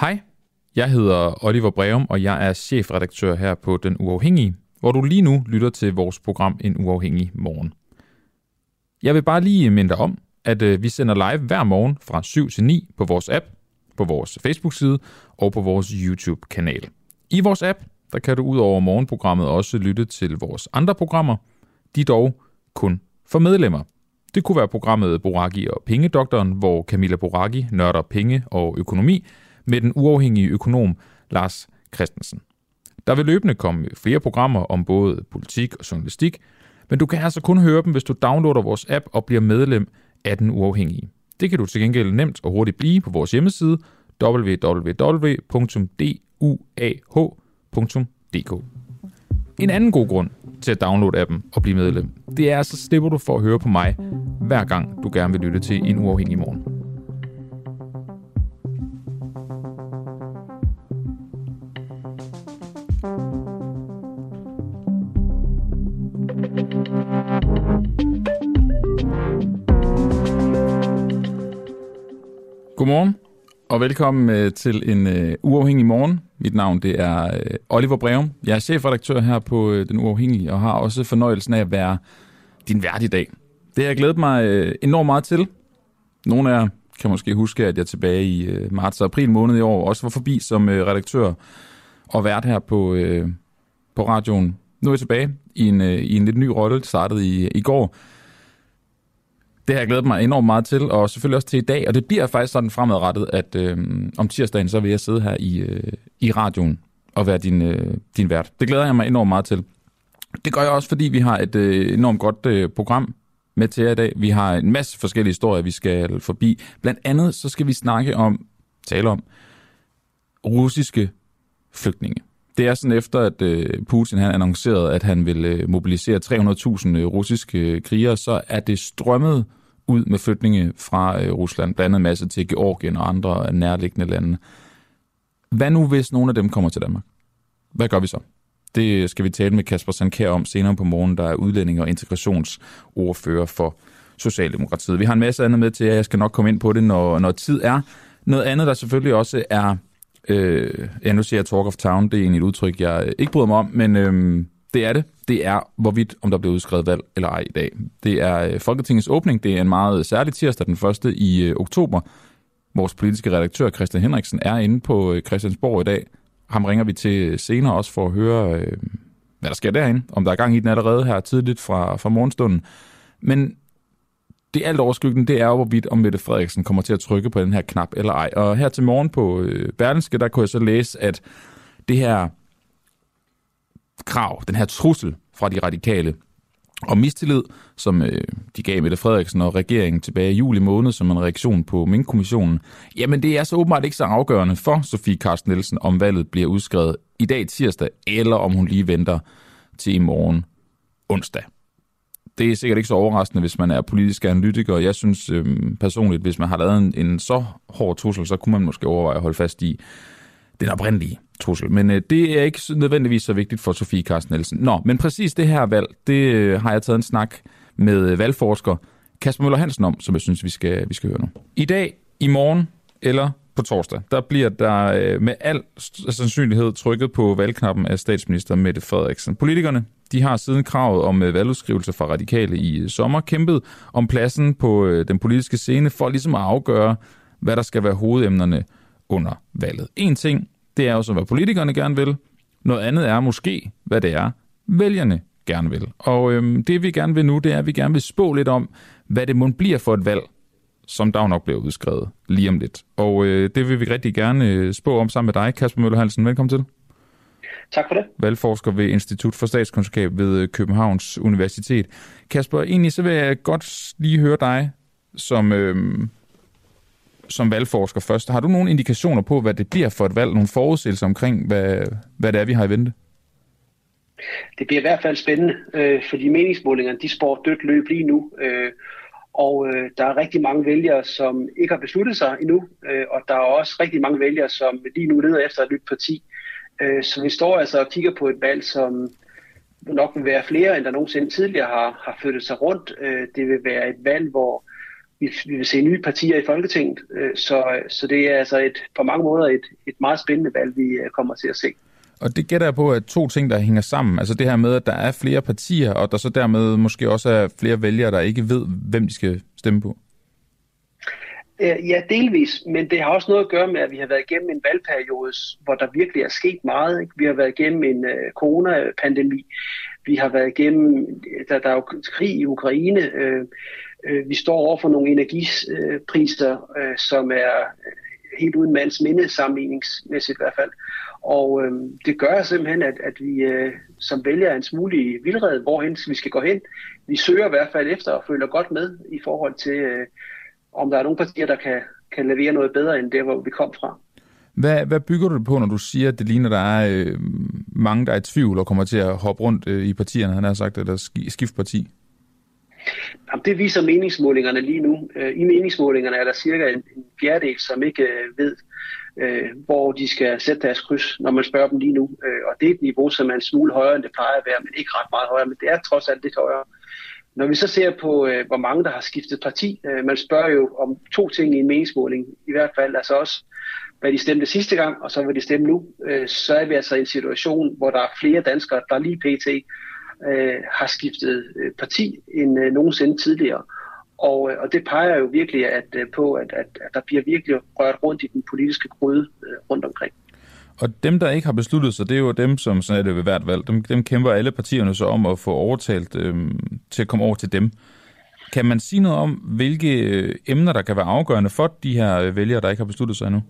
Hej, jeg hedder Oliver Breum, og jeg er chefredaktør her på Den Uafhængige, hvor du lige nu lytter til vores program En Uafhængig Morgen. Jeg vil bare lige minde dig om, at øh, vi sender live hver morgen fra 7 til 9 på vores app, på vores Facebook-side og på vores YouTube-kanal. I vores app, der kan du ud over morgenprogrammet også lytte til vores andre programmer. De dog kun for medlemmer. Det kunne være programmet Boraki og Pengedoktoren, hvor Camilla Boraki nørder penge og økonomi med den uafhængige økonom Lars Christensen. Der vil løbende komme flere programmer om både politik og journalistik, men du kan altså kun høre dem, hvis du downloader vores app og bliver medlem af den uafhængige. Det kan du til gengæld nemt og hurtigt blive på vores hjemmeside www.duah.dk. En anden god grund til at downloade appen og blive medlem, det er, så slipper du for at høre på mig, hver gang du gerne vil lytte til en uafhængig morgen. Godmorgen og velkommen øh, til en uh, uafhængig morgen. Mit navn det er uh, Oliver Breum. Jeg er chefredaktør her på uh, Den Uafhængige og har også fornøjelsen af at være din vært i dag. Det har jeg glædet mig uh, enormt meget til. Nogle af jer kan måske huske, at jeg tilbage i uh, marts og april måned i år også var forbi som uh, redaktør og vært her på, uh, på radioen. Nu er jeg tilbage i en, uh, i en lidt ny rolle, startede i, i går det har jeg glædet mig enormt meget til, og selvfølgelig også til i dag. Og det bliver faktisk sådan fremadrettet, at øh, om tirsdagen, så vil jeg sidde her i, øh, i radioen og være din, øh, din vært. Det glæder jeg mig enormt meget til. Det gør jeg også, fordi vi har et øh, enormt godt øh, program med til jer i dag. Vi har en masse forskellige historier, vi skal forbi. Blandt andet så skal vi snakke om, tale om, russiske flygtninge. Det er sådan efter, at øh, Putin han annoncerede, at han vil øh, mobilisere 300.000 øh, russiske øh, krigere, så er det strømmet ud med flygtninge fra øh, Rusland, blandt andet masse til Georgien og andre nærliggende lande. Hvad nu, hvis nogle af dem kommer til Danmark? Hvad gør vi så? Det skal vi tale med Kasper Sandkær om senere på morgen, der er udlænding og integrationsordfører for Socialdemokratiet. Vi har en masse andet med til at Jeg skal nok komme ind på det, når, når tid er. Noget andet, der selvfølgelig også er Øh, ja, nu siger jeg Talk of Town, det er egentlig et udtryk, jeg ikke bryder mig om, men øh, det er det. Det er, hvorvidt om der bliver udskrevet valg eller ej i dag. Det er øh, Folketingets åbning. Det er en meget øh, særlig tirsdag, den første i øh, oktober. Vores politiske redaktør, Christian Henriksen, er inde på øh, Christiansborg i dag. Ham ringer vi til øh, senere også for at høre, øh, hvad der sker derinde. Om der er gang i den allerede her tidligt fra, fra morgenstunden. Men det alt overskyggende, det er jo, hvorvidt om Mette Frederiksen kommer til at trykke på den her knap eller ej. Og her til morgen på øh, Berlinske, der kunne jeg så læse, at det her krav, den her trussel fra de radikale og mistillid, som øh, de gav Mette Frederiksen og regeringen tilbage i juli måned som en reaktion på Mink-kommissionen, jamen det er så åbenbart ikke så afgørende for Sofie Carsten Nielsen, om valget bliver udskrevet i dag tirsdag, eller om hun lige venter til i morgen onsdag det er sikkert ikke så overraskende, hvis man er politisk analytiker. Jeg synes øh, personligt, hvis man har lavet en, en så hård trussel, så kunne man måske overveje at holde fast i den oprindelige trussel. Men øh, det er ikke nødvendigvis så vigtigt for Sofie Carsten Nielsen. Nå, men præcis det her valg, det øh, har jeg taget en snak med øh, valgforsker Kasper Møller Hansen om, som jeg synes, vi skal, vi skal høre nu. I dag, i morgen eller på torsdag, der bliver der øh, med al sandsynlighed trykket på valgknappen af statsminister Mette Frederiksen. Politikerne de har siden kravet om øh, valgudskrivelse fra radikale i øh, sommer kæmpet om pladsen på øh, den politiske scene for ligesom at afgøre, hvad der skal være hovedemnerne under valget. En ting, det er jo så, hvad politikerne gerne vil. Noget andet er måske, hvad det er, vælgerne gerne vil. Og øhm, det vi gerne vil nu, det er, at vi gerne vil spå lidt om, hvad det må bliver for et valg, som der nok bliver udskrevet lige om lidt. Og øh, det vil vi rigtig gerne spå om sammen med dig, Kasper Møller Hansen. Velkommen til. Tak for det. Valgforsker ved Institut for Statskundskab ved Københavns Universitet. Kasper, egentlig så vil jeg godt lige høre dig som, øh, som valgforsker først. Har du nogle indikationer på, hvad det bliver for et valg? Nogle forudsigelser omkring, hvad, hvad det er, vi har i vente? Det bliver i hvert fald spændende, øh, fordi meningsmålingerne de spår dødt løb lige nu. Øh, og øh, der er rigtig mange vælgere, som ikke har besluttet sig endnu, øh, og der er også rigtig mange vælgere, som lige nu leder efter et nyt parti. Øh, så vi står altså og kigger på et valg, som nok vil være flere, end der nogensinde tidligere har, har flyttet sig rundt. Øh, det vil være et valg, hvor, vi, vi vil se nye partier i Folketinget, øh, så, så det er altså et, på mange måder et, et meget spændende valg, vi øh, kommer til at se. Og det gætter jeg på, at to ting, der hænger sammen. Altså det her med, at der er flere partier, og der så dermed måske også er flere vælgere, der ikke ved, hvem de skal stemme på. Øh, ja, delvis, men det har også noget at gøre med, at vi har været igennem en valgperiode, hvor der virkelig er sket meget. Ikke? Vi har været igennem en uh, coronapandemi. Vi har været igennem, der, der er jo krig i Ukraine. Uh, Øh, vi står over for nogle energipriser, øh, som er øh, helt uden mands minde sammenligningsmæssigt i hvert fald. Og øh, det gør simpelthen, at, at vi øh, som vælger en smule i vildred, hvorhen vi skal gå hen. Vi søger i hvert fald efter og føler godt med i forhold til, øh, om der er nogle partier, der kan, kan levere noget bedre end det, hvor vi kom fra. Hvad, hvad bygger du det på, når du siger, at det ligner, der er øh, mange, der er i tvivl og kommer til at hoppe rundt øh, i partierne, han har sagt, eller skifte parti? Jamen, det viser meningsmålingerne lige nu. Øh, I meningsmålingerne er der cirka en, fjerdedel, som ikke øh, ved, øh, hvor de skal sætte deres kryds, når man spørger dem lige nu. Og det er et niveau, som er en smule højere, end det plejer at være, men ikke ret meget højere, men det er trods alt lidt højere. Når vi så ser på, øh, hvor mange der har skiftet parti, øh, man spørger jo om to ting i en meningsmåling, i hvert fald altså også, hvad de stemte sidste gang, og så hvad de stemmer nu, øh, så er vi altså i en situation, hvor der er flere danskere, der lige pt. Øh, har skiftet øh, parti end øh, nogensinde tidligere. Og, øh, og det peger jo virkelig at, øh, på, at, at, at der bliver virkelig rørt rundt i den politiske gryde øh, rundt omkring. Og dem, der ikke har besluttet sig, det er jo dem, som sådan er det ved hvert valg. Dem, dem kæmper alle partierne så om at få overtalt øhm, til at komme over til dem. Kan man sige noget om, hvilke øh, emner, der kan være afgørende for de her øh, vælgere, der ikke har besluttet sig endnu?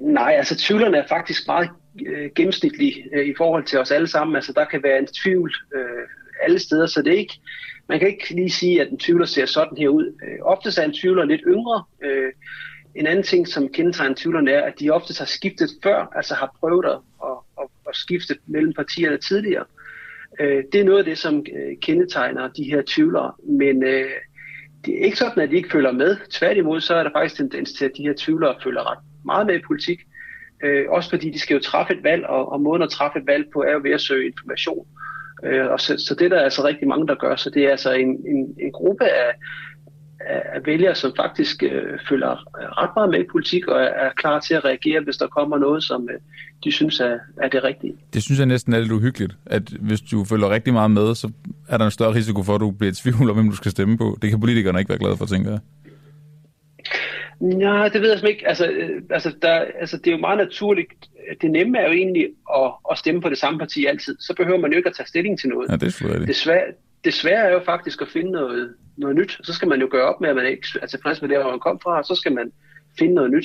Nej, altså tvivlerne er faktisk meget øh, gennemsnitlig øh, i forhold til os alle sammen. Altså der kan være en tvivl øh, alle steder, så det er ikke, man kan ikke lige sige, at en tvivler ser sådan her ud. Øh, ofte er en tvivler lidt yngre. Øh, en anden ting, som kendetegner tvivlerne, er, at de ofte har skiftet før, altså har prøvet at, at, at, at skifte mellem partierne tidligere. Øh, det er noget af det, som øh, kendetegner de her tvivlere, men øh, det er ikke sådan, at de ikke følger med. Tværtimod så er der faktisk tendens til, at de her tvivlere følger ret meget med i politik. Øh, også fordi de skal jo træffe et valg, og, og måden at træffe et valg på er jo ved at søge information. Øh, og så, så det der er der altså rigtig mange, der gør. Så det er altså en, en, en gruppe af, af vælgere, som faktisk øh, følger ret meget med i politik og er klar til at reagere, hvis der kommer noget, som øh, de synes er, er det rigtige. Det synes jeg næsten er lidt uhyggeligt, at hvis du følger rigtig meget med, så er der en større risiko for, at du bliver i tvivl om, hvem du skal stemme på. Det kan politikerne ikke være glade for, tænker jeg. Nej, det ved jeg ikke. Altså, øh, altså, der, altså, det er jo meget naturligt. Det nemme er jo egentlig at, at stemme på det samme parti altid. Så behøver man jo ikke at tage stilling til noget. Ja, det er det. Desværre, er jo faktisk at finde noget, noget nyt. Så skal man jo gøre op med, at man ikke er tilfreds med det, hvor man kom fra, og så skal man finde noget nyt.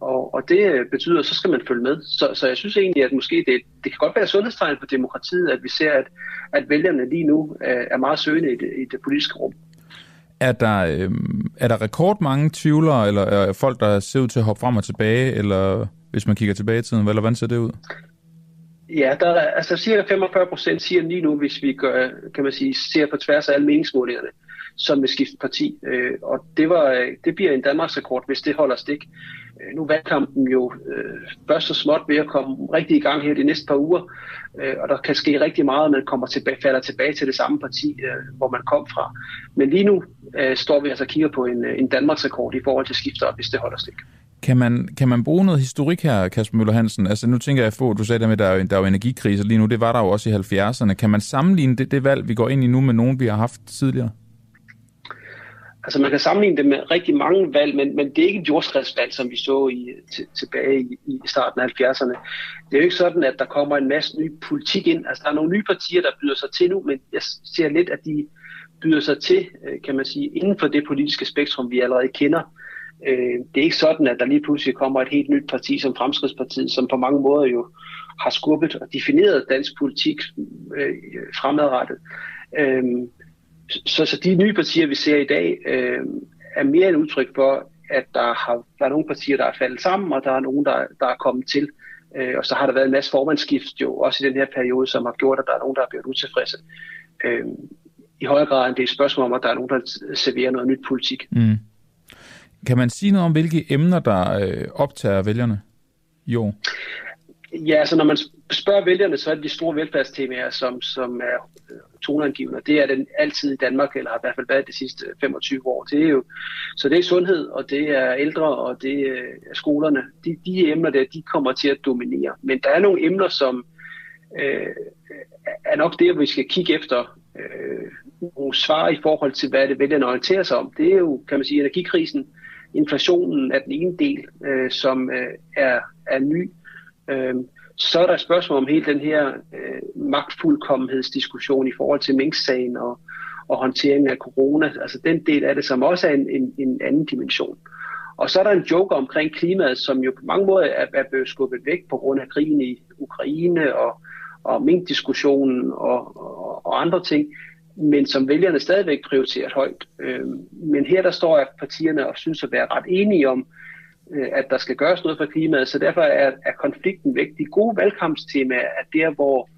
Og, og det betyder, at så skal man følge med. Så, så jeg synes egentlig, at måske det, det kan godt være sundhedstegn på demokratiet, at vi ser, at, at vælgerne lige nu er, er meget søgende i det, i det politiske rum. Er der, øh, er der rekordmange tvivlere, eller er folk, der ser ud til at hoppe frem og tilbage, eller hvis man kigger tilbage i tiden, eller hvordan ser det ud? Ja, der er, altså cirka 45 procent siger lige nu, hvis vi gør, kan man sige, ser på tværs af alle meningsmålingerne, som vil skifte parti. Øh, og det, var, øh, det bliver en Danmarks rekord, hvis det holder stik. Øh, nu er valgkampen jo øh, først så småt ved at komme rigtig i gang her de næste par uger, øh, og der kan ske rigtig meget, at man kommer tilbage, falder tilbage til det samme parti, øh, hvor man kom fra. Men lige nu øh, står vi altså og kigger på en, øh, en Danmarks rekord i forhold til skifter, hvis det holder stik. Kan man, kan man bruge noget historik her, Kasper Møller Hansen? Altså nu tænker jeg på, du sagde der med, at der er, jo, der er jo energikriser lige nu, det var der jo også i 70'erne. Kan man sammenligne det, det valg, vi går ind i nu, med nogen, vi har haft tidligere? Altså man kan sammenligne det med rigtig mange valg, men, men det er ikke et jordskredsvalg, som vi så i, til, tilbage i, i starten af 70'erne. Det er jo ikke sådan, at der kommer en masse ny politik ind. Altså der er nogle nye partier, der byder sig til nu, men jeg ser lidt, at de byder sig til, øh, kan man sige, inden for det politiske spektrum, vi allerede kender. Øh, det er ikke sådan, at der lige pludselig kommer et helt nyt parti som Fremskridspartiet, som på mange måder jo har skubbet og defineret dansk politik øh, fremadrettet. Øh, så, så de nye partier, vi ser i dag, øh, er mere et udtryk for, at der, har, der er nogle partier, der er faldet sammen, og der er nogen, der, der er kommet til. Øh, og så har der været en masse formandsskift jo også i den her periode, som har gjort, at der er nogen, der er blevet utilfredse. Øh, I højere grad end det er et spørgsmål om, at der er nogen, der serverer noget nyt politik. Mm. Kan man sige noget om, hvilke emner, der øh, optager vælgerne? Jo. Ja, altså når man spørger vælgerne, så er det de store velfærdstemaer, som, som er øh, toneangivende. Det er den altid i Danmark, eller har i hvert fald været de sidste øh, 25 år. Det er jo, så det er sundhed, og det er ældre, og det øh, er skolerne. De, de emner der, de kommer til at dominere. Men der er nogle emner, som øh, er nok det, vi skal kigge efter øh, nogle svar i forhold til, hvad det vælgerne orienterer sig om. Det er jo, kan man sige, energikrisen, inflationen er den ene del, øh, som øh, er, er ny. Øh, så er der et spørgsmål om hele den her øh, magtfuldkommenhedsdiskussion i forhold til Mink-sagen og, og håndteringen af corona. Altså den del af det, som også er en, en, en anden dimension. Og så er der en joke omkring klimaet, som jo på mange måder er, er blevet skubbet væk på grund af krigen i Ukraine og, og mink-diskussionen og, og, og andre ting men som vælgerne stadigvæk prioriteret højt. Øh, men her der står at partierne og synes at være ret enige om, øh, at der skal gøres noget for klimaet, så derfor er, er konflikten væk. De gode valgkampstemaer er der, hvor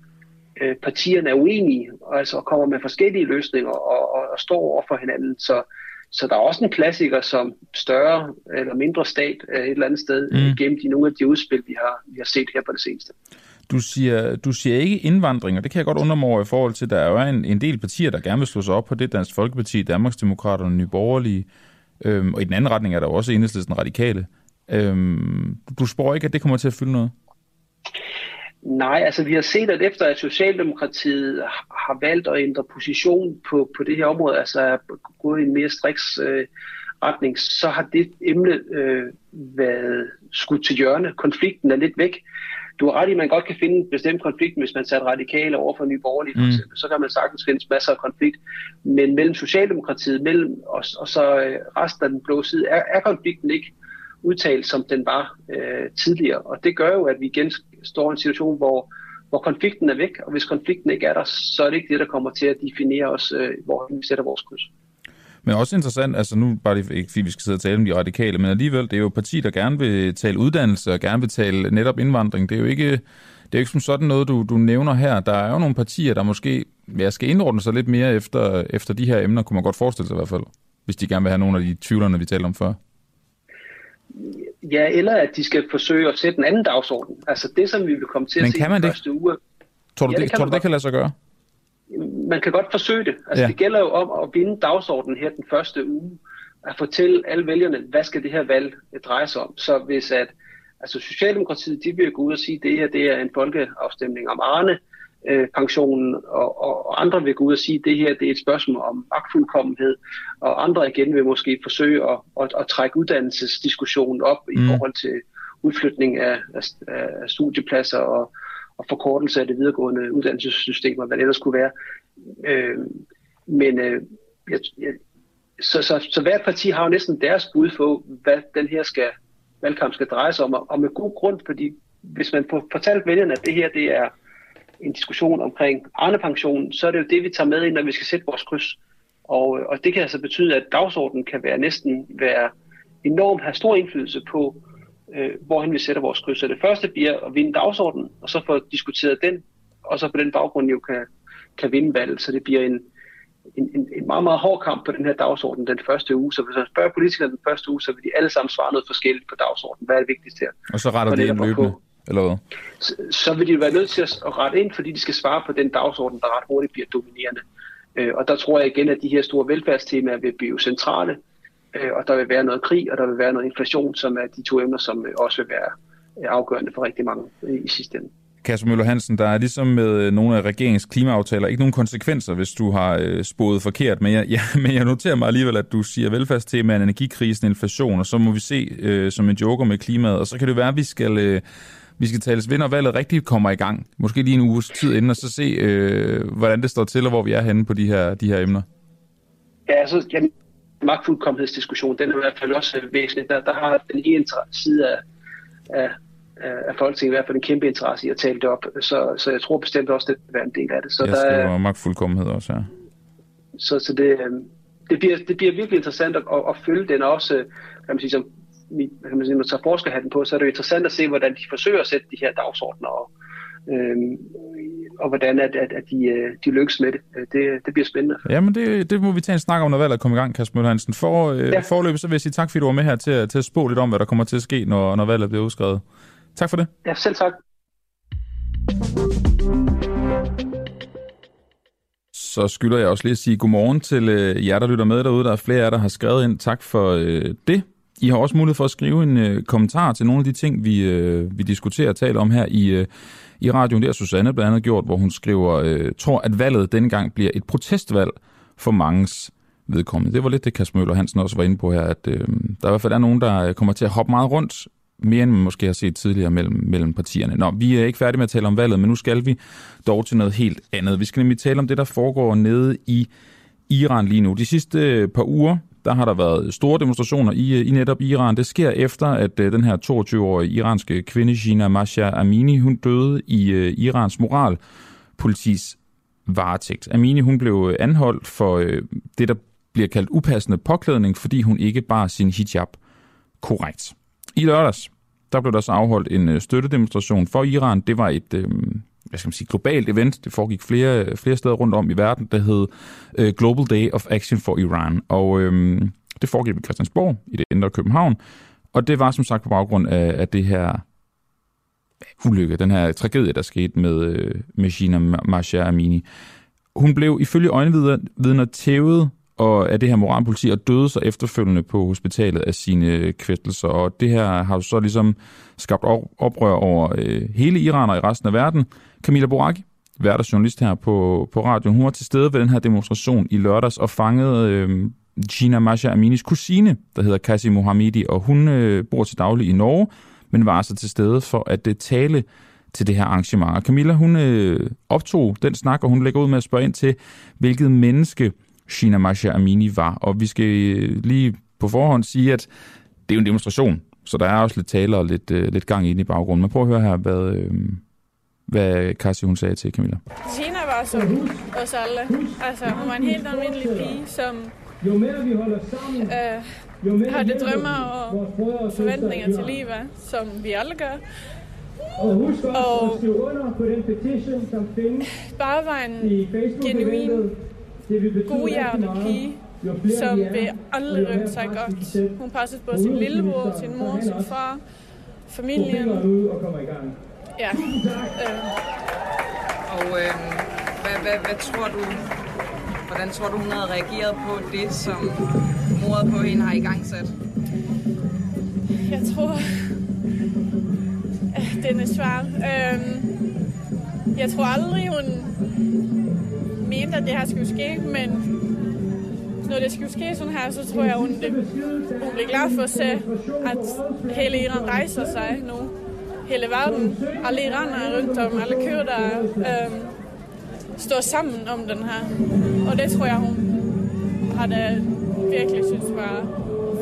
øh, partierne er uenige, og altså kommer med forskellige løsninger og, og, og står over for hinanden. Så, så der er også en klassiker som større eller mindre stat et eller andet sted, mm. gennem de nogle af de udspil, vi har, vi har set her på det seneste. Du siger, du siger ikke indvandring, og det kan jeg godt undre mig over i forhold til, at der er en, en del partier, der gerne vil slå sig op på det, Dansk Folkeparti, Danmarksdemokraterne, Nye Borgerlige, øhm, og i den anden retning er der også enhedslisten radikale. Øhm, du spår ikke, at det kommer til at fylde noget? Nej, altså vi har set, at efter at Socialdemokratiet har valgt at ændre position på, på det her område, altså er gået i en mere striks øh, retning, så har det emne øh, været skudt til hjørne. Konflikten er lidt væk du har ret i, at man godt kan finde en bestemt konflikt, hvis man satte radikale over for Nye Borgerlige, for mm. eksempel. Så kan man sagtens finde masser af konflikt. Men mellem Socialdemokratiet mellem os, og så øh, resten af den blå side, er, er konflikten ikke udtalt, som den var øh, tidligere. Og det gør jo, at vi igen står i en situation, hvor, hvor konflikten er væk, og hvis konflikten ikke er der, så er det ikke det, der kommer til at definere os, øh, hvor vi sætter vores kryds. Men også interessant, altså nu bare det, ikke fordi vi skal sidde og tale om de radikale, men alligevel, det er jo et parti, der gerne vil tale uddannelse og gerne vil tale netop indvandring. Det er jo ikke, det er jo ikke som sådan noget, du, du nævner her. Der er jo nogle partier, der måske ja, skal indordne sig lidt mere efter, efter de her emner, kunne man godt forestille sig i hvert fald, hvis de gerne vil have nogle af de tvivlerne, vi talte om før. Ja, eller at de skal forsøge at sætte en anden dagsorden. Altså det, som vi vil komme til Men at se kan man det? første uge. Tror du, ja, det, det, tror du, det kan lade sig gøre? Man kan godt forsøge det. Altså, ja. Det gælder jo om at vinde dagsordenen her den første uge, at fortælle alle vælgerne, hvad skal det her valg dreje sig om. Så hvis at altså Socialdemokratiet, de vil gå ud og sige, at det her det er en folkeafstemning om Arne, øh, pensionen, og, og, og andre vil gå ud og sige, at det her det er et spørgsmål om magtfuldkommenhed, og andre igen vil måske forsøge at, at, at trække uddannelsesdiskussionen op mm. i forhold til udflytning af, af, af studiepladser og, og forkortelse af det videregående uddannelsessystem, og hvad det ellers kunne være. Øh, men øh, jeg, jeg, så, så, så hvert parti har jo næsten deres bud på, hvad den her skal, valgkamp skal dreje sig om, og med god grund, fordi hvis man får fortalt vælgerne, at det her det er en diskussion omkring Arne-pensionen, så er det jo det, vi tager med ind, når vi skal sætte vores kryds. Og, øh, og det kan altså betyde, at dagsordenen kan være næsten være enormt have stor indflydelse på, øh, hvorhen vi sætter vores kryds. Så det første bliver at vinde dagsordenen, og så få diskuteret den, og så på den baggrund jo kan, kan vinde valget. Så det bliver en, en, en, en meget, meget hård kamp på den her dagsorden den første uge. Så hvis man spørger politikerne den første uge, så vil de alle sammen svare noget forskelligt på dagsordenen. Hvad er det vigtigste her? Og så retter det ind løbende, eller hvad? Så, så vil de være nødt til at rette ind, fordi de skal svare på den dagsorden, der ret hurtigt bliver dominerende. Øh, og der tror jeg igen, at de her store velfærdstemaer vil blive centrale øh, og der vil være noget krig, og der vil være noget inflation, som er de to emner, som øh, også vil være øh, afgørende for rigtig mange øh, i sidste ende. Kasper Møller Hansen, der er ligesom med nogle af regeringens klimaaftaler ikke nogen konsekvenser, hvis du har øh, spået forkert, men jeg, ja, men jeg noterer mig alligevel, at du siger velfærdstemaen, energikrisen, inflation, og så må vi se øh, som en joker med klimaet, og så kan det være, at vi skal, øh, vi skal tales vind, og valget rigtig kommer i gang, måske lige en uges tid inden, og så se, øh, hvordan det står til, og hvor vi er henne på de her, de her emner. Ja, altså, jamen, magtfuldkommenhedsdiskussion, den er i hvert fald også øh, væsentlig. Der, der har den ene side af, af, af Folketinget i hvert fald en kæmpe interesse i at tale det op. Så, så jeg tror bestemt også, det vil være en del af det. Så jeg der er magtfuldkommenhed også, ja. Så, så det, øh, det, bliver, det bliver virkelig interessant at, at, at følge den også, øh, kan man sige, som kan man sige, når man tager forskerhatten på, så er det jo interessant at se, hvordan de forsøger at sætte de her dagsordner og, øhm, og hvordan at, at, at de, øh, de lykkes med det. Øh, det. Det bliver spændende. Jamen, det, det må vi tage en snak om, når valget kommer i gang, Kasper Møller Hansen. For, øh, ja. Forløbet, så vil jeg sige tak, fordi du var med her til, til at spå lidt om, hvad der kommer til at ske, når, når valget bliver udskrevet. Tak for det. Ja, selv tak. Så skylder jeg også lige at sige godmorgen til øh, jer, der lytter med derude. Der er flere af jer, der har skrevet ind. Tak for øh, det. I har også mulighed for at skrive en øh, kommentar til nogle af de ting, vi, øh, vi diskuterer og taler om her i, øh, i radioen. Det har Susanne blandt andet gjort, hvor hun skriver, øh, tror, at valget denne gang bliver et protestvalg for mangens vedkommende. Det var lidt det, Kasper Møller Hansen også var inde på her, at øh, der i hvert fald er nogen, der kommer til at hoppe meget rundt, mere end man måske har set tidligere mellem, mellem partierne. Nå, vi er ikke færdige med at tale om valget, men nu skal vi dog til noget helt andet. Vi skal nemlig tale om det, der foregår nede i Iran lige nu. De sidste øh, par uger, der har der været store demonstrationer i, i netop Iran. Det sker efter, at øh, den her 22-årige iranske kvinde, Gina Masha Amini, hun døde i uh, Irans moralpolitis varetægt. Amini, hun blev øh, anholdt for uh, det, der bliver kaldt upassende påklædning, fordi hun ikke bar sin hijab korrekt. I lørdags, der blev der så afholdt en støttedemonstration for Iran. Det var et, hvad skal man sige, globalt event. Det foregik flere, flere steder rundt om i verden, der hed øh, Global Day of Action for Iran. Og øh, det foregik i Christiansborg i det indre København. Og det var som sagt på baggrund af, af det her ulykke, den her tragedie, der skete med, øh, med Gina Masha Amini. Hun blev ifølge øjenvidner tævet og af det her moralpoliti og døde så efterfølgende på hospitalet af sine kvæstelser. Og det her har så ligesom skabt oprør over øh, hele Iran og i resten af verden. Camilla Boraki, journalist her på, på radioen, hun var til stede ved den her demonstration i lørdags og fangede øh, Gina Masha Aminis kusine, der hedder Kasi Mohamedi, og hun øh, bor til daglig i Norge, men var altså til stede for at øh, tale til det her arrangement. Og Camilla, hun øh, optog den snak, og hun lægger ud med at spørge ind til, hvilket menneske Gina Masha Amini var. Og vi skal øh, lige på forhånd sige, at det er jo en demonstration, så der er også lidt taler og lidt, øh, lidt gang ind i baggrunden. Men prøv at høre her, hvad, øh, hvad Kassi hun sagde til Camilla. Gina var som os alle. Altså, hun var en helt almindelig pige, som jo mere vi holder sammen, øh, jo mere har det drømmer og forventninger til livet, som vi alle gør. Og husk også og at skrive under på den petition, som findes bare var en genuin godhjertet pige, som vil aldrig rømme sig godt. Hun passede på sin lillebror, sin mor, sin far, familien. Ja. Øh. Og øh, hvad, hvad, hvad tror du, hvordan tror du, hun havde reageret på det, som mordet på hende har i gang sat? Jeg tror, at den er svær. Øh, jeg tror aldrig, hun mente, at det her skulle ske, men når det skulle ske sådan her, så tror jeg, hun, det, hun bliver glad for at se, at hele Iran rejser sig nu. Hele verden, alle iranere rundt om, alle kyrder, øhm, står sammen om den her. Og det tror jeg, hun har det virkelig synes var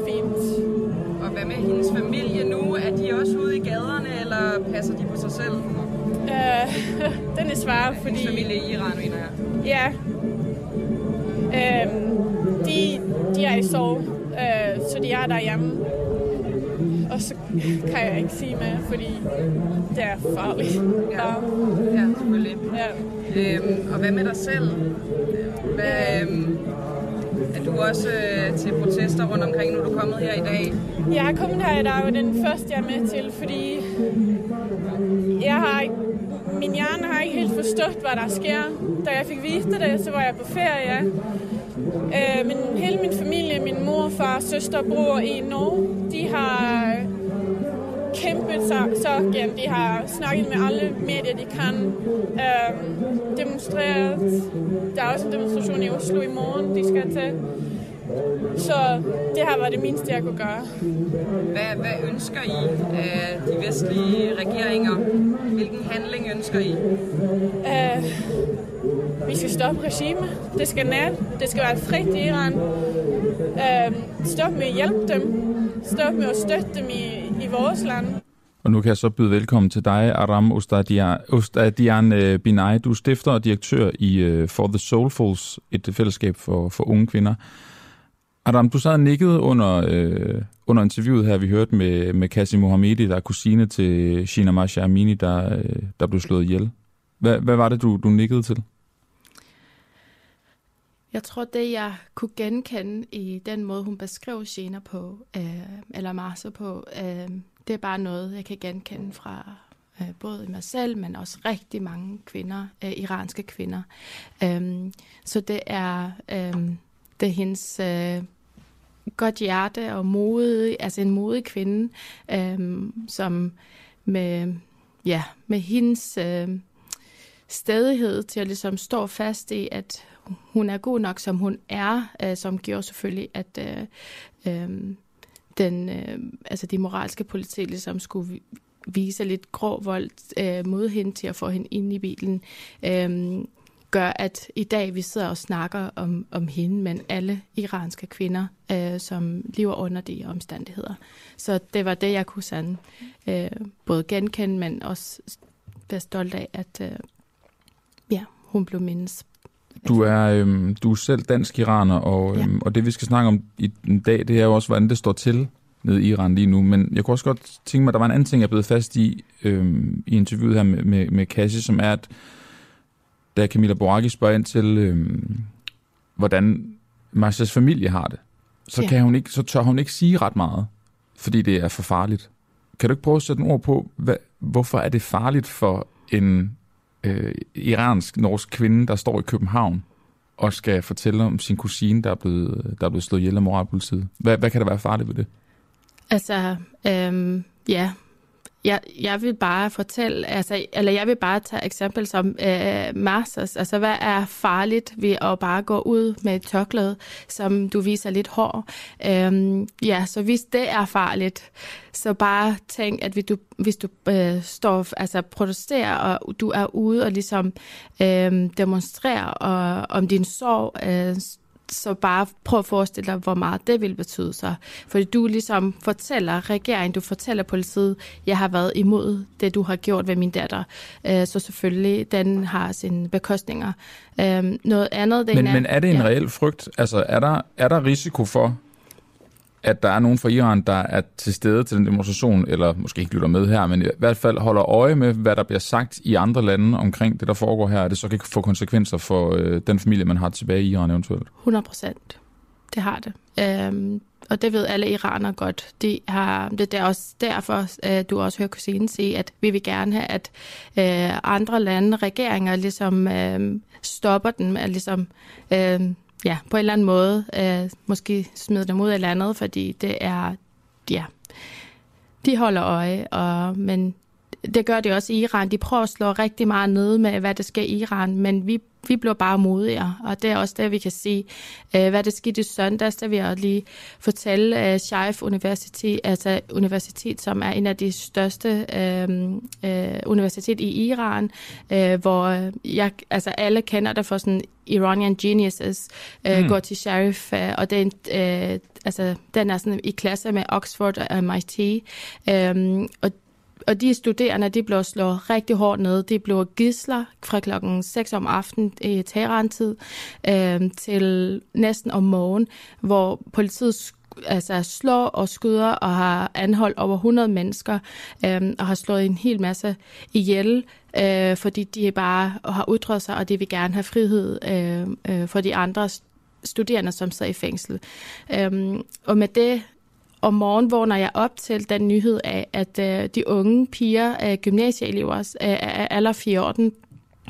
fint. Og hvad med hendes familie nu? Er de også ude i gaderne, eller passer de på sig selv? Øh, den er svær, fordi... Hendes familie i Iran, mener jeg. Ja. Øhm, de, de er i sov, øh, så de er derhjemme. Og så kan jeg ikke sige mere, fordi det er farligt. Ja, ja selvfølgelig. Ja. Øhm, og hvad med dig selv? Hvad, øhm, er du også øh, til protester rundt omkring, nu er du kommet her i dag? Jeg er kommet her i dag, og den første jeg er med til, fordi jeg har min hjerne har ikke helt forstået, hvad der sker. Da jeg fik vist det, så var jeg på ferie. Øh, men hele min familie, min mor, far, søster, bror i Norge, de har kæmpet så, så igen. De har snakket med alle medier, de kan. Øh, demonstreret. Der er også en demonstration i Oslo i morgen, de skal til. Så det har været det mindste, jeg kunne gøre. Hvad, hvad ønsker I af de vestlige regeringer? Hvilken handling ønsker I? Uh, vi skal stoppe regime. Det skal nat. Det skal være frit i Iran. Uh, stop med at hjælpe dem. Stop med at støtte dem i, i vores land. Og nu kan jeg så byde velkommen til dig, Aram Ostadian øh, Binay. Du er stifter og direktør i øh, For the Soulfuls, et fællesskab for, for unge kvinder. Adam, du sad nikket under, øh, under interviewet her, vi hørte med, med Kassim Mohamedi, der er kusine til Shina Masha Amini, der, øh, der blev slået ihjel. Hvad, hvad var det, du, du nikkede til? Jeg tror, det jeg kunne genkende i den måde, hun beskrev Shina på, øh, eller Marsa på, øh, det er bare noget, jeg kan genkende fra, øh, både mig selv, men også rigtig mange kvinder, øh, iranske kvinder. Øh, så det er, øh, det er hendes øh, godt hjerte og modig, altså en modig kvinde, øh, som med, ja, med hendes øh, stedighed til at ligesom stå fast i, at hun er god nok, som hun er, øh, som gjorde selvfølgelig, at øh, øh, den, øh, altså de moralske politi ligesom skulle vise lidt grå vold øh, mod hende til at få hende ind i bilen, øh, gør, at i dag vi sidder og snakker om, om hende, men alle iranske kvinder, øh, som lever under de omstændigheder. Så det var det, jeg kunne sådan øh, både genkende, men også være stolt af, at øh, ja, hun blev mindes du er, øhm, du er selv dansk iraner, og, øhm, ja. og det vi skal snakke om i dag, det er jo også, hvordan det står til nede i Iran lige nu. Men jeg kunne også godt tænke mig, at der var en anden ting, jeg blev fast i øhm, i interviewet her med, med, med Kashi, som er, at da Camilla Boraki spørger ind til, øhm, hvordan Marcias familie har det, så, ja. kan hun ikke, så tør hun ikke sige ret meget, fordi det er for farligt. Kan du ikke prøve at sætte en ord på, hvad, hvorfor er det farligt for en øh, iransk-norsk kvinde, der står i København og skal fortælle om sin kusine, der er blevet, der er blevet slået ihjel af moralpolitiet. Hvad, hvad kan der være farligt ved det? Altså, øhm, ja, jeg, jeg vil bare fortælle, altså, eller jeg vil bare tage eksempel som øh, masters. Altså, hvad er farligt ved at bare gå ud med et tørklæde, som du viser lidt hår? Øhm, ja, så hvis det er farligt, så bare tænk, at hvis du, hvis du øh, står, altså protesterer, og du er ude og ligesom øh, demonstrerer og, om din sorg, øh, så bare prøv at forestille dig, hvor meget det vil betyde sig. Fordi du ligesom fortæller regeringen, du fortæller politiet, jeg har været imod det, du har gjort ved min datter. Øh, så selvfølgelig, den har sine bekostninger. Øh, noget andet... Det men, er, men er det en ja. reel frygt? Altså, er der, er der risiko for, at der er nogen fra Iran, der er til stede til den demonstration, eller måske ikke lytter med her, men i hvert fald holder øje med, hvad der bliver sagt i andre lande omkring det, der foregår her, at det så kan få konsekvenser for øh, den familie, man har tilbage i Iran eventuelt? 100 procent. Det har det. Øhm, og det ved alle iranere godt. De har, det er også derfor, at du også hører kusinen sige, at vi vil gerne have, at øh, andre lande, regeringer, ligesom øh, stopper den, at ligesom øh, ja, på en eller anden måde øh, måske smide dem ud af landet, fordi det er, ja, de holder øje, og, men det gør de også i Iran. De prøver at slå rigtig meget ned med, hvad der sker i Iran, men vi vi bliver bare modigere, og det er også det, vi kan sige. Øh, hvad det skete i søndags, der vil jeg lige fortælle, Shaif Universitet, altså universitet, som er en af de største øh, øh, universitet i Iran, øh, hvor jeg, altså alle kender det for sådan Iranian geniuses, øh, mm. går til Sharif, øh, og den, øh, altså, den er sådan i klasse med Oxford og MIT, øh, og og de studerende, de blev slået rigtig hårdt ned. De blev gisler fra klokken 6 om aftenen i Teheran-tid øh, til næsten om morgen, hvor politiet altså slår og skyder og har anholdt over 100 mennesker øh, og har slået en hel masse ihjel, øh, fordi de bare har udtrykt sig, og de vil gerne have frihed øh, øh, for de andre studerende, som sidder i fængsel. Øh, og med det om morgenen vågner jeg op til den nyhed af, at øh, de unge piger, øh, gymnasieelever øh, af alder 14,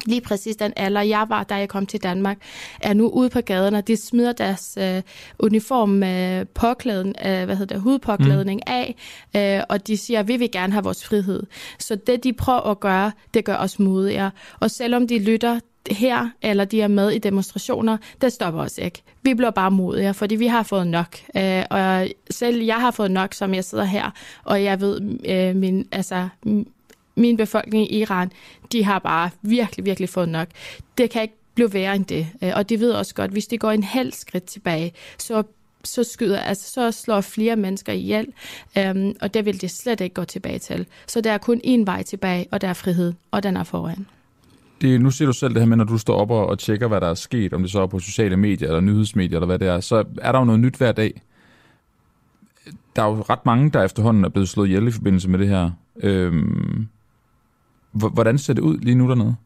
lige præcis den alder, jeg var, da jeg kom til Danmark, er nu ude på gaderne. De smider deres øh, uniform med påklæden, øh, hvad hedder det, hudpåklædning mm. af, øh, og de siger, vi vil gerne have vores frihed. Så det, de prøver at gøre, det gør os modigere. Og selvom de lytter her, eller de er med i demonstrationer, det stopper os ikke. Vi bliver bare modige, fordi vi har fået nok. Øh, og selv jeg har fået nok, som jeg sidder her, og jeg ved, øh, min, altså, min befolkning i Iran, de har bare virkelig, virkelig fået nok. Det kan ikke blive værre end det. Øh, og de ved også godt, hvis de går en halv skridt tilbage, så så skyder, altså så slår flere mennesker ihjel, øhm, og det vil de slet ikke gå tilbage til. Så der er kun én vej tilbage, og der er frihed, og den er foran det, nu siger du selv det her med, når du står op og, og tjekker, hvad der er sket, om det så er på sociale medier eller nyhedsmedier eller hvad det er, så er der jo noget nyt hver dag. Der er jo ret mange, der efterhånden er blevet slået ihjel i forbindelse med det her. Øhm, hvordan ser det ud lige nu dernede?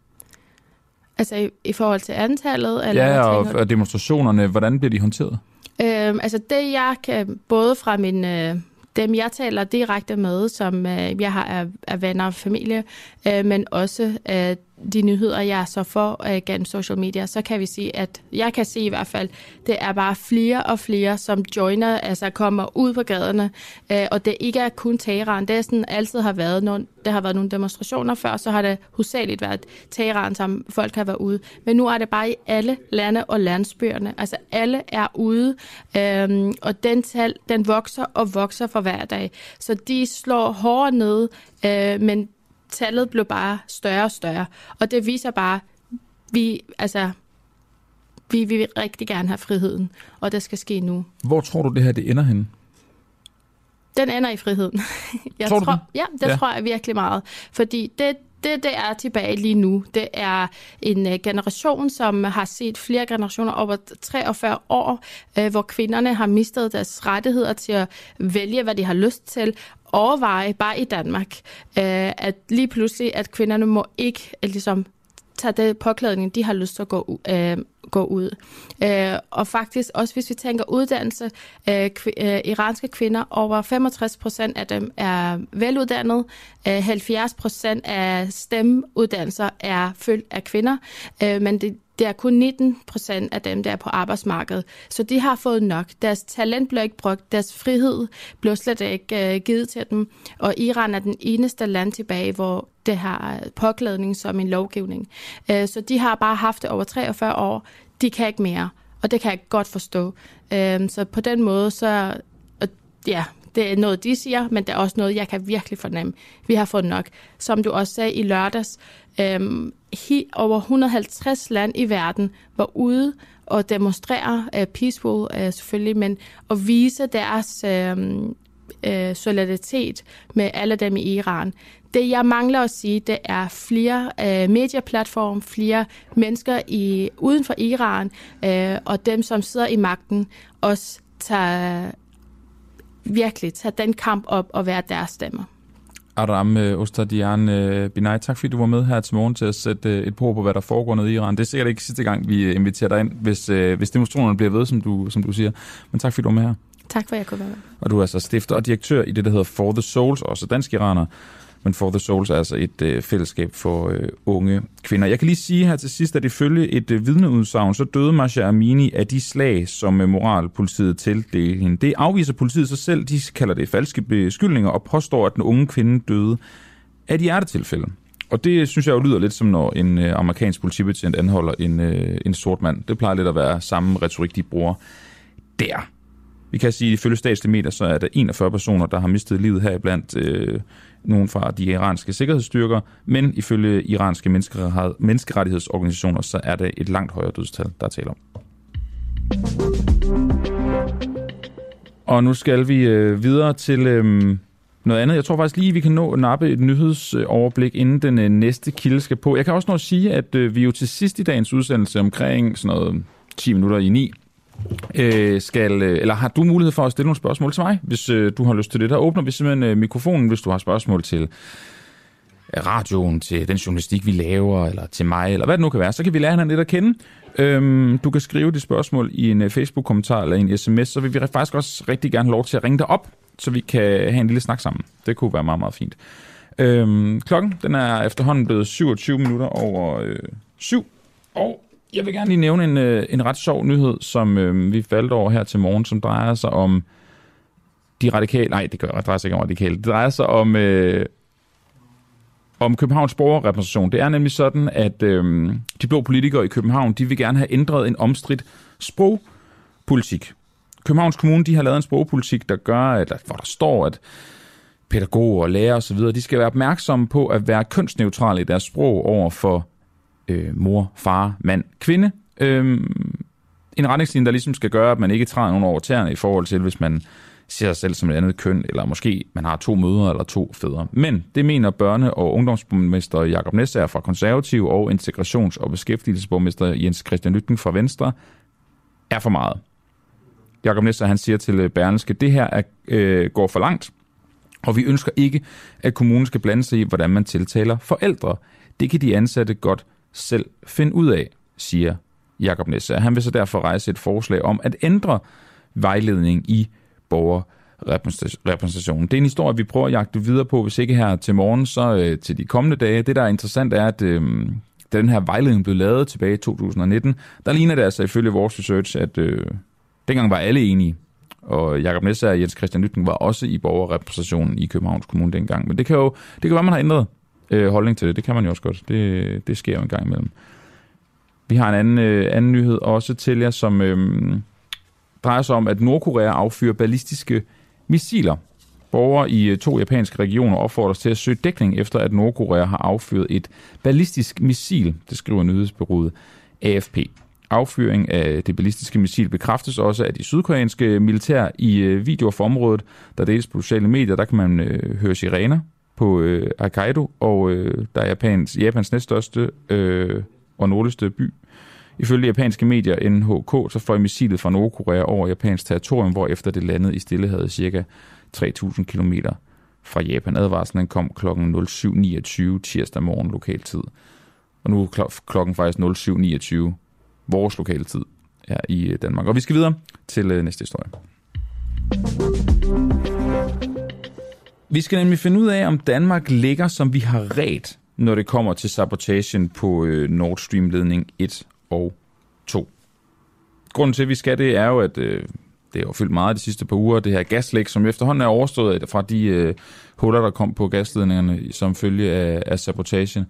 Altså i, i forhold til antallet? Eller ja, og, og demonstrationerne, hvordan bliver de håndteret? Øhm, altså det jeg kan, både fra min øh, dem, jeg taler direkte med, som øh, jeg har af venner og familie, øh, men også øh, de nyheder, jeg så får øh, gennem social media, så kan vi sige, at jeg kan se i hvert fald, det er bare flere og flere, som joiner, altså kommer ud på gaderne, øh, og det ikke er kun Teheran. Det er sådan altid har været nogle, der har været nogle demonstrationer før, så har det hovedsageligt været Teheran, som folk har været ude. Men nu er det bare i alle lande og landsbyerne. Altså alle er ude, øh, og den tal, den vokser og vokser for hver dag. Så de slår hårdere ned, øh, men tallet blev bare større og større. Og det viser bare, vi, altså, vi, vi vil rigtig gerne have friheden, og det skal ske nu. Hvor tror du, det her det ender hen? Den ender i friheden. jeg tror, tror Ja, det ja. tror jeg virkelig meget. Fordi det, det, det er tilbage lige nu. Det er en uh, generation, som har set flere generationer over 43 år, uh, hvor kvinderne har mistet deres rettigheder til at vælge, hvad de har lyst til, overveje, bare i Danmark, øh, at lige pludselig, at kvinderne må ikke øh, ligesom tage det påklædning, de har lyst til at gå, øh, gå ud. Øh, og faktisk også, hvis vi tænker uddannelse, øh, kv- øh, iranske kvinder, over 65 procent af dem er veluddannede, øh, 70 procent af stemmeuddannelser er fyldt af kvinder, øh, men det, det er kun 19 procent af dem, der er på arbejdsmarkedet. Så de har fået nok. Deres talent bliver ikke brugt. Deres frihed bliver slet ikke øh, givet til dem. Og Iran er den eneste land tilbage, hvor det har påklædning som en lovgivning. Øh, så de har bare haft det over 43 år. De kan ikke mere. Og det kan jeg godt forstå. Øh, så på den måde, så ja, det er noget, de siger, men det er også noget, jeg kan virkelig fornemme. Vi har fået nok. Som du også sagde i lørdags, øhm, he, over 150 land i verden var ude og demonstrere øh, uh, peaceful uh, øh, selvfølgelig, men at vise deres uh, uh, solidaritet med alle dem i Iran. Det jeg mangler at sige, det er flere uh, medieplatforme, flere mennesker i uden for Iran, uh, og dem, som sidder i magten, også tager virkelig tage den kamp op og være deres stemmer. Aram øh, Ostadian øh, Binay, tak fordi du var med her til morgen til at sætte øh, et på på, hvad der foregår nede i Iran. Det er sikkert ikke sidste gang, vi inviterer dig ind, hvis, hvis demonstrationerne bliver ved, som du, som du siger. Men tak fordi du var med her. Tak for, at jeg kunne være med. Og du er altså stifter og direktør i det, der hedder For the Souls, også dansk iraner. Men For the Souls er altså et øh, fællesskab for øh, unge kvinder. Jeg kan lige sige her til sidst, at ifølge et øh, vidneudsagn, så døde Masha Amini af de slag, som øh, moralpolitiet tildelte hende. Det afviser politiet sig selv. De kalder det falske beskyldninger og påstår, at den unge kvinde døde af et hjertetilfælde. Og det øh, synes jeg jo lyder lidt som, når en øh, amerikansk politibetjent anholder en, øh, en sort mand. Det plejer lidt at være samme retorik, de bruger der. Vi kan sige, at ifølge statslige medier, så er der 41 personer, der har mistet livet her iblandt... øh, nogen fra de iranske sikkerhedsstyrker, men ifølge iranske menneskerettighedsorganisationer, så er det et langt højere dødstal, der taler om. Og nu skal vi øh, videre til øh, noget andet. Jeg tror faktisk lige, vi kan nå at nappe et nyhedsoverblik, inden den øh, næste kilde skal på. Jeg kan også nå at sige, at øh, vi jo til sidst i dagens udsendelse omkring sådan noget 10 minutter i 9, øh, skal, øh, eller har du mulighed for at stille nogle spørgsmål til mig, hvis øh, du har lyst til det. Der åbner vi simpelthen øh, mikrofonen, hvis du har spørgsmål til øh, radioen, til den journalistik, vi laver, eller til mig, eller hvad det nu kan være. Så kan vi lære hinanden lidt at kende. Øhm, du kan skrive dit spørgsmål i en øh, Facebook-kommentar eller en sms, så vil vi faktisk også rigtig gerne have lov til at ringe dig op, så vi kan have en lille snak sammen. Det kunne være meget, meget fint. Øhm, klokken den er efterhånden blevet 27 minutter over øh, 7, og jeg vil gerne lige nævne en, øh, en ret sjov nyhed, som øh, vi faldt over her til morgen, som drejer sig om de radikale... Nej, det gør jeg drejer sig ikke om radikale. Det drejer sig om, øh, om Københavns borgerrepræsentation. Det er nemlig sådan, at øh, de blå politikere i København, de vil gerne have ændret en omstridt sprogpolitik. Københavns Kommune, de har lavet en sprogpolitik, der gør, at, hvor der står, at pædagoger og lærere osv., de skal være opmærksomme på at være kønsneutrale i deres sprog over for øh, mor, far, mand, kvinde. Øh, en retningslinje, der ligesom skal gøre, at man ikke træder nogen over tæerne i forhold til, hvis man ser sig selv som et andet køn, eller måske man har to mødre eller to fædre. Men det mener børne- og ungdomsborgmester Jakob Næsser fra Konservativ og integrations- og beskæftigelsesborgmester Jens Christian Lytten fra Venstre er for meget. Jakob Næsser han siger til øh, Berlingske, det her er, øh, går for langt, og vi ønsker ikke, at kommunen skal blande sig i, hvordan man tiltaler forældre. Det kan de ansatte godt selv finde ud af, siger Jakob Nesse. Han vil så derfor rejse et forslag om at ændre vejledning i borger repræsentation. Det er en historie, vi prøver at jagte videre på, hvis ikke her til morgen, så øh, til de kommende dage. Det, der er interessant, er, at øh, da den her vejledning blev lavet tilbage i 2019, der ligner det altså ifølge vores research, at øh, dengang var alle enige. Og Jakob Nesser og Jens Christian Lytting var også i borgerrepræsentationen i Københavns Kommune dengang. Men det kan jo det kan være, man har ændret øh, holdning til det. Det kan man jo også godt. Det, det sker jo en gang imellem. Vi har en anden, øh, anden nyhed også til jer, som øh, drejer sig om, at Nordkorea affyrer ballistiske missiler. Borgere i øh, to japanske regioner opfordres til at søge dækning efter, at Nordkorea har affyret et ballistisk missil, det skriver nyhedsbyrået AFP. Affyring af det ballistiske missil bekræftes også af de sydkoreanske militær i øh, videoer fra området, der deles på sociale medier. Der kan man øh, høre sirener på øh, Hokkaido, og øh, der er Japans, Japans næststørste øh, og nordligste by. Ifølge japanske medier NHK, så fløj missilet fra Nordkorea over japansk territorium, hvor efter det landede i Stillehavet cirka 3.000 km fra Japan. Advarslen kom kl. 07.29 tirsdag morgen lokal tid. Og nu er klokken faktisk 07.29 vores lokaltid her i øh, Danmark. Og vi skal videre til øh, næste historie. Vi skal nemlig finde ud af, om Danmark ligger, som vi har ret, når det kommer til sabotagen på øh, Nord Stream-ledning 1 og 2. Grunden til, at vi skal det, er jo, at øh, det har fyldt meget de sidste par uger, det her gaslæg, som efterhånden er overstået fra de øh, huller, der kom på gasledningerne som følge af, af sabotagen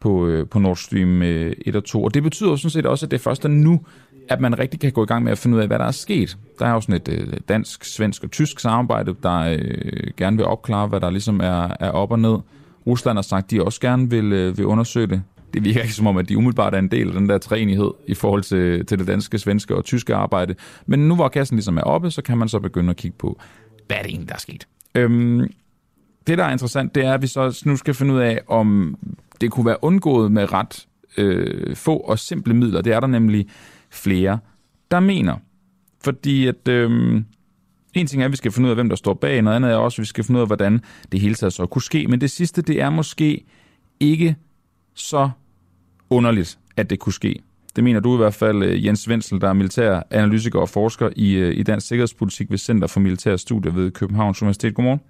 på, øh, på Nord Stream øh, 1 og 2. Og det betyder jo sådan set også, at det er først er nu, at man rigtig kan gå i gang med at finde ud af, hvad der er sket. Der er jo sådan et øh, dansk, svensk og tysk samarbejde, der øh, gerne vil opklare, hvad der ligesom er, er op og ned. Rusland har sagt, at de også gerne vil, øh, vil undersøge det. Det virker ikke som om, at de umiddelbart er en del af den der træenighed i forhold til, til det danske, svenske og tyske arbejde. Men nu hvor kassen ligesom er oppe, så kan man så begynde at kigge på, hvad er det egentlig, der er sket. Øhm, det, der er interessant, det er, at vi så nu skal finde ud af, om det kunne være undgået med ret øh, få og simple midler. Det er der nemlig flere, der mener. Fordi at... Øh, en ting er, at vi skal finde ud af, hvem der står bag, noget andet er også, at vi skal finde ud af, hvordan det hele taget så kunne ske. Men det sidste, det er måske ikke så underligt, at det kunne ske. Det mener du i hvert fald, øh, Jens Wenzel, der er militær analytiker og forsker i, øh, i dansk sikkerhedspolitik ved Center for Militære Studier ved Københavns Universitet. Godmorgen.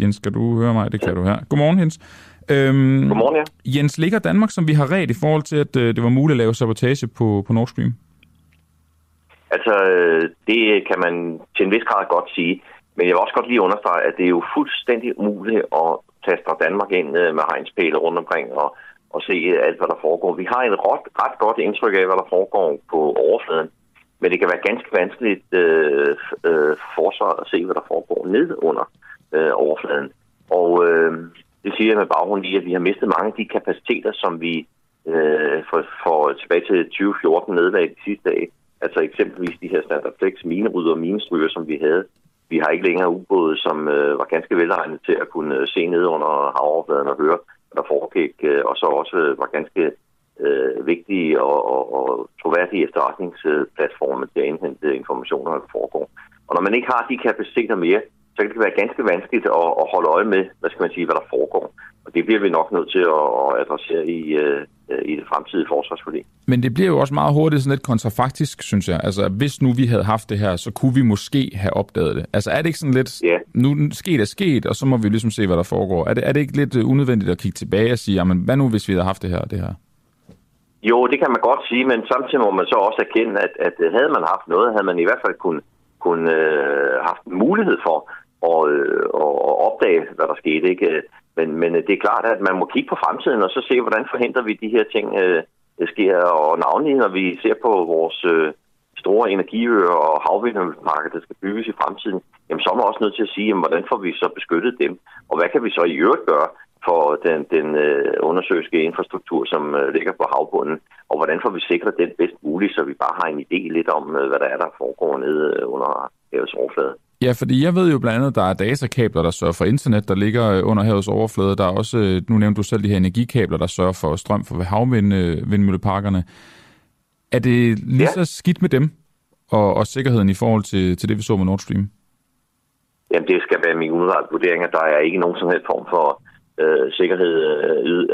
Jens, kan du høre mig? Det kan du her. Godmorgen, Jens. Øhm, Godmorgen, ja. Jens, ligger Danmark, som vi har ret i forhold til, at øh, det var muligt at lave sabotage på, på Nord Stream? Altså, øh, det kan man til en vis grad godt sige. Men jeg vil også godt lige understrege, at det er jo fuldstændig umuligt at taste Danmark ind øh, med hegnspæle rundt omkring og, og se alt, hvad der foregår. Vi har et ret, ret godt indtryk af, hvad der foregår på overfladen. Men det kan være ganske vanskeligt øh, øh, forsvar at se, hvad der foregår ned under øh, overfladen. Og øh, det siger jeg med baggrund i, at vi har mistet mange af de kapaciteter, som vi øh, for, for tilbage til 2014 nedlagde de sidste dage. Altså eksempelvis de her standard flex minerydder og minestryger, som vi havde. Vi har ikke længere ubåde, som øh, var ganske velegnet til at kunne øh, se ned under havoverfladen og høre, hvad der foregik, øh, og så også øh, var ganske øh, vigtige og, og, og troværdige efterretningsplatforme til at indhente informationer, der foregår. Og når man ikke har de kapaciteter mere, så kan det være ganske vanskeligt at, at holde øje med, hvad skal man sige, hvad der foregår. Og det bliver vi nok nødt til at, at adressere i, uh, i det fremtidige forsvarsforlig. Men det bliver jo også meget hurtigt sådan lidt kontrafaktisk, synes jeg. Altså, hvis nu vi havde haft det her, så kunne vi måske have opdaget det. Altså, er det ikke sådan lidt, ja. nu sket er sket, og så må vi ligesom se, hvad der foregår. Er det, er det ikke lidt øh, unødvendigt at kigge tilbage og sige, jamen, hvad nu, hvis vi havde haft det her og det her? Jo, det kan man godt sige, men samtidig må man så også erkende, at, at havde man haft noget, havde man i hvert fald kun, kun øh, haft mulighed for og, øh, og, og opdage, hvad der skete. Ikke? Men, men det er klart, at man må kigge på fremtiden og så se, hvordan forhindrer vi de her ting øh, sker. Og navnlig, når vi ser på vores øh, store energiøer og havvindmølleparker, der skal bygges i fremtiden, jamen så er man også nødt til at sige, jamen, hvordan får vi så beskyttet dem? Og hvad kan vi så i øvrigt gøre for den, den øh, undersøgelske infrastruktur, som øh, ligger på havbunden? Og hvordan får vi sikret den bedst muligt, så vi bare har en idé lidt om, øh, hvad der er, der foregår nede øh, under havets overflade? Ja, fordi jeg ved jo blandt andet, at der er datakabler, der sørger for internet, der ligger øh, under havets overflade. Der er også, øh, nu nævnte du selv de her energikabler, der sørger for strøm for havvindmølleparkerne. Er det lige ja. så skidt med dem og, og sikkerheden i forhold til, til det, vi så med Nord Stream? Jamen, det skal være min umiddelbare vurdering, at der er ikke nogen som helst form for øh, sikkerhed,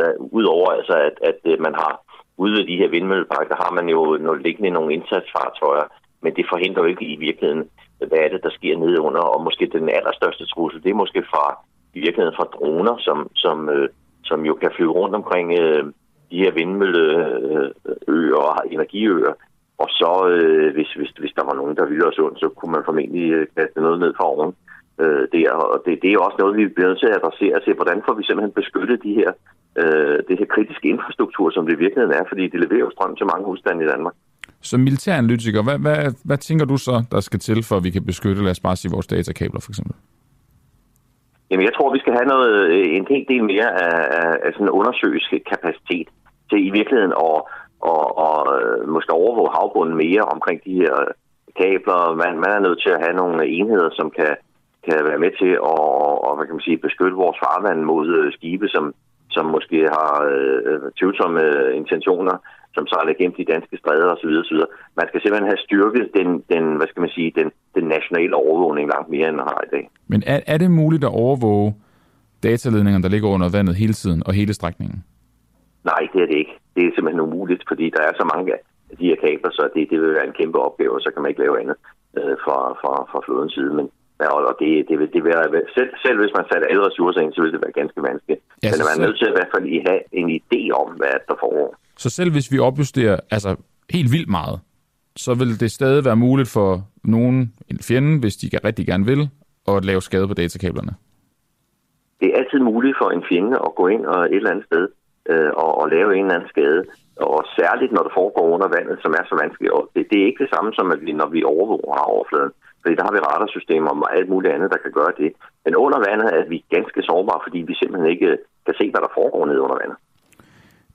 øh, udover altså, at, at man har ude ved de her vindmølleparker, der har man jo noget liggende nogle indsatsfartøjer, men det forhindrer jo ikke i virkeligheden hvad er det, der sker nede under, og måske den allerstørste trussel, det er måske fra, i virkeligheden fra droner, som, som, øh, som jo kan flyve rundt omkring øh, de her vindmølleøer og energiøer, og så, øh, hvis, hvis, hvis der var nogen, der ville os ondt, så kunne man formentlig øh, kaste noget ned fra oven øh, der. Og det, det er også noget, vi bliver nødt til at adressere til, hvordan får vi simpelthen beskyttet de her, øh, det her kritiske infrastruktur, som det i virkeligheden er, fordi det leverer jo strøm til mange husstande i Danmark. Som militæranalytiker, hvad, hvad, hvad tænker du så, der skal til, for at vi kan beskytte, lad os bare sige, vores datakabler for eksempel? Jamen, jeg tror, vi skal have noget, øh, en hel del mere af, af, af sådan en undersøgelse kapacitet til i virkeligheden at og, og øh, måske overvåge havbunden mere omkring de her kabler. Man, man er nødt til at have nogle enheder, som kan, kan være med til at og, hvad kan man sige, beskytte vores farvand mod øh, skibe, som, som måske har øh, øh tvivlsomme intentioner, som sejler gennem de danske stræder osv. osv. Man skal simpelthen have styrket den, den, hvad skal man sige, den, den nationale overvågning langt mere, end man har i dag. Men er, er det muligt at overvåge dataledningerne, der ligger under vandet hele tiden og hele strækningen? Nej, det er det ikke. Det er simpelthen umuligt, fordi der er så mange af de her kabler, så det, det vil være en kæmpe opgave, og så kan man ikke lave andet øh, fra, fra, fra flodens side. Men ja, og det, det, vil, det vil være, selv, selv hvis man satte alle ressourcer ind, så vil det være ganske vanskeligt. Ja, Men man er nødt til at i hvert fald have en idé om, hvad der foregår. Så selv hvis vi opjusterer altså, helt vildt meget, så vil det stadig være muligt for nogen, en fjende, hvis de rigtig gerne vil, at lave skade på datakablerne? Det er altid muligt for en fjende at gå ind og et eller andet sted øh, og, og lave en eller anden skade. Og særligt når det foregår under vandet, som er så vanskeligt. Og det, det er ikke det samme som, at vi, når vi overvåger overfladen. Fordi der har vi radarsystemer og alt muligt andet, der kan gøre det. Men under vandet er vi ganske sårbare, fordi vi simpelthen ikke kan se, hvad der foregår nede under vandet.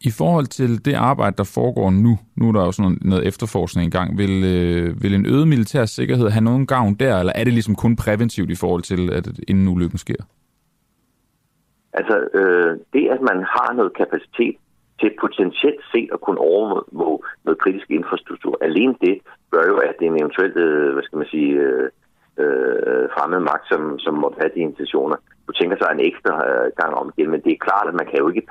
I forhold til det arbejde, der foregår nu, nu er der jo sådan noget efterforskning i gang, vil, øh, vil en øget militær sikkerhed have nogen gavn der, eller er det ligesom kun præventivt i forhold til, at inden ulykken sker? Altså, øh, det at man har noget kapacitet til potentielt set at kunne overvåge noget kritisk infrastruktur, alene det gør jo, at en eventuelt, øh, hvad skal man sige, øh, øh, fremmed magt, som, som måtte have de intentioner, tænker sig en ekstra øh, gang om igen, men det er klart, at man kan jo ikke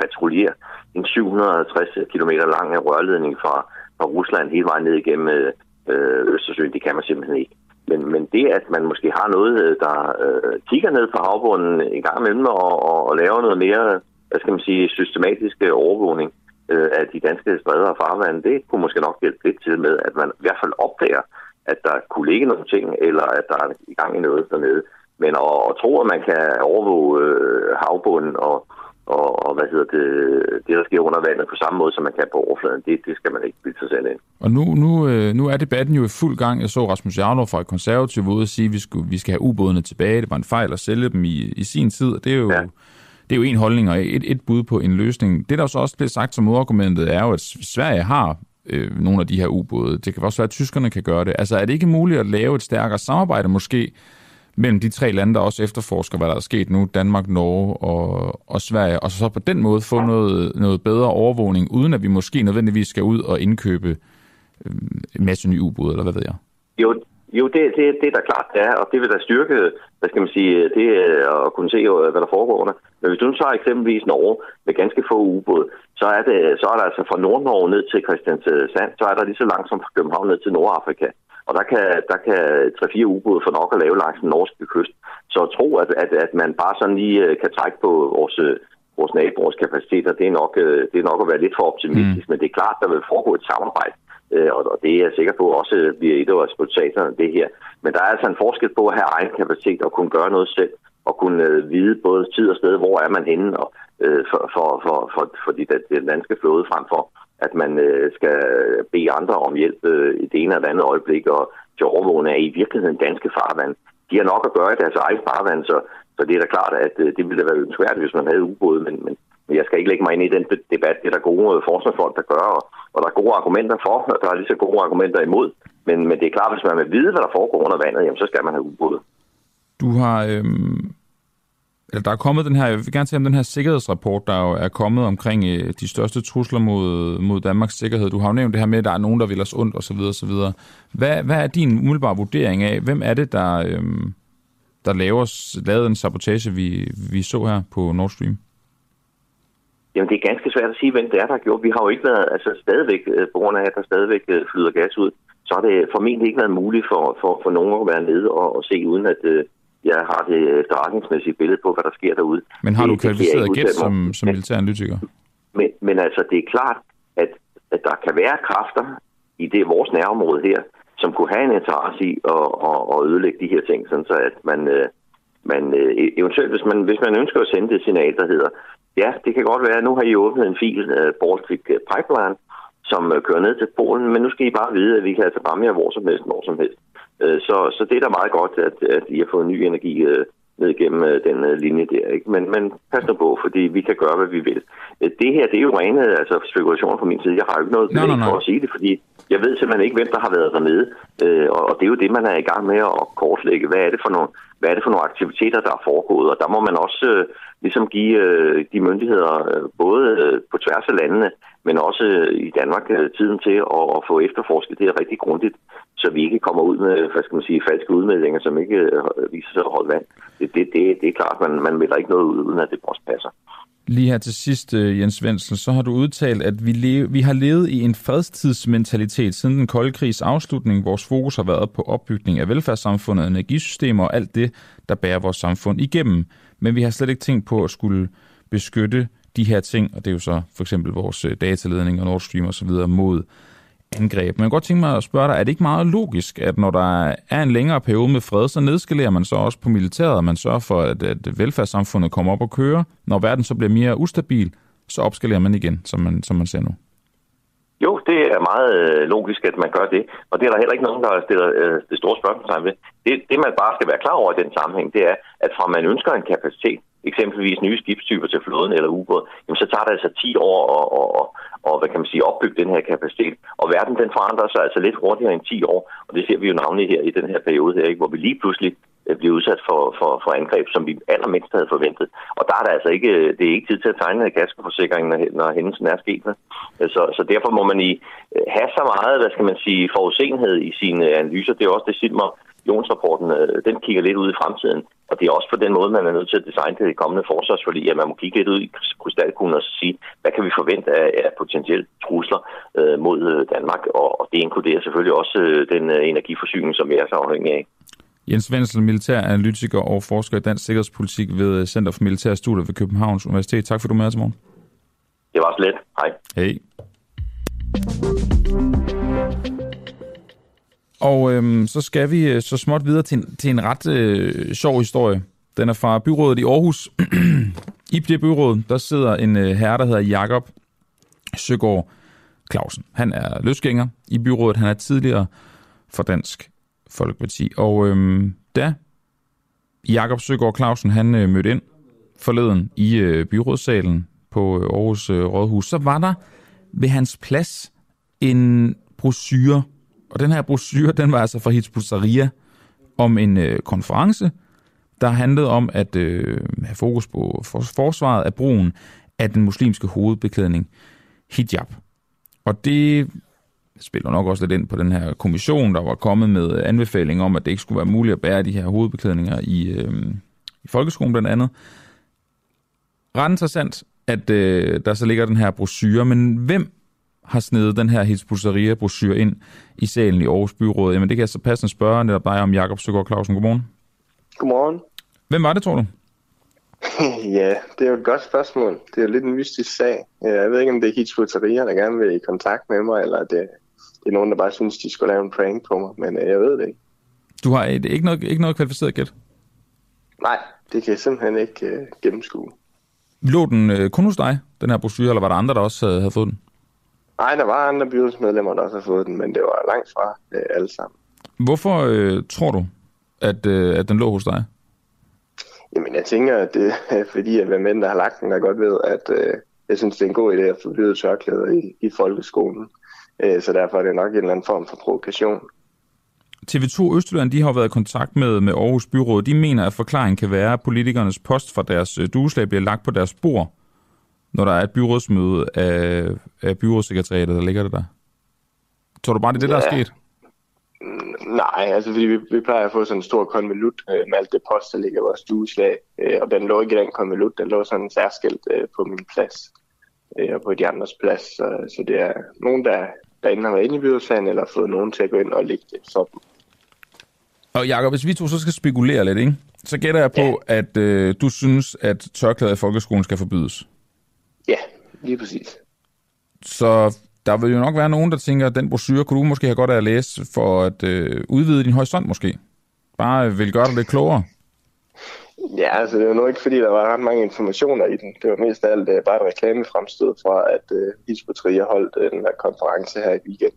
patruljere en 750 km lang øh, rørledning fra, fra Rusland hele vejen ned igennem øh, øh, Østersøen. Det kan man simpelthen ikke. Men, men det, at man måske har noget, der øh, kigger ned på havbunden en gang imellem og, og, og laver noget mere, hvad skal man sige, systematisk overvågning øh, af de danske stræder og farvande, det kunne måske nok hjælpe lidt til med, at man i hvert fald opdager, at der kunne ligge nogle ting, eller at der er i gang i noget dernede. Men at, at tro, at man kan overvåge øh, havbunden og, og, og hvad hedder det, det, der sker under vandet på samme måde, som man kan på overfladen, det, det skal man ikke blive sig selv ind. Og nu, nu, øh, nu er debatten jo i fuld gang. Jeg så Rasmus Jarlov fra Konservativ ude og sige, at vi, skulle, vi skal have ubådene tilbage. Det var en fejl at sælge dem i, i sin tid, og det er jo... Ja. Det er jo en holdning og et, et bud på en løsning. Det, der så også bliver sagt som modargumentet, er jo, at Sverige har øh, nogle af de her ubåde. Det kan også være, at tyskerne kan gøre det. Altså er det ikke muligt at lave et stærkere samarbejde måske mellem de tre lande, der også efterforsker, hvad der er sket nu, Danmark, Norge og, og Sverige, og så på den måde få noget, noget bedre overvågning, uden at vi måske nødvendigvis skal ud og indkøbe øh, en masse nye ubåde, eller hvad ved jeg? Jo, jo det, det, det er da klart, det er, og det vil da styrke, hvad skal man sige, det øh, at kunne se, øh, hvad der foregår under. Men hvis du nu tager eksempelvis Norge med ganske få ubåde, så er, det, så er der altså fra Nordnorge ned til Christiansand, så er der lige så langt som fra København ned til Nordafrika. Og der kan, der kan 3-4 ubåde få nok at lave langs den norske kyst. Så at tro, at, at, at man bare sådan lige øh, kan trække på vores, øh, vores naboers kapaciteter, det er, nok, øh, det er nok at være lidt for optimistisk, mm. men det er klart, der vil foregå et samarbejde. Og det er jeg sikker på også bliver et af resultaterne det her. Men der er altså en forskel på at have egen kapacitet og kunne gøre noget selv, og kunne vide både tid og sted, hvor er man henne og, for, for, for, for, for de, den danske flåde frem for at man øh, skal bede andre om hjælp øh, i det ene eller andet øjeblik, og til overvågning er i virkeligheden danske farvand. De har nok at gøre i deres eget farvand, så, så det er da klart, at øh, det ville da være ønskværdigt, hvis man havde ubåde, men, men, men jeg skal ikke lægge mig ind i den debat. Det er der gode øh, forsvarsfolk, der gør, og, og der er gode argumenter for, og der er lige så gode argumenter imod. Men, men det er klart, hvis man vil vide, hvad der foregår under vandet, jamen, så skal man have ubåde. Du har øhm, eller der er kommet den her, jeg vil gerne se om den her sikkerhedsrapport, der jo er kommet omkring øh, de største trusler mod, mod Danmarks sikkerhed. Du har jo nævnt det her med, at der er nogen, der vil os ondt osv. osv. Hvad, hvad er din umiddelbare vurdering af, hvem er det, der, øh, der laver, lavede en sabotage, vi, vi så her på Nord Stream? Jamen, det er ganske svært at sige, hvem det er, der har gjort. Vi har jo ikke været, altså stadigvæk, øh, på grund af, at der stadigvæk øh, flyder gas ud, så har det formentlig ikke været muligt for, for, for nogen at være nede og, og se, uden at øh, jeg har det efterretningsmæssige billede på, hvad der sker derude. Men har du Det- kvalificeret gæt som, som militæranalytiker? Men, men altså, det er klart, at, at der kan være kræfter i det vores nærområde her, som kunne have en interesse i at, at, at ødelægge de her ting, sådan så at man, øh, man øh, eventuelt, hvis man, hvis man ønsker at sende det signal, der hedder, ja, det kan godt være, at nu har I åbnet en fil, uh, Baltic Pipeline, som øh, kører ned til Polen, men nu skal I bare vide, at vi kan altså ramme jer hvor som helst, når som helst. Øh, Så, så det er da meget godt, at, at I har fået ny energi øh, ned gennem øh, den linje der. Ikke? Men, men pas nu på, fordi vi kan gøre, hvad vi vil. Det her, det er jo rene altså, spekulationer fra min side. Jeg har jo ikke noget nej, belæg nej. for at sige det, fordi jeg ved simpelthen ikke, hvem der har været dernede. Og, og det er jo det, man er i gang med at kortlægge. Hvad er det for nogle, hvad er det for nogle aktiviteter, der er foregået? Og der må man også øh, ligesom give øh, de myndigheder, øh, både øh, på tværs af landene, men også øh, i Danmark, øh, tiden til at, at få efterforsket det her rigtig grundigt, så vi ikke kommer ud med, hvad skal man sige, falske udmeldinger, som ikke øh, viser sig at holde vand. Det, det, det, det er klart, man, man melder ikke noget ud, uden at det også passer. Lige her til sidst, Jens Svendsen, så har du udtalt, at vi, leve, vi har levet i en fredstidsmentalitet siden den kolde krigs afslutning. Vores fokus har været på opbygning af velfærdssamfundet, energisystemer og alt det, der bærer vores samfund igennem. Men vi har slet ikke tænkt på at skulle beskytte de her ting, og det er jo så for eksempel vores øh, dataledning og Nord Stream og så videre mod angreb. Men jeg godt tænke mig at spørge dig, er det ikke meget logisk, at når der er en længere periode med fred, så nedskalerer man så også på militæret, og man sørger for, at, at velfærdssamfundet kommer op og kører. Når verden så bliver mere ustabil, så opskalerer man igen, som man, som man ser nu. Jo, det er meget øh, logisk, at man gør det. Og det er der heller ikke nogen, der stiller øh, det store spørgsmål ved. Det, det, man bare skal være klar over i den sammenhæng, det er, at fra man ønsker en kapacitet, eksempelvis nye skibstyper til flåden eller ubåd, jamen så tager det altså 10 år at, og, og, og, hvad kan man sige, opbygge den her kapacitet. Og verden den forandrer sig altså lidt hurtigere end 10 år, og det ser vi jo navnlig her i den her periode her, ikke, hvor vi lige pludselig øh, bliver udsat for, for, for angreb, som vi allermindst havde forventet. Og der er der altså ikke, øh, det er ikke tid til at tegne gaskeforsikringen, når, når hændelsen er sket. Så, så derfor må man i øh, have så meget, hvad skal man sige, forudsenhed i sine analyser. Det er også det, Silmer Jons-rapporten, øh, den kigger lidt ud i fremtiden. Og det er også på den måde, man er nødt til at designe det kommende forsvarsforlig, at man må kigge lidt ud i krystalkuglen og sige, hvad kan vi forvente af, af potentielle trusler øh, mod øh, Danmark? Og, og det inkluderer selvfølgelig også øh, den øh, energiforsyning, som vi er så afhængige af. Jens Wenzel, militæranalytiker og forsker i dansk sikkerhedspolitik ved Center for Militære Studier ved Københavns Universitet. Tak for, du med os i morgen. Det var så let. Hej. Hej. Og øhm, så skal vi øh, så småt videre til en, til en ret øh, sjov historie. Den er fra byrådet i Aarhus. I det byråd, der sidder en øh, herre, der hedder Jakob Søgaard Clausen. Han er løsgænger i byrådet. Han er tidligere for Dansk Folkeparti. Og øhm, da Jakob Søgaard Clausen han øh, mødte ind forleden i øh, byrådssalen på øh, Aarhus øh, Rådhus, så var der ved hans plads en brochure. Og den her brochure, den var altså fra Hizbut Tahrir om en øh, konference, der handlede om at øh, have fokus på for, forsvaret af brugen af den muslimske hovedbeklædning hijab. Og det spiller nok også lidt ind på den her kommission, der var kommet med anbefaling om, at det ikke skulle være muligt at bære de her hovedbeklædninger i, øh, i folkeskolen blandt andet. Ret interessant, at øh, der så ligger den her brochure, men hvem har snedet den her Hizbut brochure ind i salen i Aarhus Byråd? Jamen det kan jeg så passende spørge netop dig om Jakob Søgaard Clausen. Godmorgen. Godmorgen. Hvem var det, tror du? ja, det er jo et godt spørgsmål. Det er jo lidt en mystisk sag. Jeg ved ikke, om det er Hizbut Tahrir, der gerne vil i kontakt med mig, eller det, det er nogen, der bare synes, de skulle lave en prank på mig, men øh, jeg ved det ikke. Du har et, ikke, noget, ikke noget kvalificeret gæt? Nej, det kan jeg simpelthen ikke øh, gennemskue. Lå den øh, kun hos dig, den her brochure, eller var der andre, der også havde, havde fået den? Nej, der var andre byrådsmedlemmer, der også har fået den, men det var langt fra øh, alle sammen. Hvorfor øh, tror du, at, øh, at den lå hos dig? Jamen, jeg tænker, at det er fordi, at hvem end der har lagt den, der godt ved, at øh, jeg synes, det er en god idé at forbyde tørklæder i, i folkeskolen. Øh, så derfor er det nok en eller anden form for provokation. TV2 Østjylland de har været i kontakt med, med Aarhus Byråd. De mener, at forklaringen kan være, at politikernes post fra deres øh, dueslag bliver lagt på deres bord, når der er et byrådsmøde af, af byrådssekretariatet, der ligger det der. Tror du bare, det er det, der er Ja. sket? Nej, altså fordi vi, vi plejer at få sådan en stor konvolut øh, med alt det post, der ligger i vores stueslag. Øh, og den lå ikke i den konvolut, den lå sådan særskilt øh, på min plads øh, og på de andres plads. Så, så det er nogen, der der enten har været inde i byrådssagen, eller fået nogen til at gå ind og lægge det sådan. Og Jacob, hvis vi to så skal spekulere lidt, ikke? så gætter jeg på, ja. at øh, du synes, at tørklæder i folkeskolen skal forbydes. Ja, lige præcis. Så der vil jo nok være nogen, der tænker, at den brochure kunne du måske have godt af at læse for at øh, udvide din horisont måske. Bare vil gøre dig lidt klogere. Ja, altså det var nu ikke, fordi der var ret mange informationer i den. Det var mest af alt uh, bare et reklamefremstød fra, at uh, Hizbut holdt uh, den her konference her i weekend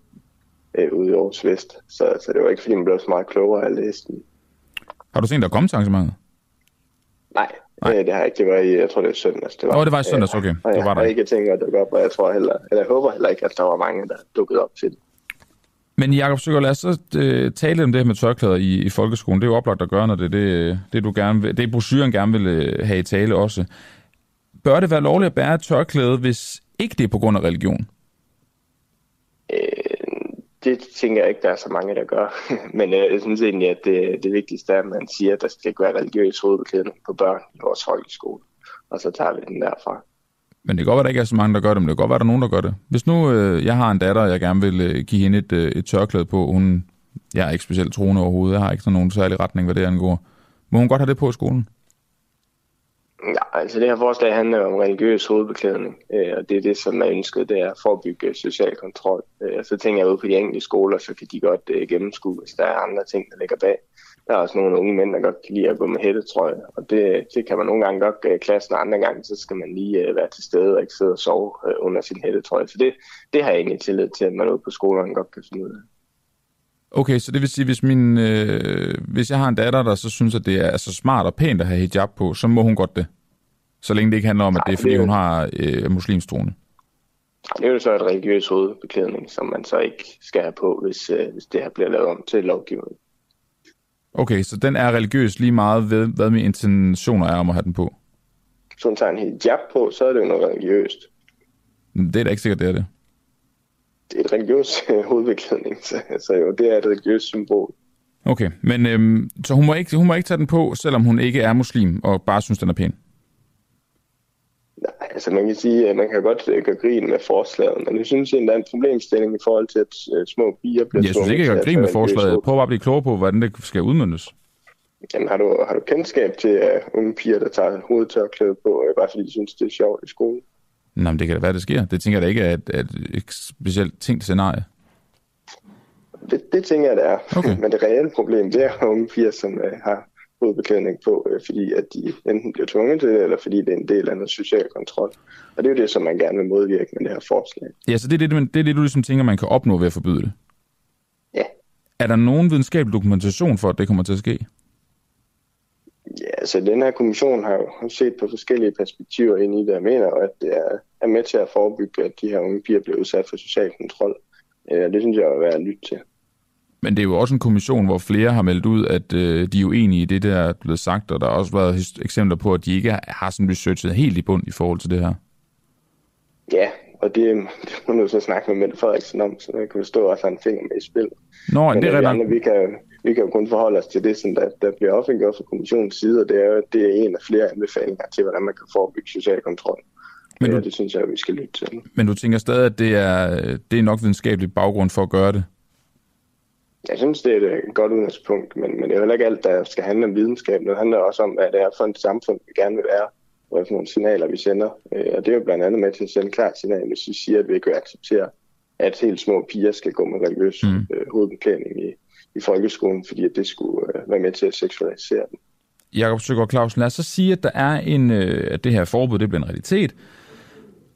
uh, ude i Aarhus Vest. Så, så det var ikke, fordi man blev så meget klogere af at læse den. Har du set, der kom til arrangementet? Nej, Nej. Det, det har jeg ikke. Det var i, jeg tror det var søndags. Det var, oh, det var i søndags, okay. Og det var der. Jeg ikke tænkt at dukke op, og jeg tror heller, eller jeg håber heller ikke, at der var mange, der dukkede op til det. Men Jakob Søger, lad os så uh, tale om det her med tørklæder i, i folkeskolen. Det er jo oplagt at gøre, når det er det, det, du gerne vil, det brosyren gerne vil uh, have i tale også. Bør det være lovligt at bære tørklæde, hvis ikke det er på grund af religion? Det tænker jeg ikke, der er så mange, der gør. Men øh, jeg synes egentlig, at det, det vigtigste er, at man siger, at der skal ikke være religiøs hovedbeklædning på børn i vores folkeskole. Og så tager vi den derfra. Men det kan godt være, at der ikke er så mange, der gør det, men det kan godt være, at der er nogen, der gør det. Hvis nu øh, jeg har en datter, og jeg gerne vil øh, give hende et, øh, et tørklæde på, hun, jeg er ikke specielt troende overhovedet, jeg har ikke sådan nogen særlig retning, hvad det angår. Må hun godt have det på i skolen? Ja, altså det her forslag handler om religiøs hovedbeklædning, øh, og det er det, som er ønsket, det er at forebygge social kontrol. Øh, så tænker jeg ud på de enkelte skoler, så kan de godt øh, gennemskue, hvis der er andre ting, der ligger bag. Der er også nogle unge mænd, der godt kan lide at gå med hættetrøje, og det, det kan man nogle gange godt i klassen, og andre gange, så skal man lige øh, være til stede og ikke sidde og sove øh, under sin hættetrøje. Så det, det har jeg egentlig tillid til, at man ude på skolerne godt kan finde ud af. Okay, så det vil sige, hvis, min, øh, hvis jeg har en datter, der så synes, at det er så smart og pænt at have hijab på, så må hun godt det? Så længe det ikke handler om, at det er, fordi hun har øh, muslimsk troende? Det er jo så et religiøs hovedbeklædning, som man så ikke skal have på, hvis, øh, hvis det her bliver lavet om til lovgivning. Okay, så den er religiøs lige meget ved, hvad min intentioner er om at have den på? Så hun tager en hijab på, så er det jo noget religiøst. Det er da ikke sikkert, det er det. Et religiøs hovedbeklædning, så, så jo, det er et religiøst symbol. Okay, men øhm, så hun må, ikke, hun må ikke tage den på, selvom hun ikke er muslim og bare synes, den er pæn? Nej, altså man kan sige, at man kan godt øh, gøre grin med forslaget, men jeg synes at der er en problemstilling i forhold til, at øh, små piger bliver Jeg synes ikke, jeg gør grin med forslaget. Prøv bare at blive klogere på, hvordan det skal udmyndes. Jamen, har du, har du kendskab til uh, unge piger, der tager hovedtørklæde på, uh, bare fordi de synes, det er sjovt i skolen? Nej, men det kan da være, det sker. Det tænker jeg da ikke er et, et, et specielt tænkt scenarie. Det, det tænker jeg, det er. Okay. men det reelle problem, det er unge piger, som uh, har hovedbeklædning på, øh, fordi at de enten bliver tvunget til det, eller fordi det er en del af noget social kontrol. Og det er jo det, som man gerne vil modvirke med det her forslag. Ja, så det er det, det, er det du ligesom tænker, man kan opnå ved at forbyde det? Ja. Er der nogen videnskabelig dokumentation for, at det kommer til at ske? Ja, altså den her kommission har jo set på forskellige perspektiver ind i det, jeg mener, at det er, er med til at forebygge, at de her unge piger bliver udsat for social kontrol. Ja, det synes jeg er værd at lytte til. Men det er jo også en kommission, hvor flere har meldt ud, at øh, de er uenige i det, der er blevet sagt, og der har også været eksempler på, at de ikke har sådan researchet helt i bund i forhold til det her. Ja, og det, det må du så snakke med Mette Frederiksen om, så jeg kan forstå, at han finger med i spil. Nå, Men det er andre, vi kan, vi kan jo kun forholde os til det, som der, der bliver offentliggjort fra kommissionens side, og det er, det er en af flere anbefalinger til, hvordan man kan forebygge social kontrol. Men du, ja, det synes jeg, vi skal lytte til. Men du tænker stadig, at det er, det er nok videnskabelig baggrund for at gøre det? Jeg synes, det er et godt udgangspunkt, men, men det er heller ikke alt, der skal handle om videnskab. Det handler også om, hvad det er for et samfund, vi gerne vil være, og hvilke nogle signaler, vi sender. Øh, og det er jo blandt andet med til at sende klart signal, hvis vi siger, at vi ikke vil acceptere, at helt små piger skal gå med religiøs mm. øh, hovedbeklædning i, i folkeskolen, fordi at det skulle øh, være med til at seksualisere dem. Jakob Søgaard Clausen, lad os så sige, at der er en, øh, at det her forbud det bliver en realitet,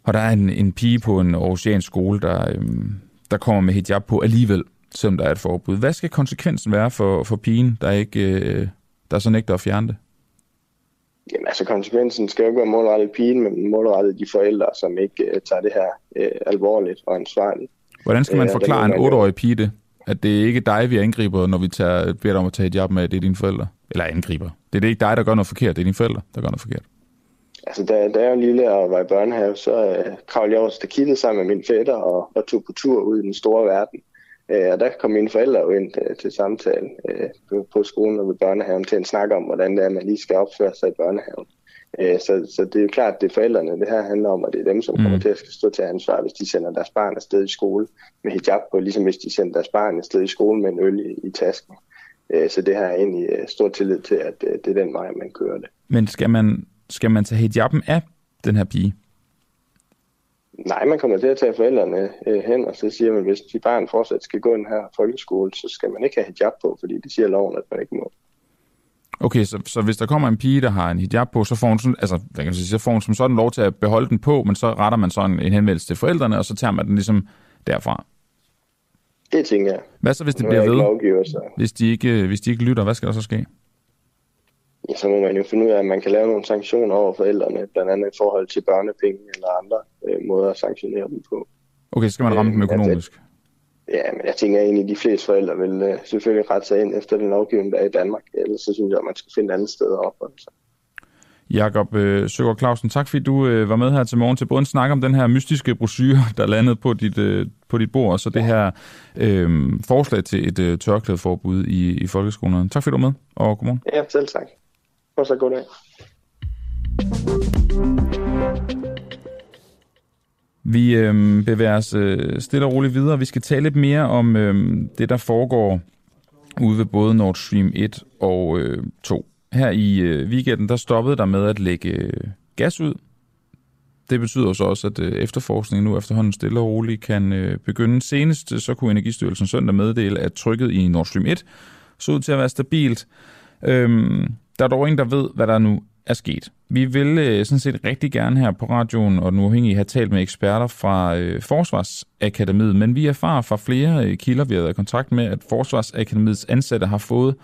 og der er en, en pige på en oceansk skole, der, øh, der kommer med hijab på alligevel selvom der er et forbud. Hvad skal konsekvensen være for, for pigen, der ikke øh, der så nægter at fjerne det? Jamen altså konsekvensen skal jo ikke være målrettet pigen, men målrettet de forældre, som ikke øh, tager det her øh, alvorligt og ansvarligt. Hvordan skal man øh, forklare en 8-årig pige det? At det er ikke dig, vi angriber, når vi tager, beder dig om at tage et job med, det er dine forældre? Eller angriber. Det er ikke dig, der gør noget forkert, det er dine forældre, der gør noget forkert. Altså, da, da jeg var lille og var i børnehave, så øh, kravlede jeg over stakittet sammen med min fætter og, og tog på tur ud i den store verden. Øh, og der kom mine forældre jo ind øh, til samtale øh, på skolen og ved børnehaven til en snak om, hvordan det er, man lige skal opføre sig i børnehaven. Øh, så, så det er jo klart, at det er forældrene, det her handler om, at det er dem, som kommer mm. til at stå til ansvar, hvis de sender deres barn afsted i skole med hijab på, ligesom hvis de sender deres barn afsted i skole med en øl i, i tasken. Øh, så det har jeg egentlig øh, stor tillid til, at det er den vej, man kører det. Men skal man, skal man tage hijaben af den her pige? Nej, man kommer til at tage forældrene hen, og så siger man, at hvis de barn fortsat skal gå den her folkeskole, så skal man ikke have hijab på, fordi det siger loven, at man ikke må. Okay, så, så hvis der kommer en pige, der har en hijab på, så får hun, sådan, altså, hvad kan man sige, så får hun som sådan lov til at beholde den på, men så retter man sådan en henvendelse til forældrene, og så tager man den ligesom derfra. Det tænker jeg. Hvad så, hvis det bliver ved? Lovgiver, så... Hvis, de ikke, hvis de ikke lytter, hvad skal der så ske? Ja, så må man jo finde ud af, at man kan lave nogle sanktioner over forældrene, blandt andet i forhold til børnepenge eller andre øh, måder at sanktionere dem på. Okay, så skal man ramme dem øh, økonomisk? Ja, men jeg tænker egentlig, at de fleste forældre vil uh, selvfølgelig rette sig ind efter den lovgivning, der er i Danmark. Ellers så synes jeg, at man skal finde et andet sted at opholde sig. Jakob øh, Søgaard Clausen, tak fordi du øh, var med her til morgen til både en snak om den her mystiske brochure, der landede på dit, øh, på dit bord, og så det her øh, forslag til et øh, tørklædeforbud i, i folkeskolerne. Tak fordi du var med, og godmorgen. Ja, selv tak. Og så god dag. Vi øh, bevæger os øh, stille og roligt videre. Vi skal tale lidt mere om øh, det, der foregår ude ved både Nord Stream 1 og øh, 2. Her i øh, weekenden, der stoppede der med at lægge øh, gas ud. Det betyder så også, at øh, efterforskningen nu efterhånden stille og roligt kan øh, begynde. Senest øh, så kunne Energistyrelsen søndag meddele, at trykket i Nord Stream 1 så ud til at være stabilt. Øhm, der er dog ingen, der ved, hvad der nu er sket. Vi vil øh, sådan set rigtig gerne her på radioen og nu uafhængige have talt med eksperter fra øh, Forsvarsakademiet, men vi erfarer fra flere øh, kilder, vi har været i kontakt med, at Forsvarsakademiets ansatte har fået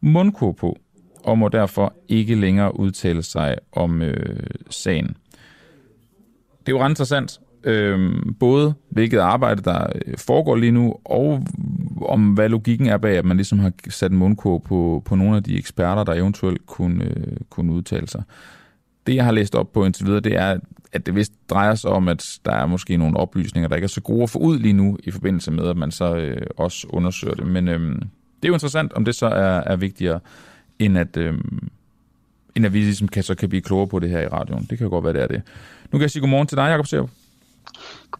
mundkur på og må derfor ikke længere udtale sig om øh, sagen. Det er jo ret interessant, øh, både hvilket arbejde, der øh, foregår lige nu, og om hvad logikken er bag, at man ligesom har sat en mundkur på, på nogle af de eksperter, der eventuelt kunne, øh, kunne udtale sig. Det, jeg har læst op på indtil videre, det er, at det vist drejer sig om, at der er måske nogle oplysninger, der ikke er så gode at få ud lige nu, i forbindelse med, at man så øh, også undersøger det. Men øh, det er jo interessant, om det så er, er vigtigere, end at, øh, end at vi ligesom kan, så kan blive klogere på det her i radioen. Det kan jo godt være, det er det. Nu kan jeg sige godmorgen til dig, Jacob Serup.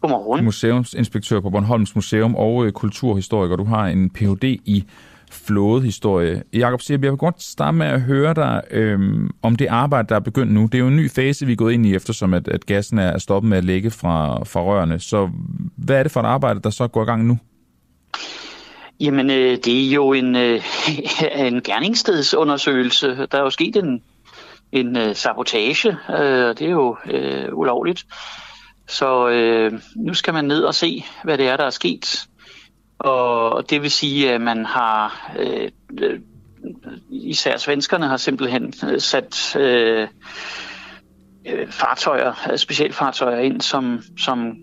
Godmorgen. Museumsinspektør på Bornholms Museum og øh, kulturhistoriker. Du har en Ph.D. i flådehistorie. Jakob siger, jeg vil godt starte med at høre dig øhm, om det arbejde, der er begyndt nu. Det er jo en ny fase, vi er gået ind i, eftersom at, at gassen er stoppet med at lægge fra, fra rørene. Så hvad er det for et arbejde, der så går i gang nu? Jamen, øh, det er jo en, øh, en gerningsstedsundersøgelse. Der er jo sket en, en øh, sabotage. Øh, det er jo øh, ulovligt. Så øh, nu skal man ned og se, hvad det er, der er sket. Og det vil sige, at man har, øh, øh især svenskerne har simpelthen øh, sat øh, øh, fartøjer, øh, specialfartøjer ind, som, som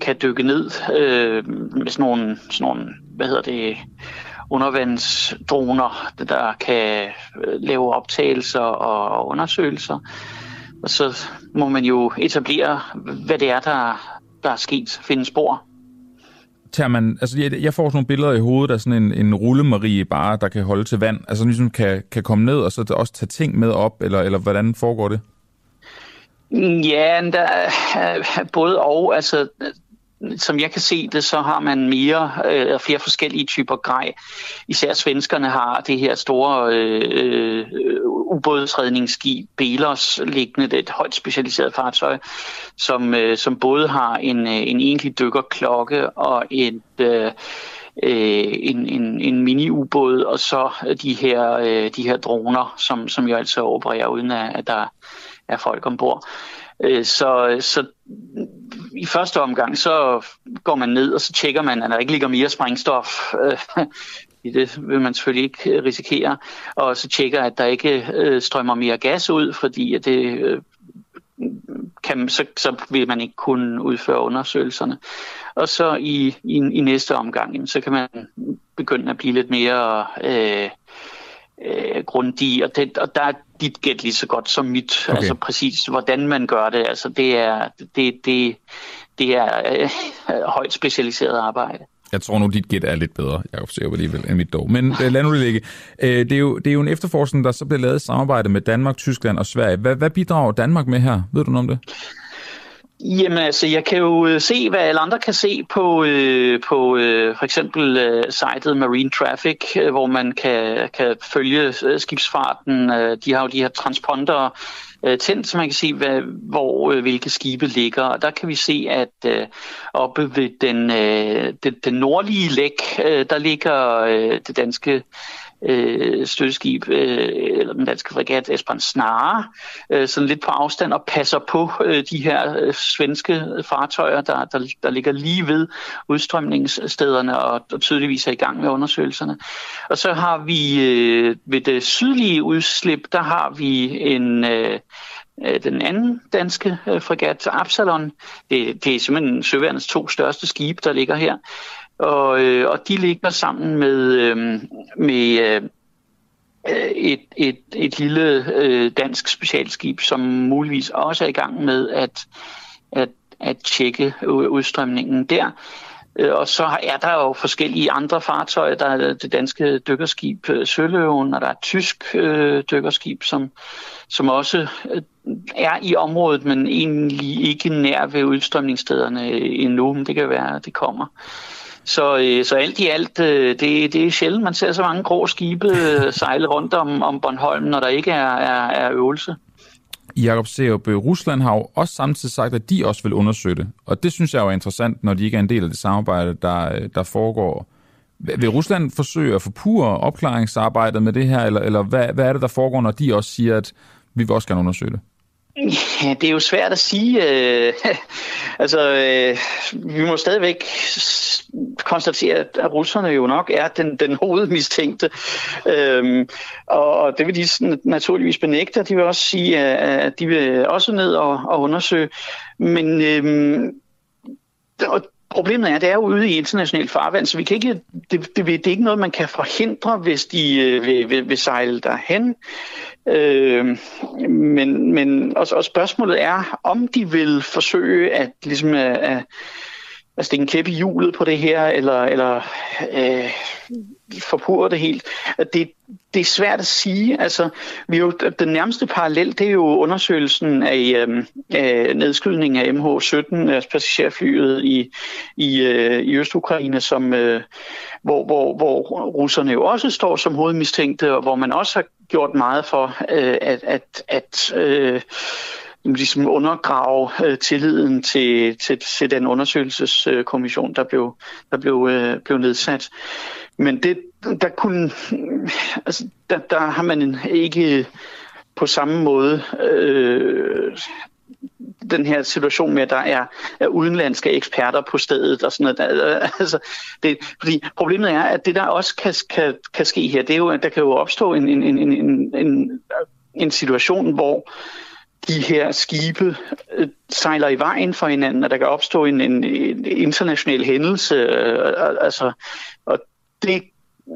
kan dykke ned øh, med sådan nogle, sådan nogle, hvad hedder det, undervandsdroner, der kan lave optagelser og undersøgelser. Og så må man jo etablere, hvad det er, der, der er sket, finde spor. Tager man, altså jeg, jeg får sådan nogle billeder i hovedet af sådan en, en rullemarie bare, der kan holde til vand, altså ligesom kan, kan komme ned og så også tage ting med op, eller, eller hvordan foregår det? Ja, der er både og. Altså, som jeg kan se det, så har man mere øh, flere forskellige typer grej. Især svenskerne har det her store øh, øh ubådsredningsskib Belos liggende, det er et højt specialiseret fartøj, som, øh, som både har en, øh, en egentlig dykkerklokke og et øh, øh, en, en, en mini-ubåd, og så de her, øh, de her droner, som, som jo altså opererer uden at, der er folk ombord. Øh, så, så i første omgang, så går man ned, og så tjekker man, at der ikke ligger mere sprængstof. Øh, det vil man selvfølgelig ikke risikere. Og så tjekker, at der ikke øh, strømmer mere gas ud, fordi at det kan, så, så vil man ikke kunne udføre undersøgelserne. Og så i, i, i næste omgang, så kan man begynde at blive lidt mere øh, øh, grundig, og, det, og der dit gæt lige så godt som mit. Okay. Altså præcis, hvordan man gør det. Altså det er, det, det, det er øh, højt specialiseret arbejde. Jeg tror nu, dit gæt er lidt bedre, Jacob Serup alligevel, end mit dog. Men øh, lad nu det ligge. Øh, det, er jo, det er jo en efterforskning, der så bliver lavet i samarbejde med Danmark, Tyskland og Sverige. Hvad, hvad bidrager Danmark med her? Ved du noget om det? Jamen altså, jeg kan jo øh, se, hvad alle andre kan se på, øh, på øh, for eksempel øh, sitet Marine Traffic, øh, hvor man kan, kan følge øh, skibsfarten. Øh, de har jo de her transponder øh, tændt, så man kan se, hvad, hvor øh, hvilke skibe ligger. Og der kan vi se, at øh, oppe ved den, øh, den, den nordlige læk, øh, der ligger øh, det danske øh, støtteskib, øh, eller den danske fregat Esbern Snare, øh, sådan lidt på afstand og passer på øh, de her øh, svenske fartøjer, der, der, der ligger lige ved udstrømningsstederne og, og tydeligvis er i gang med undersøgelserne. Og så har vi øh, ved det sydlige udslip, der har vi en... Øh, øh den anden danske øh, fregat, Absalon. Det, det er simpelthen søværnets to største skibe, der ligger her. Og, øh, og de ligger sammen med, øh, med øh, øh, et, et, et lille øh, dansk specialskib, som muligvis også er i gang med at, at, at tjekke udstrømningen der. Øh, og så er der jo forskellige andre fartøjer. Der er det danske dykkerskib øh, Søløven, og der er et tysk øh, dykkerskib, som, som også er i området, men egentlig ikke nær ved udstrømningsstederne endnu. Men det kan være, at det kommer. Så, øh, så alt i alt, øh, det, det er sjældent, man ser så mange grå skibe øh, sejle rundt om, om Bornholm, når der ikke er, er, er øvelse. Jakob Serup, Rusland har jo også samtidig sagt, at de også vil undersøge det. Og det synes jeg jo er interessant, når de ikke er en del af det samarbejde, der, der foregår. Vil Rusland forsøge at forpure opklaringsarbejdet med det her, eller, eller hvad, hvad er det, der foregår, når de også siger, at vi vil også gerne undersøge det? Ja, det er jo svært at sige. Øh, altså, øh, vi må stadigvæk konstatere, at russerne jo nok er den, den hovedmistænkte. Øhm, og det vil de naturligvis benægte. De vil også sige, at de vil også ned og, og undersøge. Men øhm, og Problemet er, at det er ude i internationalt farvand, så vi kan ikke, det, det, det er ikke noget, man kan forhindre, hvis de øh, vil, vil, vil sejle derhen. Øh, men men og, og spørgsmålet er, om de vil forsøge at, ligesom, at, at, at stikke en kæp i hjulet på det her, eller, eller øh, forpure det helt. Det, det er svært at sige. Altså, vi jo, den nærmeste parallel, det er jo undersøgelsen af, øhm, øh, af nedskydningen af MH17, altså passagerflyet i, i, øh, i Øst-Ukraine, som, øh, hvor, hvor, hvor russerne jo også står som hovedmistænkte, og hvor man også har gjort meget for øh, at, at, at øh, ligesom undergrave øh, tilliden til, til, til den undersøgelseskommission, der blev, der blev, øh, blev nedsat. Men det, der, kunne, altså, der, der har man ikke på samme måde øh, den her situation med, at der er, er udenlandske eksperter på stedet og sådan noget. Øh, altså, det, fordi problemet er, at det der også kan, kan, kan ske her, det er jo, at der kan jo opstå en, en, en, en, en, en situation, hvor de her skibe øh, sejler i vejen for hinanden, og der kan opstå en, en, en international hændelse. Øh, altså, og det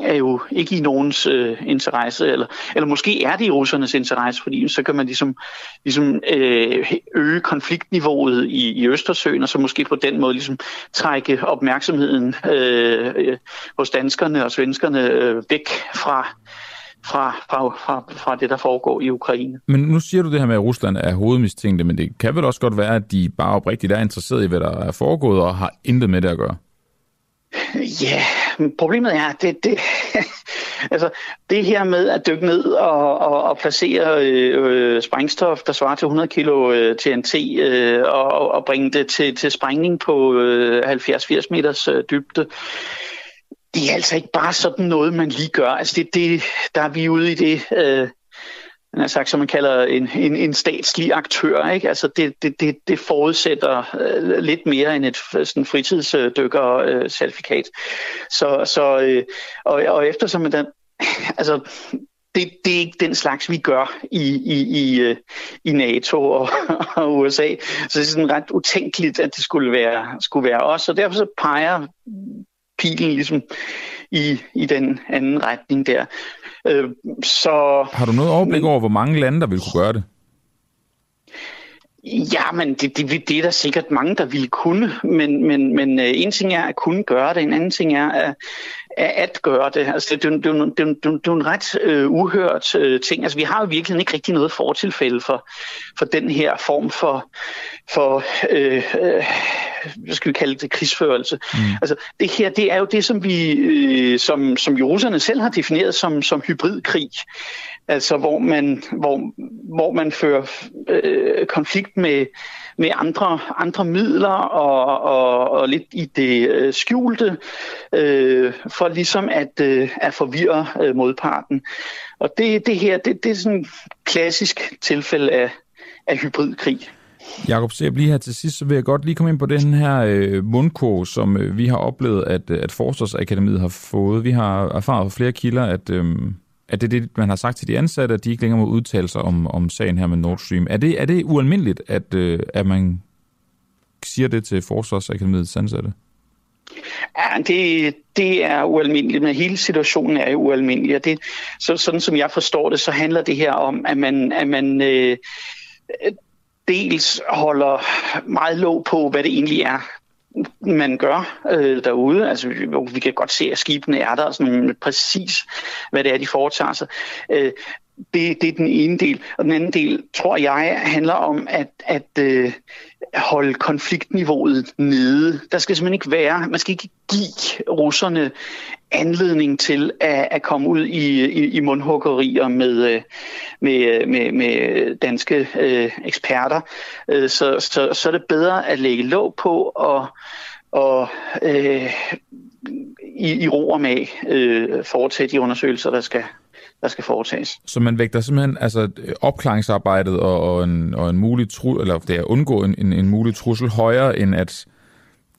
er jo ikke i nogens øh, interesse, eller, eller måske er det i russernes interesse, fordi så kan man ligesom, ligesom øh, øge konfliktniveauet i, i Østersøen, og så måske på den måde ligesom trække opmærksomheden øh, hos danskerne og svenskerne øh, væk fra, fra, fra, fra, fra det, der foregår i Ukraine. Men nu siger du det her med, at Rusland er hovedmistænkte, men det kan vel også godt være, at de bare oprigtigt er interesseret i, hvad der er foregået, og har intet med det at gøre? Ja, problemet er, at det, det, altså, det her med at dykke ned og, og, og placere øh, øh sprængstof, der svarer til 100 kilo øh, TNT, øh, og, og bringe det til, til sprængning på øh, 70-80 meters øh, dybde, det er altså ikke bare sådan noget, man lige gør. Altså det, det, der er vi ude i det, øh, har sagt, som man kalder en, en, en statslig aktør. Ikke? Altså det, det, det, det forudsætter øh, lidt mere end et sådan fritidsdykker-certifikat. Øh, så, så, øh, og, og eftersom den, altså, det, det er ikke den slags, vi gør i, i, i, øh, i NATO og, og USA. Så det er sådan ret utænkeligt, at det skulle være, skulle være os. Og derfor så peger pilen ligesom i, i den anden retning der. Øh, så, Har du noget overblik over, hvor mange lande, der vil kunne gøre det? Ja, men det, det, det er der sikkert mange, der ville kunne, men, men, men øh, en ting er at kunne gøre det, en anden ting er at, at gøre det. Altså, det, det, det, det, det, det, er en ret øh, uhørt øh, ting. Altså, vi har jo virkelig ikke rigtig noget fortilfælde for, for den her form for, for øh, øh, hvad skal vi kalde det, krigsførelse. Mm. Altså, det her, det er jo det, som vi, øh, som, som russerne selv har defineret som, som hybridkrig. Altså, hvor man, hvor, hvor man fører øh, konflikt med, med andre, andre midler og, og, og lidt i det øh, skjulte, øh, for ligesom at, øh, at forvirre øh, modparten. Og det, det her, det, det er sådan et klassisk tilfælde af, af hybridkrig. Jakob, så jeg lige her til sidst, så vil jeg godt lige komme ind på den her øh, mundkog, som øh, vi har oplevet, at, øh, at Forsvarsakademiet har fået. Vi har erfaret fra flere kilder, at, øh, at det er det, man har sagt til de ansatte, at de ikke længere må udtale sig om, om sagen her med Nord Stream. Er det, er det ualmindeligt, at, øh, at man siger det til Forsvarsakademiets ansatte? Ja, det, det er ualmindeligt, men hele situationen er jo ualmindelig. Og det, så, sådan som jeg forstår det, så handler det her om, at man, at man øh, dels holder meget låg på, hvad det egentlig er, man gør øh, derude. Altså, vi, vi kan godt se, at skibene er der, og sådan præcis, hvad det er, de foretager sig. Øh, det, det er den ene del. Og den anden del, tror jeg, handler om at, at øh, holde konfliktniveauet nede. Der skal simpelthen ikke være, man skal ikke give russerne anledning til at, at komme ud i, i, i mundhuggerier med, øh, med, øh, med, med danske øh, eksperter. Øh, så, så, så er det bedre at lægge låg på og, og øh, i, i ro og mag øh, foretage de undersøgelser, der skal, der skal foretages. Så man vægter simpelthen altså, opklaringsarbejdet og, og, en, og en mulig tru, eller det at undgå en, en, en mulig trussel højere, end at,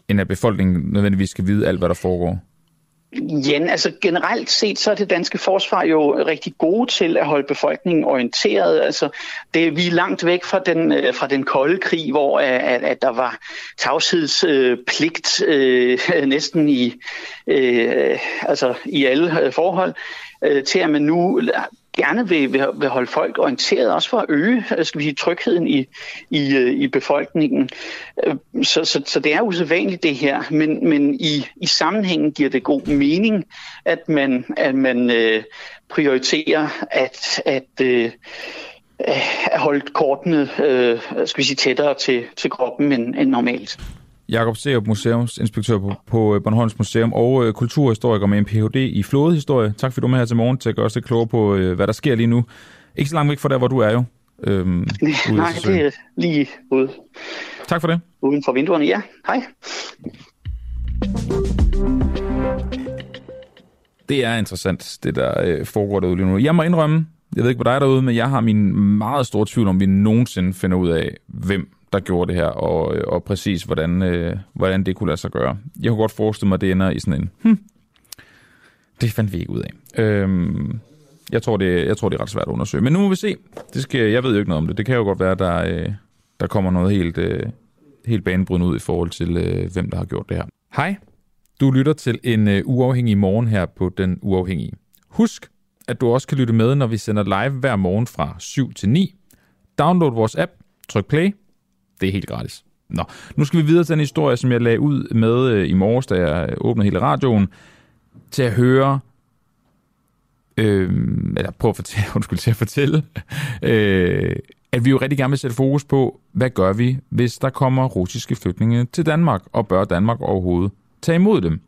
end at befolkningen nødvendigvis skal vide alt, hvad der foregår? Ja, altså generelt set, så er det danske forsvar jo rigtig gode til at holde befolkningen orienteret. Altså, det, vi er langt væk fra den, øh, fra den kolde krig, hvor at, at der var tavshedspligt øh, næsten i, øh, altså, i alle øh, forhold, øh, til at man nu øh, gerne vil, vil, vil holde folk orienteret, også for at øge øh, skal vi sige, trygheden i, i, øh, i befolkningen. Så, så, så det er usædvanligt det her, men, men i, i sammenhængen giver det god mening, at man, at man øh, prioriterer at, at øh, at holde kortene øh, skal vi sige, tættere til, til kroppen end, end normalt. Jakob Serup, museumsinspektør på, på øh, Bornholms Museum og øh, kulturhistoriker med en Ph.D. i flådehistorie. Tak fordi du er med her til morgen til at gøre os lidt klogere på, øh, hvad der sker lige nu. Ikke så langt væk fra der, hvor du er jo. Øhm, Nej, det er lige ude. Tak for det. Uden for vinduerne, ja. Hej. Det er interessant, det der øh, foregår derude lige nu. Jeg må indrømme, jeg ved ikke, der er derude, men jeg har min meget store tvivl om, vi nogensinde finder ud af, hvem der gjorde det her, og, øh, og præcis hvordan, øh, hvordan det kunne lade sig gøre. Jeg kunne godt forestille mig, at det ender i sådan en, hm, det fandt vi ikke ud af. Øhm, jeg, tror, det, jeg tror, det er ret svært at undersøge. Men nu må vi se. Det skal, jeg ved jo ikke noget om det. Det kan jo godt være, at der, øh, der kommer noget helt, øh, helt banebrydende ud i forhold til, øh, hvem der har gjort det her. Hej, du lytter til en øh, uafhængig morgen her på Den Uafhængige. Husk, at du også kan lytte med, når vi sender live hver morgen fra 7 til 9. Download vores app, tryk play, det er helt gratis. Nå, nu skal vi videre til den historie, som jeg lagde ud med øh, i morges, da jeg åbnede hele radioen, til at høre, øh, eller prøve at fortælle, undskyld, til at fortælle, øh, at vi jo rigtig gerne vil sætte fokus på, hvad gør vi, hvis der kommer russiske flygtninge til Danmark, og bør Danmark overhovedet tage imod dem?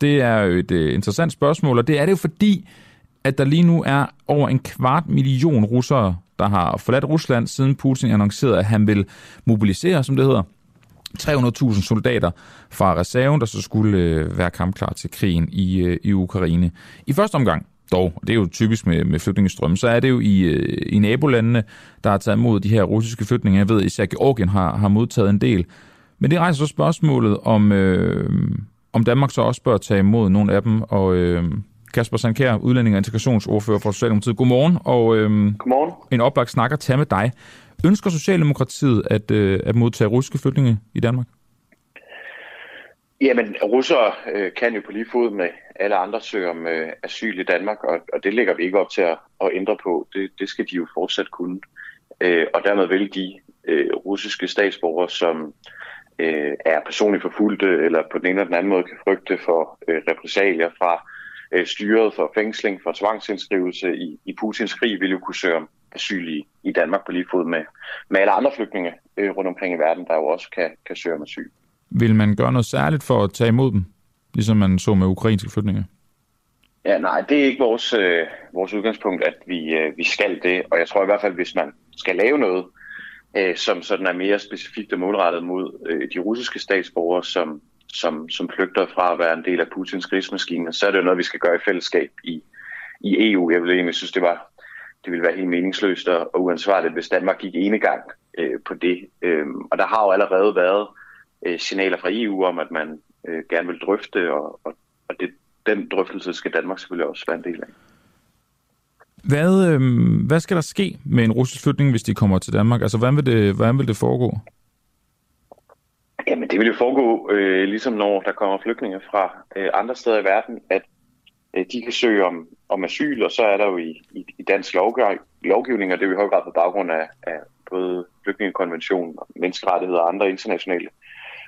Det er jo et øh, interessant spørgsmål, og det er det jo fordi, at der lige nu er over en kvart million russere, der har forladt Rusland, siden Putin annoncerede, at han vil mobilisere, som det hedder, 300.000 soldater fra reserven, der så skulle øh, være kampklar til krigen i, øh, i Ukraine. I første omgang, dog, og det er jo typisk med, med flygtningestrømme, så er det jo i, øh, i nabolandene, der har taget imod de her russiske flygtninge. Jeg ved, især Georgien har, har modtaget en del. Men det rejser så spørgsmålet, om, øh, om Danmark så også bør tage imod nogle af dem, og øh, Kasper Sandkær, udlænding og integrationsordfører for Socialdemokratiet. Godmorgen, og øhm, Godmorgen. en oplagt snakker tage med dig. Ønsker Socialdemokratiet at, øh, at modtage russiske flygtninge i Danmark? Jamen, russere øh, kan jo på lige fod med alle andre søge om øh, asyl i Danmark, og, og det lægger vi ikke op til at, at ændre på. Det, det skal de jo fortsat kunne. Øh, og dermed vil de øh, russiske statsborgere, som øh, er personligt forfulgte eller på den ene eller den anden måde kan frygte for øh, repressalier fra øh, styret for fængsling, for tvangsindskrivelse i, i Putins krig, vil jo kunne søge om asyl i, i Danmark på lige fod med, med alle andre flygtninge øh, rundt omkring i verden, der jo også kan, kan søge om asyl. Vil man gøre noget særligt for at tage imod dem, ligesom man så med ukrainske flygtninge? Ja, nej, det er ikke vores, øh, vores udgangspunkt, at vi, øh, vi skal det. Og jeg tror i hvert fald, hvis man skal lave noget, øh, som sådan er mere specifikt og målrettet mod øh, de russiske statsborgere, som, som, som flygter fra at være en del af Putins krigsmaskine, så er det jo noget, vi skal gøre i fællesskab i, i EU. Jeg vil egentlig synes, det var det ville være helt meningsløst og uansvarligt, hvis Danmark gik ene gang øh, på det. Øh, og der har jo allerede været øh, signaler fra EU om, at man øh, gerne vil drøfte, og, og, og det, den drøftelse skal Danmark selvfølgelig også være en del af. Hvad, øh, hvad skal der ske med en russisk flytning, hvis de kommer til Danmark? Altså, hvordan vil det, hvordan vil det foregå? Jamen, det vil jo foregå, øh, ligesom når der kommer flygtninge fra øh, andre steder i verden, at øh, de kan søge om, om asyl, og så er der jo i, i, i dansk lovgivning, og det er jo i høj grad på baggrund af, af både flygtningekonventionen, menneskerettigheder og andre internationale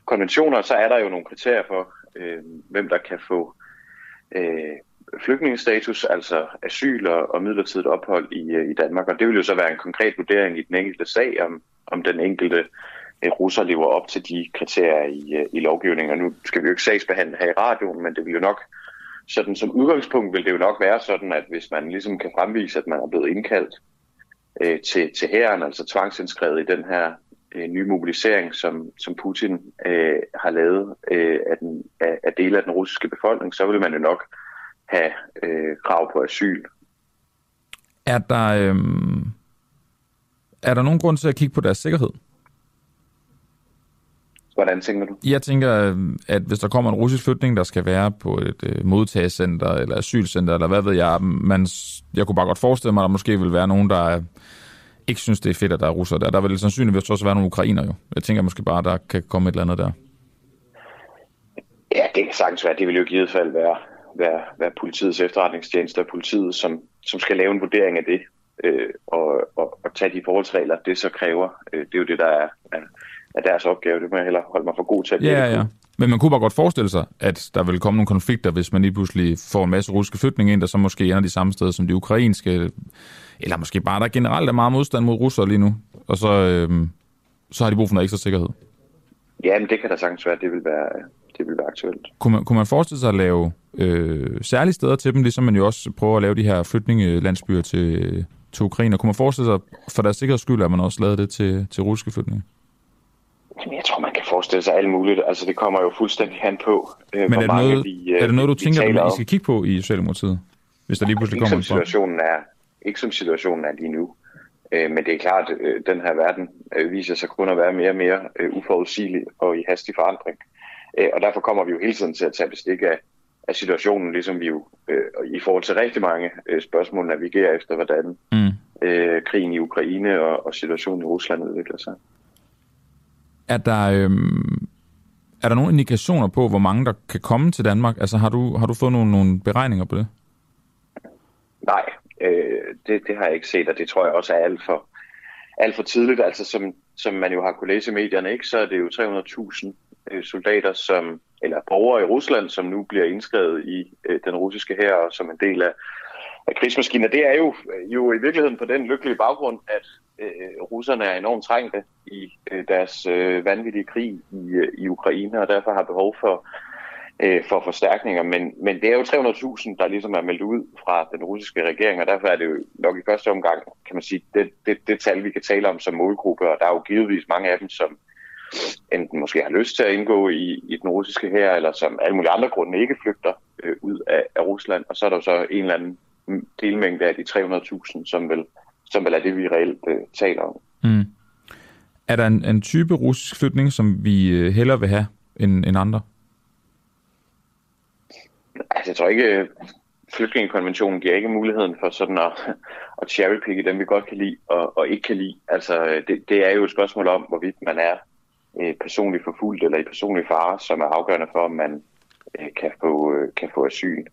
konventioner, så er der jo nogle kriterier for, øh, hvem der kan få øh, flygtningestatus, altså asyl og, og midlertidigt ophold i, øh, i Danmark. Og det vil jo så være en konkret vurdering i den enkelte sag, om, om den enkelte øh, Øh, russer lever op til de kriterier i, øh, i lovgivningen. Og nu skal vi jo ikke sagsbehandle her i radioen, men det vil jo nok, sådan som udgangspunkt vil det jo nok være sådan, at hvis man ligesom kan fremvise, at man er blevet indkaldt øh, til, til hæren, altså tvangsindskrevet i den her øh, nye mobilisering, som, som Putin øh, har lavet øh, af, den, af, af dele af den russiske befolkning, så vil man jo nok have øh, krav på asyl. Er der, øh, er der nogen grund til at kigge på deres sikkerhed? Hvordan tænker du? Jeg tænker, at hvis der kommer en russisk flytning, der skal være på et øh, modtagelsescenter eller asylcenter, eller hvad ved jeg, man, jeg kunne bare godt forestille mig, at der måske vil være nogen, der ikke synes, det er fedt, at der er russere der. Der vil sandsynligvis også være nogle ukrainer jo. Jeg tænker måske bare, der kan komme et eller andet der. Ja, det kan sagtens være. Det vil jo i givet fald være, være, være politiets efterretningstjeneste og politiet, som, som skal lave en vurdering af det øh, og, og, og tage de forholdsregler, det så kræver. Øh, det er jo det, der er, er, er deres opgave. Det må jeg heller holde mig for god til at Ja, ja. Men man kunne bare godt forestille sig, at der vil komme nogle konflikter, hvis man lige pludselig får en masse russiske flygtninge ind, der så måske ender de samme steder som de ukrainske eller måske bare, der generelt er meget modstand mod russere lige nu, og så, øh, så har de brug for noget ekstra sikkerhed. Ja, men det kan da sagtens være, det vil være, det vil være aktuelt. Kunne man, kunne man forestille sig at lave øh, særlige steder til dem, ligesom man jo også prøver at lave de her flytningelandsbyer til, til Ukraine? Kunne man forestille sig, for deres sikkerheds skyld, at man også lavede det til, til russiske flygtninge? Jeg tror, man kan forestille sig alt muligt. Altså, det kommer jo fuldstændig hen på, øh, Men er det noget, vi, øh, er det noget, du tænker, at I skal kigge på i Socialdemokratiet? Hvis der lige pludselig kommer en situationen er, ikke som situationen er lige nu. Øh, men det er klart, at øh, den her verden øh, viser sig kun at være mere og mere uforudsigelig og i hastig forandring. Og derfor kommer vi jo hele tiden til at tage bestik af, af situationen, ligesom vi jo i forhold til rigtig mange spørgsmål navigerer efter, hvordan mm. krigen i Ukraine og, og situationen i Rusland udvikler sig. Er der, øhm, er der nogle indikationer på, hvor mange der kan komme til Danmark? Altså har du, har du fået nogle, nogle beregninger på det? Nej, Øh, det, det har jeg ikke set, og det tror jeg også er alt for, alt for tidligt. Altså som, som man jo har kunne læse i medierne, ikke, så er det jo 300.000 øh, soldater, som, eller borgere i Rusland, som nu bliver indskrevet i øh, den russiske her som en del af, af krigsmaskiner, Det er jo, øh, jo i virkeligheden på den lykkelige baggrund, at øh, russerne er enormt trængte i øh, deres øh, vanvittige krig i, øh, i Ukraine, og derfor har behov for øh, for forstærkninger, men, men det er jo 300.000, der ligesom er meldt ud fra den russiske regering, og derfor er det jo nok i første omgang, kan man sige, det, det, det tal, vi kan tale om som målgruppe, og der er jo givetvis mange af dem, som enten måske har lyst til at indgå i, i den russiske her, eller som alle mulige andre grunde ikke flygter øh, ud af, af Rusland, og så er der jo så en eller anden delmængde af de 300.000, som vel, som vel er det, vi reelt øh, taler om. Mm. Er der en, en type russisk flytning, som vi øh, hellere vil have end, end andre? Altså, jeg tror ikke, flygtningekonventionen giver ikke muligheden for sådan at, at cherrypicke dem, vi godt kan lide og, og ikke kan lide. Altså, det, det er jo et spørgsmål om, hvorvidt man er øh, personligt forfulgt eller i personlig fare, som er afgørende for, om man øh, kan, få, øh, kan få asyl.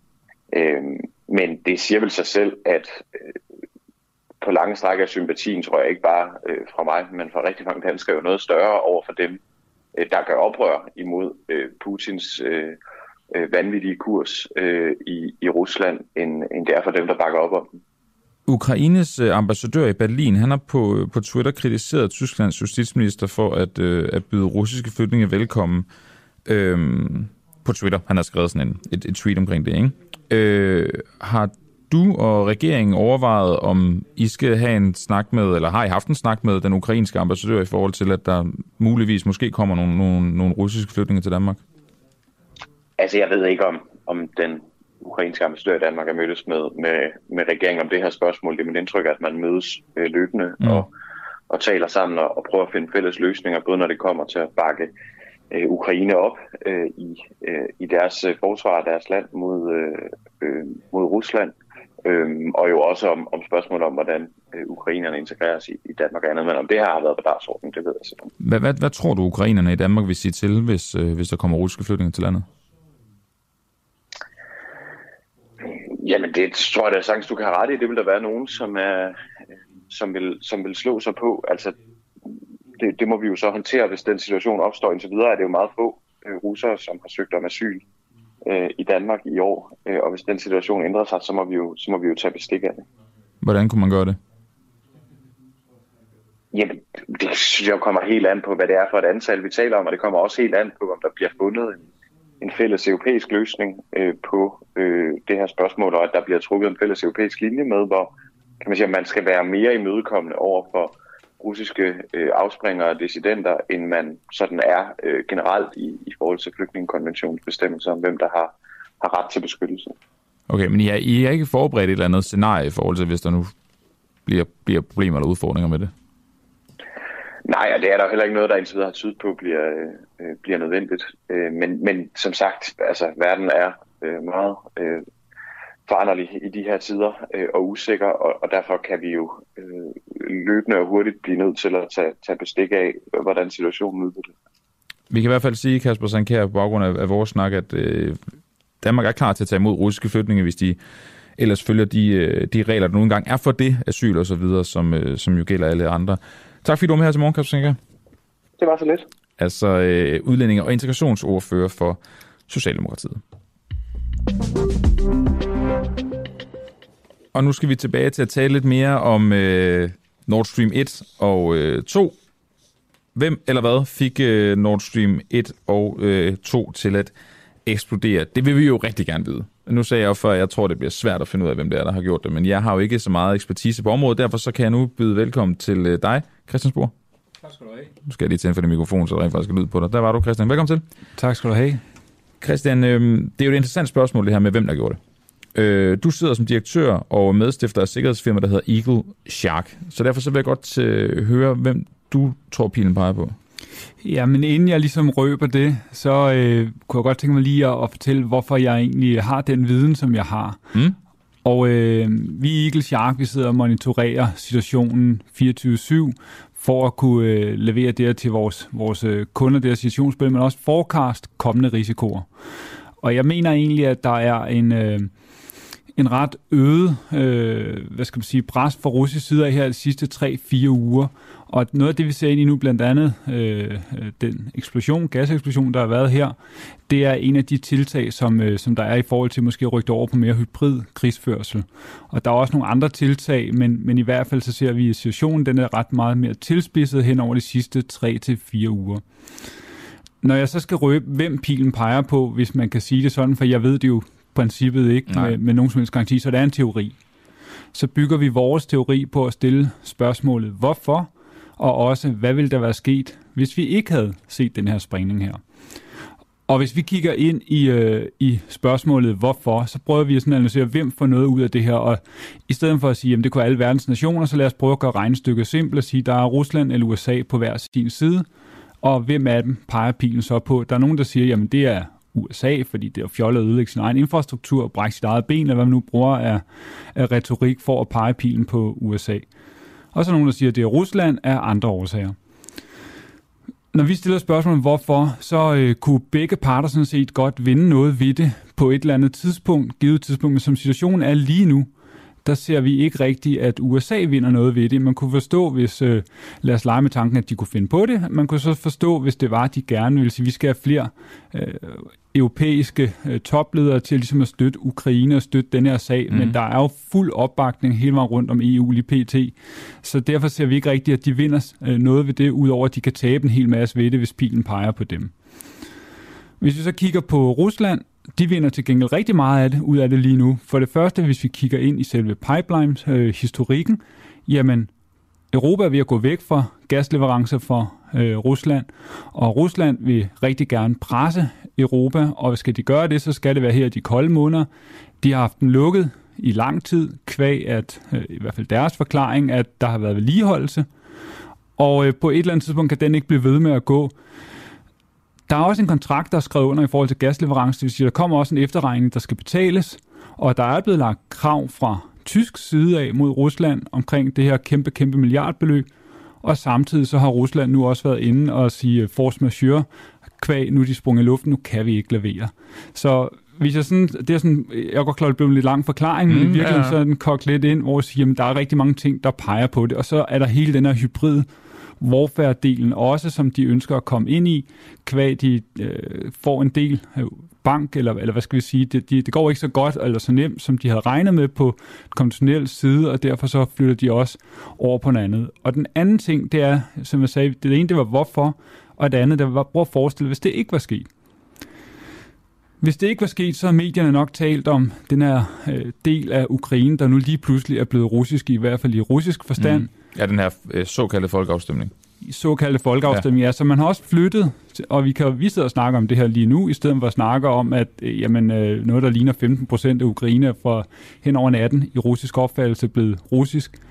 Øh, men det siger vel sig selv, at øh, på lange stræk er sympatien, tror jeg ikke bare øh, fra mig, men fra rigtig mange danskere, jo noget større over for dem, øh, der gør oprør imod øh, Putins øh, øh, vanvittige kurs øh, i, i Rusland, end, end det er for dem, der bakker op om den. Ukraines øh, ambassadør i Berlin, han har på, øh, på Twitter kritiseret Tysklands justitsminister for at, øh, at byde russiske flygtninge velkommen. Øhm, på Twitter, han har skrevet sådan en, et, et tweet omkring det, ikke? Øh, har du og regeringen overvejet, om I skal have en snak med, eller har I haft en snak med den ukrainske ambassadør i forhold til, at der muligvis måske kommer nogle, nogle, nogle russiske flygtninge til Danmark? Altså, jeg ved ikke, om, om den ukrainske ambassadør i Danmark er mødtes med, med, med regeringen om det her spørgsmål. Det er mit indtryk, at man mødes øh, løbende mm. og, og taler sammen og, og prøver at finde fælles løsninger, både når det kommer til at bakke øh, Ukraine op øh, i, øh, i deres øh, forsvar af deres land mod, øh, øh, mod Rusland, Øhm, og jo også om, om spørgsmål om, hvordan øh, ukrainerne integreres i, i Danmark og andet. Men om det her har været på dagsordenen, det ved jeg simpelthen. Hvad, hvad, hvad tror du, ukrainerne i Danmark vil sige til, hvis, øh, hvis der kommer russiske flygtninge til landet? Jamen, det tror jeg da sagtens, du kan have ret i. Det vil der være nogen, som, er, øh, som, vil, som vil slå sig på. Altså, det, det må vi jo så håndtere, hvis den situation opstår. Indtil videre er det jo meget få øh, russere, som har søgt om asyl øh, i Danmark i år. Øh, og hvis den situation ændrer sig, så må vi jo, så må vi jo tage bestik af det. Hvordan kunne man gøre det? Jamen, det synes jeg kommer helt an på, hvad det er for et antal, vi taler om, og det kommer også helt an på, om der bliver fundet en, en fælles europæisk løsning øh, på øh, det her spørgsmål, og at der bliver trukket en fælles europæisk linje med, hvor kan man sige, at man skal være mere imødekommende over for russiske øh, afspringere og dissidenter, end man sådan er øh, generelt i, i forhold til flygtningekonventionens bestemmelser om, hvem der har, har ret til beskyttelse. Okay, men I er, I er ikke forberedt et eller andet scenarie i forhold til, hvis der nu bliver, bliver problemer eller udfordringer med det? Nej, og det er der heller ikke noget, der indtil videre har tydet på, bliver, øh, bliver nødvendigt. Øh, men, men som sagt, altså, verden er øh, meget øh, foranderlig i de her tider øh, og usikker, og, og derfor kan vi jo øh, løbende og hurtigt blive nødt til at tage, tage bestik af, hvordan situationen udvikler Vi kan i hvert fald sige, Kasper Sankær, på baggrund af, af vores snak, at øh, Danmark er klar til at tage imod russiske flygtninge, hvis de ellers følger de, øh, de regler, der nogle gange er for det, asyl og så videre, som, øh, som jo gælder alle andre. Tak fordi du var med her til morgen, Kasper Sankær. Det var så lidt. Altså øh, udlændinge- og integrationsordfører for Socialdemokratiet. Og nu skal vi tilbage til at tale lidt mere om øh, Nord Stream 1 og øh, 2. Hvem eller hvad fik øh, Nord Stream 1 og øh, 2 til at eksplodere? Det vil vi jo rigtig gerne vide. Nu sagde jeg jo før, at jeg tror, det bliver svært at finde ud af, hvem det er, der har gjort det. Men jeg har jo ikke så meget ekspertise på området, derfor så kan jeg nu byde velkommen til øh, dig, Christian Spor. Tak skal du have. Nu skal jeg lige tænde for det mikrofon, så der rent faktisk skal lyd på dig. Der var du, Christian. Velkommen til. Tak skal du have. Christian, øh, det er jo et interessant spørgsmål, det her med, hvem der gjorde det. Øh, du sidder som direktør og medstifter af sikkerhedsfirma, der hedder Eagle Shark. Så derfor så vil jeg godt øh, høre, hvem du tror, pilen peger på. Ja, men inden jeg ligesom røber det, så øh, kunne jeg godt tænke mig lige at, at fortælle, hvorfor jeg egentlig har den viden, som jeg har. Mm. Og øh, vi i Eagle Shark, vi sidder og monitorerer situationen 24-7, for at kunne øh, levere det til vores, vores øh, kunder, det her situationsbillede, men også forecast kommende risikoer. Og jeg mener egentlig, at der er en... Øh, en ret øget øh, hvad skal man sige, pres fra russisk side af her de sidste 3-4 uger. Og noget af det, vi ser ind i nu, blandt andet øh, øh, den eksplosion, gaseksplosion, der har været her, det er en af de tiltag, som, øh, som der er i forhold til måske at rykke over på mere hybrid krigsførsel. Og der er også nogle andre tiltag, men, men i hvert fald så ser vi, at situationen den er ret meget mere tilspidset hen over de sidste 3-4 uger. Når jeg så skal røbe, hvem pilen peger på, hvis man kan sige det sådan, for jeg ved det jo princippet ikke med, med nogen som helst garanti, så det er en teori. Så bygger vi vores teori på at stille spørgsmålet, hvorfor, og også, hvad ville der være sket, hvis vi ikke havde set den her sprængning her. Og hvis vi kigger ind i, øh, i spørgsmålet, hvorfor, så prøver vi at sådan analysere, hvem får noget ud af det her. Og i stedet for at sige, at det kunne alle verdens nationer, så lad os prøve at gøre regnestykket simpelt og sige, at der er Rusland eller USA på hver sin side. Og hvem af dem peger pilen så på? Der er nogen, der siger, at det er USA, fordi det er fjollet at ødelægge sin egen infrastruktur og brække sit eget ben, eller hvad man nu bruger af, af retorik for at pege pilen på USA. Og så er nogen, der siger, at det er Rusland af andre årsager. Når vi stiller spørgsmålet hvorfor, så øh, kunne begge parter sådan set godt vinde noget ved det på et eller andet tidspunkt, givet tidspunkt, men som situationen er lige nu, der ser vi ikke rigtigt, at USA vinder noget ved det. Man kunne forstå, hvis, øh, lad os lege med tanken, at de kunne finde på det. Man kunne så forstå, hvis det var, at de gerne ville sige, at vi skal have flere øh, europæiske øh, topledere til ligesom at støtte Ukraine og støtte den her sag, mm. men mhm. der er jo fuld opbakning hele vejen rundt om EU lige pt. Så derfor ser vi ikke rigtigt, at de vinder øh, noget ved det, udover at de kan tabe en hel masse ved det, hvis pilen peger på dem. Hvis vi så kigger på Rusland, de vinder til gengæld rigtig meget af det, ud af det lige nu. For det første, hvis vi kigger ind i selve pipeline-historikken, øh, jamen Europa er ved at gå væk fra gasleverancer fra øh, Rusland, og Rusland vil rigtig gerne presse Europa, og skal de gøre det, så skal det være her de kolde måneder. De har haft den lukket i lang tid, kvæg at, øh, i hvert fald deres forklaring, at der har været vedligeholdelse, og øh, på et eller andet tidspunkt kan den ikke blive ved med at gå. Der er også en kontrakt, der er skrevet under i forhold til gasleverance, det vil sige, der kommer også en efterregning, der skal betales, og der er blevet lagt krav fra tysk side af mod Rusland omkring det her kæmpe, kæmpe milliardbeløb, og samtidig så har Rusland nu også været inde og sige force majeure, kvæg, nu er de sprunget i luften, nu kan vi ikke levere. Så hvis jeg sådan, det er sådan, jeg går klar, det blev en lidt lang forklaring, mm, men i virkeligheden ja. så er den kogt lidt ind, hvor jeg siger, at der er rigtig mange ting, der peger på det, og så er der hele den her hybrid warfare-delen også, som de ønsker at komme ind i, kvæg de øh, får en del bank, eller, eller hvad skal vi sige, det, de, det går ikke så godt eller så nemt, som de havde regnet med på den konventionelle side, og derfor så flytter de også over på noget andet. Og den anden ting, det er, som jeg sagde, det ene, det var hvorfor, og det andet, det var, prøv at forestille, hvis det ikke var sket. Hvis det ikke var sket, så har medierne nok talt om den her øh, del af Ukraine, der nu lige pludselig er blevet russisk, i hvert fald i russisk forstand. Mm. Ja, den her øh, såkaldte folkeafstemning. Såkaldte folkeafstemning, ja. ja. Så man har også flyttet, og vi kan vi sidder og snakke om det her lige nu, i stedet for at snakke om, at øh, jamen, øh, noget, der ligner 15 procent af Ukraine fra hen over natten i russisk opfattelse blevet russisk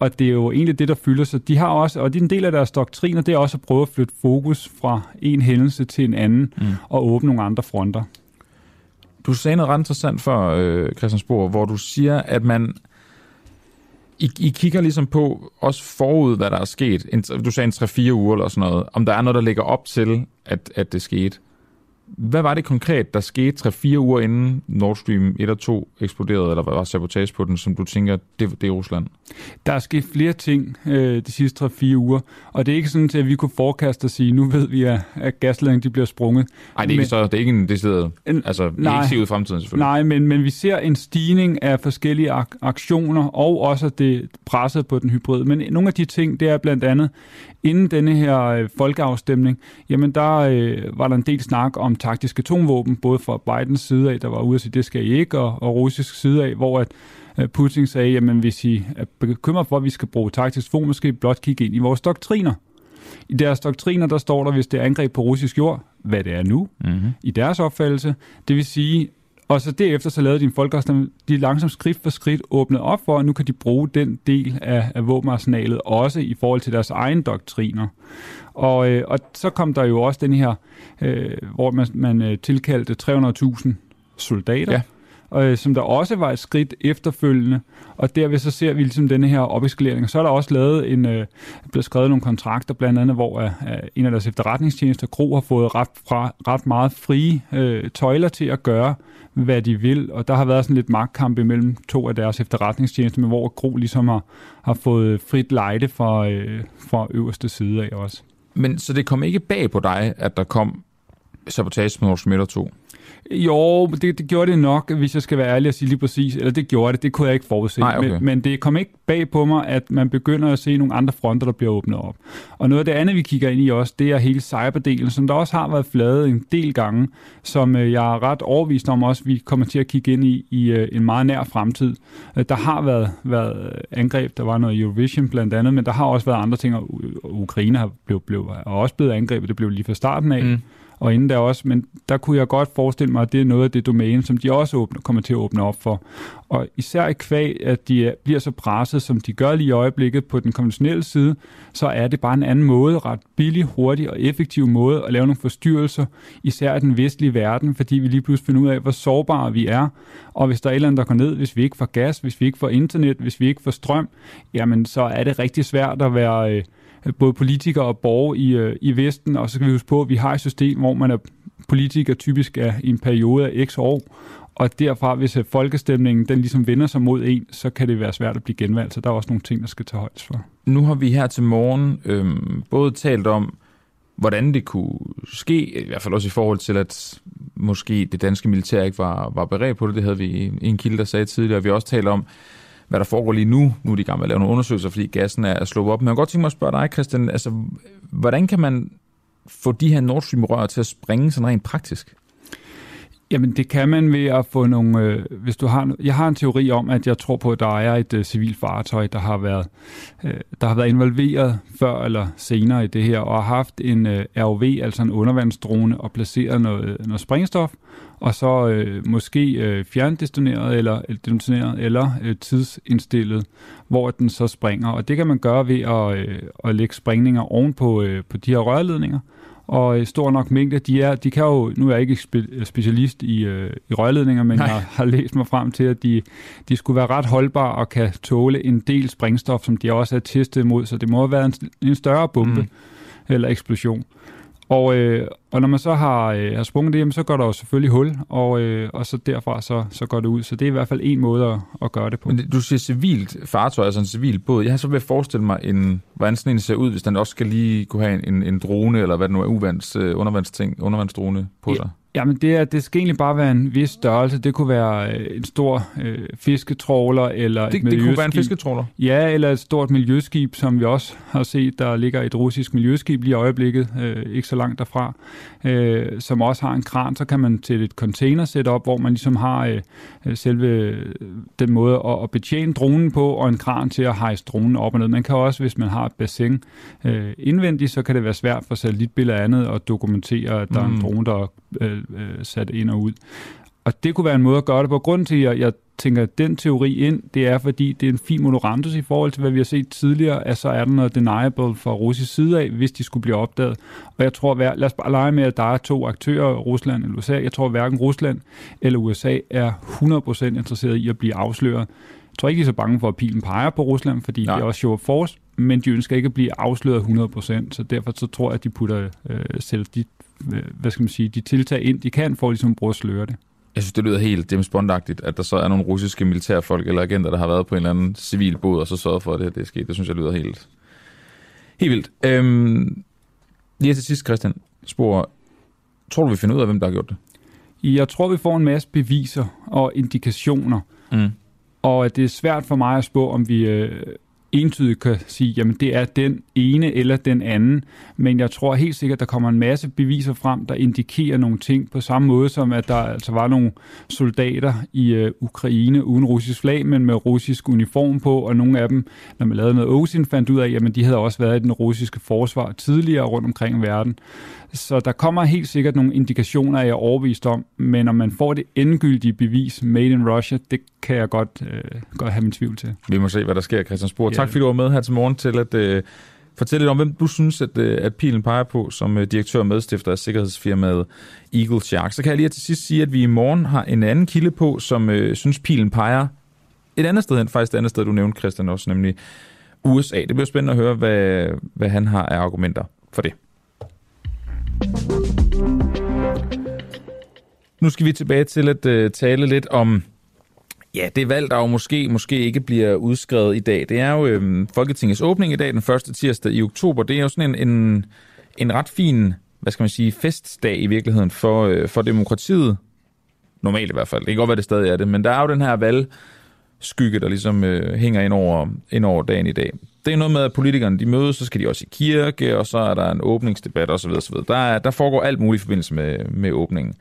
og det er jo egentlig det, der fylder sig. De har også, og det er en del af deres doktriner, det er også at prøve at flytte fokus fra en hændelse til en anden mm. og åbne nogle andre fronter. Du sagde noget ret interessant før, øh, Christiansborg, hvor du siger, at man i, I kigger ligesom på, også forud, hvad der er sket. En, du sagde en 3-4 uger eller sådan noget. Om der er noget, der ligger op til, at, at det skete. Hvad var det konkret, der skete 3-4 uger inden Nord Stream 1 og 2 eksploderede, eller var sabotage på den, som du tænker, det, det er Rusland? Der er sket flere ting øh, de sidste 3-4 uger, og det er ikke sådan, at vi kunne forekaste og sige, nu ved vi, at, at gasledningen de bliver sprunget. Nej, det er ikke, så, det er ikke en decideret, altså nej, ikke se ud i fremtiden selvfølgelig. Nej, men, men vi ser en stigning af forskellige ak- aktioner, og også det presset på den hybrid. Men nogle af de ting, det er blandt andet, inden denne her øh, folkeafstemning, jamen der øh, var der en del snak om taktiske atomvåben, både fra Bidens side af, der var ude at sige, det skal I ikke, og, og russisk side af, hvor at øh, Putin sagde, jamen hvis I er bekymret for, at vi skal bruge taktisk våben, skal I blot kigge ind i vores doktriner. I deres doktriner, der står der, hvis det er angreb på russisk jord, hvad det er nu, mm-hmm. i deres opfattelse. Det vil sige, og så derefter så lavede de en folkeafstemning, de langsomt skridt for skridt åbnede op for, at nu kan de bruge den del af, af våbenarsenalet også i forhold til deres egne doktriner. Og, øh, og så kom der jo også den her, øh, hvor man, man øh, tilkaldte 300.000 soldater. Ja øh, som der også var et skridt efterfølgende, og derved så ser vi ligesom denne her opeskalering. Og så er der også lavet en, øh, blevet skrevet nogle kontrakter, blandt andet, hvor øh, en af deres efterretningstjenester, Gro, har fået ret, fra, ret meget frie øh, tøjler til at gøre, hvad de vil, og der har været sådan lidt magtkamp imellem to af deres efterretningstjenester, men hvor Gro ligesom har, har fået frit lejde fra, øh, fra øverste side af også. Men så det kom ikke bag på dig, at der kom sabotage med Nord 2? Jo, det, det gjorde det nok, hvis jeg skal være ærlig og sige lige præcis. Eller det gjorde det, det kunne jeg ikke forudse. Nej, okay. men, men det kom ikke bag på mig, at man begynder at se nogle andre fronter, der bliver åbnet op. Og noget af det andet, vi kigger ind i også, det er hele cyberdelen, som der også har været fladet en del gange, som øh, jeg er ret overvist om også, vi kommer til at kigge ind i i øh, en meget nær fremtid. Øh, der har været, været angreb, der var noget Eurovision blandt andet, men der har også været andre ting, og Ukraine har, blev, blev, har også blevet angrebet, det blev lige fra starten af. Mm og inden der også, men der kunne jeg godt forestille mig, at det er noget af det domæne, som de også åbner, kommer til at åbne op for. Og især i kvæg, at de bliver så presset, som de gør lige i øjeblikket på den konventionelle side, så er det bare en anden måde, ret billig, hurtig og effektiv måde at lave nogle forstyrrelser, især i den vestlige verden, fordi vi lige pludselig finder ud af, hvor sårbare vi er. Og hvis der er et eller andet, der går ned, hvis vi ikke får gas, hvis vi ikke får internet, hvis vi ikke får strøm, jamen så er det rigtig svært at være... Øh, både politikere og borgere i, øh, i Vesten, og så skal vi huske på, at vi har et system, hvor man er politiker typisk er i en periode af x år, og derfra, hvis øh, folkestemningen den ligesom vender sig mod en, så kan det være svært at blive genvalgt, så der er også nogle ting, der skal tage højde for. Nu har vi her til morgen øh, både talt om, hvordan det kunne ske, i hvert fald også i forhold til, at måske det danske militær ikke var, var beredt på det. Det havde vi en kilde, der sagde tidligere. Vi har også talt om, hvad der foregår lige nu. Nu er de i gang med at lave nogle undersøgelser, fordi gassen er sluppet op. Men jeg kan godt tænke mig at spørge dig, Christian, altså, hvordan kan man få de her Nord Stream-rør til at springe sådan rent praktisk? Jamen, det kan man ved at få nogle... Øh, hvis du har, jeg har en teori om, at jeg tror på, at der er et øh, civilt fartøj, der har, været, øh, der har været involveret før eller senere i det her, og har haft en øh, ROV, altså en undervandsdrone, og placeret noget, øh, noget sprængstof, og så øh, måske øh, fjerndetoneret eller, detoneret, eller øh, tidsindstillet, hvor den så springer. Og det kan man gøre ved at, øh, at lægge sprængninger ovenpå øh, på de her rørledninger, og stor nok mængde. De, er, de kan jo, nu er jeg ikke spe, specialist i, øh, i rørledninger, men Nej. jeg har læst mig frem til, at de, de skulle være ret holdbare og kan tåle en del sprængstof, som de også er testet mod, så det må have været en, en større bombe mm. eller eksplosion. Og, øh, og når man så har, øh, har sprunget det, jamen, så går der jo selvfølgelig hul, og, øh, og så derfra så, så går det ud. Så det er i hvert fald en måde at, at gøre det på. Men du siger civilt fartøj, altså en civil båd. Jeg har så ved at forestille mig, en, hvordan sådan en ser ud, hvis den også skal lige kunne have en, en drone, eller hvad det nu er, uvands, øh, undervandsting, undervandsdrone på sig. Jamen, det, er, det skal egentlig bare være en vis størrelse. Det kunne være øh, en stor øh, fisketråler eller det, et Det kunne være en fisketråler? Ja, eller et stort miljøskib, som vi også har set, der ligger et russisk miljøskib lige i øjeblikket, øh, ikke så langt derfra, øh, som også har en kran. Så kan man til et container op, hvor man ligesom har øh, selve øh, den måde at, at betjene dronen på, og en kran til at hejse dronen op og ned. Man kan også, hvis man har et bassin øh, indvendigt, så kan det være svært for satellitbilleder andet at dokumentere, at der mm. er en drone, der øh, øh, sat ind og ud. Og det kunne være en måde at gøre det på. Grunden til, at jeg tænker den teori ind, det er, fordi det er en fin monorantus i forhold til, hvad vi har set tidligere, at så er der noget deniable fra russisk side af, hvis de skulle blive opdaget. Og jeg tror, lad os bare lege med, at der er to aktører, Rusland og USA. Jeg tror, at hverken Rusland eller USA er 100% interesseret i at blive afsløret. Jeg tror ikke, de er så bange for, at pilen peger på Rusland, fordi Nej. det er også show of force, men de ønsker ikke at blive afsløret 100%, så derfor så tror jeg, at de putter øh, selv de hvad skal man sige, de tiltag ind, de kan for ligesom at bruge at sløre det. Jeg synes, det lyder helt James bond at der så er nogle russiske militærfolk eller agenter, der har været på en eller anden civil båd, og så sørget for, at det, det er sket. Det synes jeg lyder helt, helt vildt. Øhm, lige til sidst, Christian, spor, tror du, vi finder ud af, hvem der har gjort det? Jeg tror, vi får en masse beviser og indikationer. Mm. Og det er svært for mig at spå, om vi øh, entydigt kan sige, jamen det er den ene eller den anden, men jeg tror helt sikkert, der kommer en masse beviser frem, der indikerer nogle ting på samme måde som, at der altså var nogle soldater i øh, Ukraine uden russisk flag, men med russisk uniform på, og nogle af dem, når man lavede noget OSIN, fandt ud af, jamen de havde også været i den russiske forsvar tidligere rundt omkring i verden. Så der kommer helt sikkert nogle indikationer, jeg er overvist om, men når man får det endegyldige bevis made in Russia, det kan jeg godt, øh, godt have min tvivl til. Vi må se, hvad der sker, Christian Spor. Ja. Tak fordi du var med her til morgen til at øh, fortælle lidt om, hvem du synes, at, øh, at pilen peger på som øh, direktør og medstifter af sikkerhedsfirmaet Eagle Shark. Så kan jeg lige til sidst sige, at vi i morgen har en anden kilde på, som øh, synes, pilen peger et andet sted hen, faktisk et andet sted, du nævnte, Christian, også, nemlig USA. Det bliver spændende at høre, hvad, hvad han har af argumenter for det. Nu skal vi tilbage til at øh, tale lidt om ja, det valg, der jo måske, måske ikke bliver udskrevet i dag. Det er jo øhm, Folketingets åbning i dag, den første tirsdag i oktober. Det er jo sådan en, en, en ret fin, hvad skal man sige, festdag i virkeligheden for, øh, for demokratiet. Normalt i hvert fald. Det kan godt være, det stadig er det. Men der er jo den her valgskygge, der ligesom øh, hænger ind over, ind over dagen i dag det er noget med, at politikerne de mødes, så skal de også i kirke, og så er der en åbningsdebat osv. osv. Der, er, der foregår alt muligt i forbindelse med, med åbningen.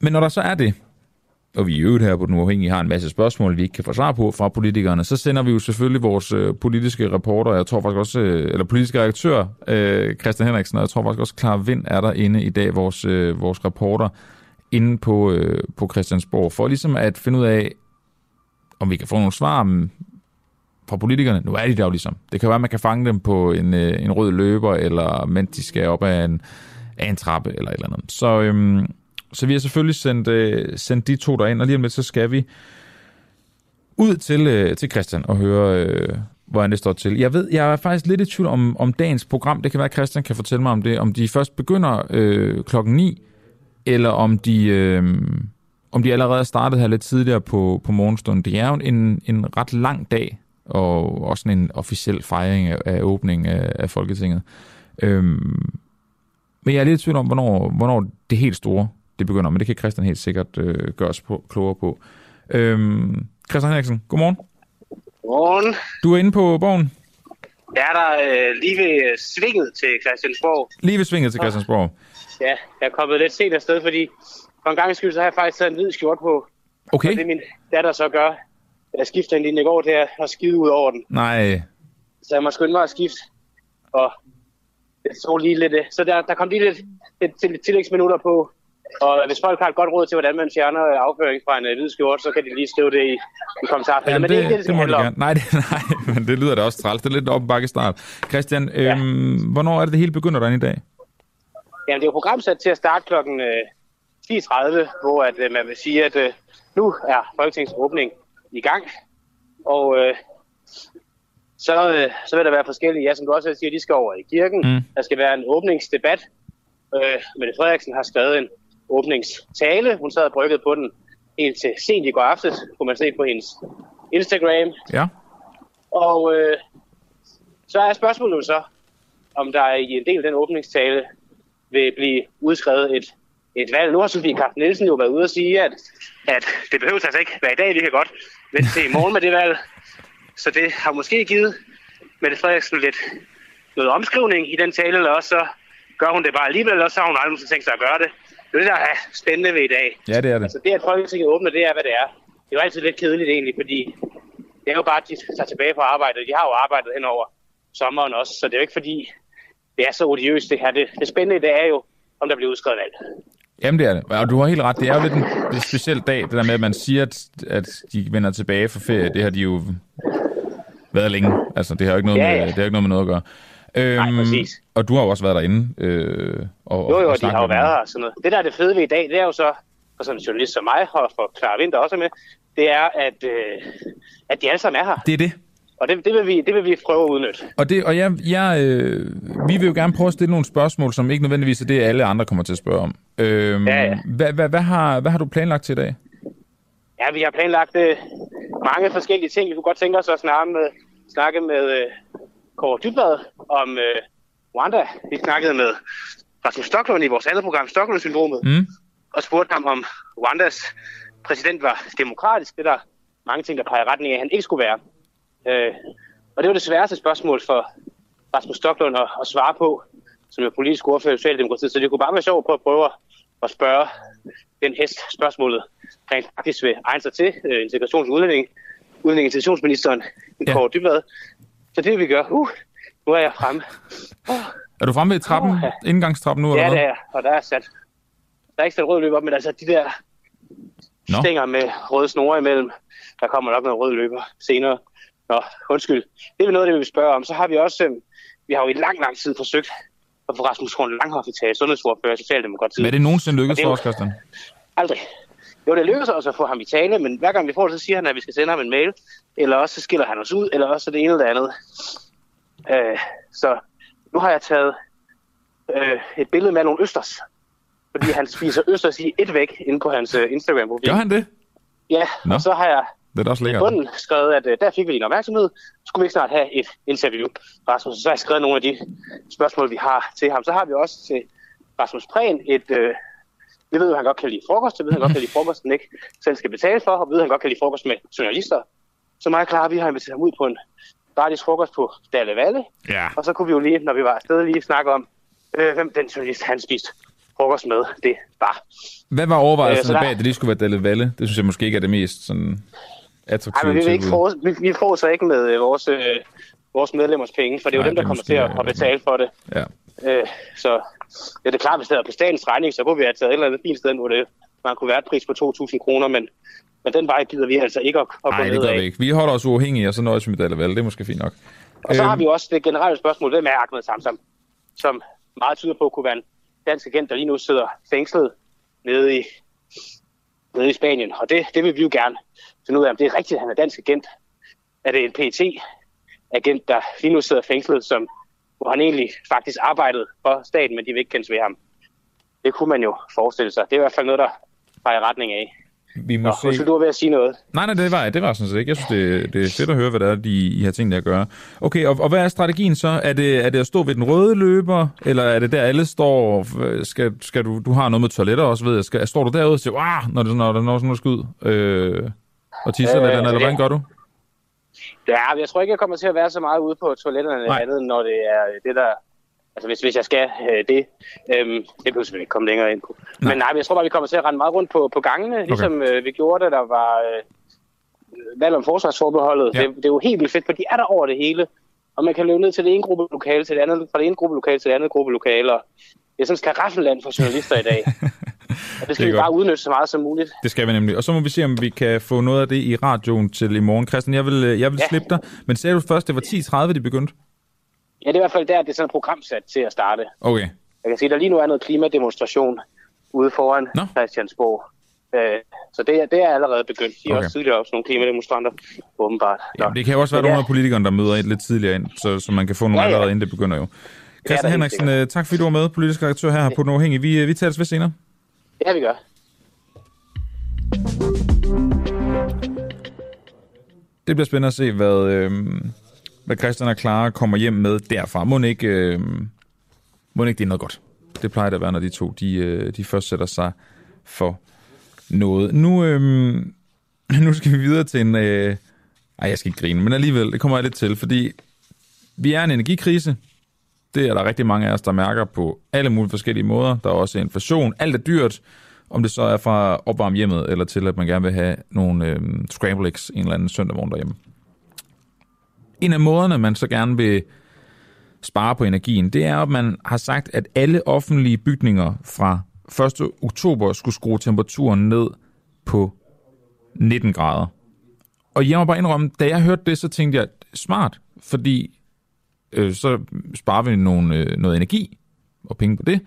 Men når der så er det, og vi i øvrigt her på Den Uafhængige har en masse spørgsmål, vi ikke kan få svar på fra politikerne, så sender vi jo selvfølgelig vores øh, politiske reporter, jeg tror faktisk også, øh, eller politiske redaktør, øh, Christian Henriksen, og jeg tror faktisk også, Klar Vind er der inde i dag, vores, øh, vores reporter, inde på, øh, på Christiansborg, for ligesom at finde ud af, om vi kan få nogle svar, mm, fra politikerne, nu er de der jo ligesom. Det kan være, at man kan fange dem på en, øh, en rød løber, eller mens de skal op ad en, af en trappe, eller et eller andet. Så, Øh, så vi har selvfølgelig sendt, øh, sendt de to derind, og lige om lidt, så skal vi ud til, øh, til Christian og høre, øh, hvordan det står til. Jeg ved, jeg er faktisk lidt i tvivl om, om dagens program. Det kan være, at Christian kan fortælle mig om det. Om de først begynder øh, klokken 9, eller om de, øh, om de allerede er startet her lidt tidligere på, på morgenstunden. Det er jo en, en ret lang dag, og også en officiel fejring af, af åbningen af, af Folketinget. Øhm, men jeg er lidt i tvivl om, hvornår, hvornår det helt store det begynder, men det kan Christian helt sikkert øh, gøre os på, klogere på. Øhm, Christian Henriksen, godmorgen. Godmorgen. Du er inde på borgen? Jeg er der øh, lige ved svinget til Christiansborg. Lige ved svinget til Christiansborg? Ja, jeg er kommet lidt sent afsted, fordi for en gang skyld, så har jeg faktisk taget en hvid skjort på. Okay. Og det min datter så gør. Jeg skifter en linje i går til at skide ud over den. Nej. Så jeg må skynde mig at skifte. Og det så lige lidt... øh, Så der, der kom lige lidt, lidt, lidt tillægsminutter på. Og hvis folk har et godt råd til, hvordan man fjerner afføring fra en øh, hvid skjort, så kan de lige skrive det i, i kommentarfeltet. Jamen, Men det, er ikke det, det, det handler om. Nej, det, nej, men det lyder da også træls. Det er lidt op bakke start. Christian, Ja. øhm, hvornår er det, det hele begynder derinde i dag? Jamen, det er jo programsat til at starte klokken øh, 10.30, hvor at, øh, man vil sige, at øh, nu er Folketingets åbning i gang. Og øh, så, øh, så vil der være forskellige, ja, som du også siger, de skal over i kirken. Mm. Der skal være en åbningsdebat. Øh, Mette Frederiksen har skrevet en åbningstale. Hun sad og brygget på den helt til sent i går aftes, kunne man se på hendes Instagram. Ja. Og øh, så er spørgsmålet jo så, om der i en del af den åbningstale vil blive udskrevet et, et valg. Nu har Sofie Carsten Nielsen jo været ude og sige, at, at det behøver altså ikke være i dag, vi kan godt vente til i morgen med det valg. Så det har måske givet Mette Frederiksen lidt noget omskrivning i den tale, eller også så gør hun det bare alligevel, eller også har hun aldrig tænkt sig at gøre det. Det er det, der er spændende ved i dag. Ja, det er det. Altså det, at Folketinget åbner, det er, hvad det er. Det er jo altid lidt kedeligt egentlig, fordi det er jo bare, at de tager tilbage på arbejdet. De har jo arbejdet hen over sommeren også, så det er jo ikke fordi, det er så odiøst det her. Det, det spændende det er jo, om der bliver udskrevet valg. Jamen, det er det. Og du har helt ret. Det er jo lidt en, en speciel dag, det der med, at man siger, at, at de vender tilbage fra ferie. Det har de jo været længe. Altså, det har jo ikke noget, Ja, med, ja. det har ikke noget med noget at gøre. Øhm, Nej, præcis. Og du har jo også været derinde. Øh, og, Jo, jo, og de har jo været her og sådan noget. Det, der er det fede ved i dag, det er jo så, for sådan en journalist som mig, og for Clara Winter også med, det er, at, øh, at de alle sammen er her. Det er det. Og det, det, vil vi, det vil vi prøve at udnytte. Og, det, og jeg, jeg, øh, vi vil jo gerne prøve at stille nogle spørgsmål, som ikke nødvendigvis er det, alle andre kommer til at spørge om. Øhm, Ja, ja. Hvad, hvad, hvad, har, hvad har du planlagt til i dag? Ja, vi har planlagt øh, mange forskellige ting. Vi kunne godt tænke os at snakke med, snakke med øh, Kåre Dybvad om øh, Rwanda. Vi snakkede med Rasmus Stocklund i vores andet program, Stockholm-syndromet, Mm? og spurgte ham, om Rwandas præsident var demokratisk. Det er der mange ting, der peger retning af, at han ikke skulle være. Øh, og det var det sværeste spørgsmål for Rasmus Stocklund at, at svare på, som er politisk ordfører i Socialdemokratiet. Så det kunne bare være sjovt på at prøve at- spørge den hest spørgsmålet rent faktisk vil egne sig til øh, integrations- og udlænding, udlænding integrationsministeren Ja. Kåre Dybvad. Så det vi gøre. Uh, nu er jeg fremme. Er du fremme ved trappen, ja. indgangstrappen nu, eller Ja, hvad? det er, og der er sat. Der er ikke sat rød løber men altså de der Nå. stænger med røde snore imellem, der kommer nok noget rød løber senere. Nå, undskyld. Det er noget, det vi vil spørge om. Så har vi også, øh, vi har jo i lang, lang tid forsøgt at få Rasmus Horn Langhoff i tage sundhedsordfører i Socialdemokratiet. Men er det nogensinde lykkedes for os, Christian? Aldrig. Jo, det lykkedes os at få ham i tale, men hver gang vi får det, så siger han, at vi skal sende ham en mail, eller også så skiller han os ud, eller også det ene eller det andet. Øh, så nu har jeg taget øh, et billede med nogle østers, fordi han spiser østers i et væk inde på hans øh, Instagram-profil. Gør han det? Ja, Nå. og så har jeg Det er også i lækkert. bunden skrevet, at øh, der fik vi din opmærksomhed. Skulle vi ikke snart have et interview, Rasmus? Så har jeg skrevet nogle af de spørgsmål, vi har til ham. Så har vi også til Rasmus Prehn et... Øh, vi ved han godt kan lide frokost. Vi ved, han godt kan lide frokost, den ikke selv skal betale for. Og ved, at han godt kan lide frokost med journalister. Så meget klar, vi har inviteret ham ud på en gratis frokost på Dalle Valle. Ja. Og så kunne vi jo lige, når vi var afsted, lige snakke om, øh, hvem den journalist, han spiste frokost med, det var. Hvad var Øh, overvejelsen så der- bag, at det lige skulle være Dalle Valle? Det synes jeg måske ikke er det mest sådan, Ej, attraktive men vi, ikke for, vi, vi får så ikke med øh, vores, øh, vores medlemmers penge, for det er jo Nej, dem, der det er kommer til at, øh, at betale for det. Ja. Øh, så ja, det er klart, hvis det er på statens regning, så kunne vi have taget et eller andet fint sted, hvor det man kunne være et pris på 2.000 kroner, men, men den vej gider vi altså ikke at, at gå Nej, det ned gør vi ikke. Vi holder os uafhængige, og så nøjes vi med Dalle Valle. Det er måske fint nok. Og så Øhm, har vi også det generelle spørgsmål, hvem er Ahmed Samsam, som meget tyder på at kunne være en dansk agent, der lige nu sidder fængslet nede i, nede i Spanien. Og det, det vil vi jo gerne finde ud af, om det er rigtigt, at han er dansk agent. Er det en pt agent der lige nu sidder fængslet, som, hvor han egentlig faktisk arbejdede for staten, men de vil ikke kendes ved ham. Det kunne man jo forestille sig. Det er i hvert fald noget, der peger retning af. vi må Nå, se... du var ved at sige noget. Nej, nej, det var, det var sådan set ikke. Jeg synes, det, det er fedt at høre, hvad det er, de, I har tænkt jer at gøre. Okay, og, og hvad er strategien så? Er det, er det at stå ved den røde løber, eller er det der, alle står? Skal, skal du, du har noget med toiletter også, ved jeg. Skal, står du derude og siger, når det når, når sådan noget skal ud? Øh, og tisser øh, lidt, eller hvordan gør du? Ja, jeg tror ikke, jeg kommer til at være så meget ude på toiletterne Nej. andet, når det er det, der... Altså, hvis, hvis jeg skal øh, det. Øhm, det behøver simpelthen ikke komme længere ind på. Nej. Men nej, jeg tror bare, vi kommer til at rende meget rundt på, på gangene, okay. ligesom øh, vi gjorde, da der var øh, valg om forsvarsforbeholdet. Ja. Det, det er jo helt vildt fedt, for de er der over det hele. Og man kan løbe ned til det ene gruppe lokale, til det andet, fra det ene gruppe lokale til det andet gruppe lokale. Det er sådan et skaraffeland for journalister i dag. Og det skal det vi godt. bare udnytte så meget som muligt. Det skal vi nemlig. Og så må vi se, om vi kan få noget af det i radioen til i morgen. Christian, jeg vil, jeg vil ja. slippe dig. Men sagde du først, det var 10.30, de begyndte? Ja, det er i hvert fald der, det er sådan et program sat til at starte. Okay. Jeg kan sige, der lige nu er noget klimademonstration ude foran Nå. Christiansborg. Øh, så det er, det er allerede begyndt. De er okay. også tidligere også nogle klimademonstranter, åbenbart. Ja, det kan jo også være, nogle af politikerne, der møder ind lidt tidligere ind, så, så man kan få nogle ja, ja. allerede, inden det begynder jo. Christian Henriksen, uh, tak fordi du var med, politisk redaktør her på Den Uafhængige. Vi, vi tager ved senere. Ja, vi gør. Det bliver spændende at se, hvad, øh, hvad Christian og Clara kommer hjem med derfra. Må ikke, øh, må ikke det er noget godt. Det plejer det at være, når de to de, øh, de først sætter sig for noget. Nu, øh, nu skal vi videre til en... Øh, ej, jeg skal ikke grine, men alligevel, det kommer jeg lidt til, fordi vi er en energikrise. Det er der rigtig mange af os, der mærker på alle mulige forskellige måder. Der er også inflation. Alt er dyrt. Om det så er fra opvarme hjemmet, eller til at man gerne vil have nogle øh, scramble eggs en eller anden søndag morgen derhjemme. En af måderne, man så gerne vil spare på energien, det er, at man har sagt, at alle offentlige bygninger fra 1. oktober skulle skrue temperaturen ned på 19 grader. Og jeg må bare indrømme, da jeg hørte det, så tænkte jeg, smart, fordi øh, så sparer vi nogle, øh, noget energi og penge på det.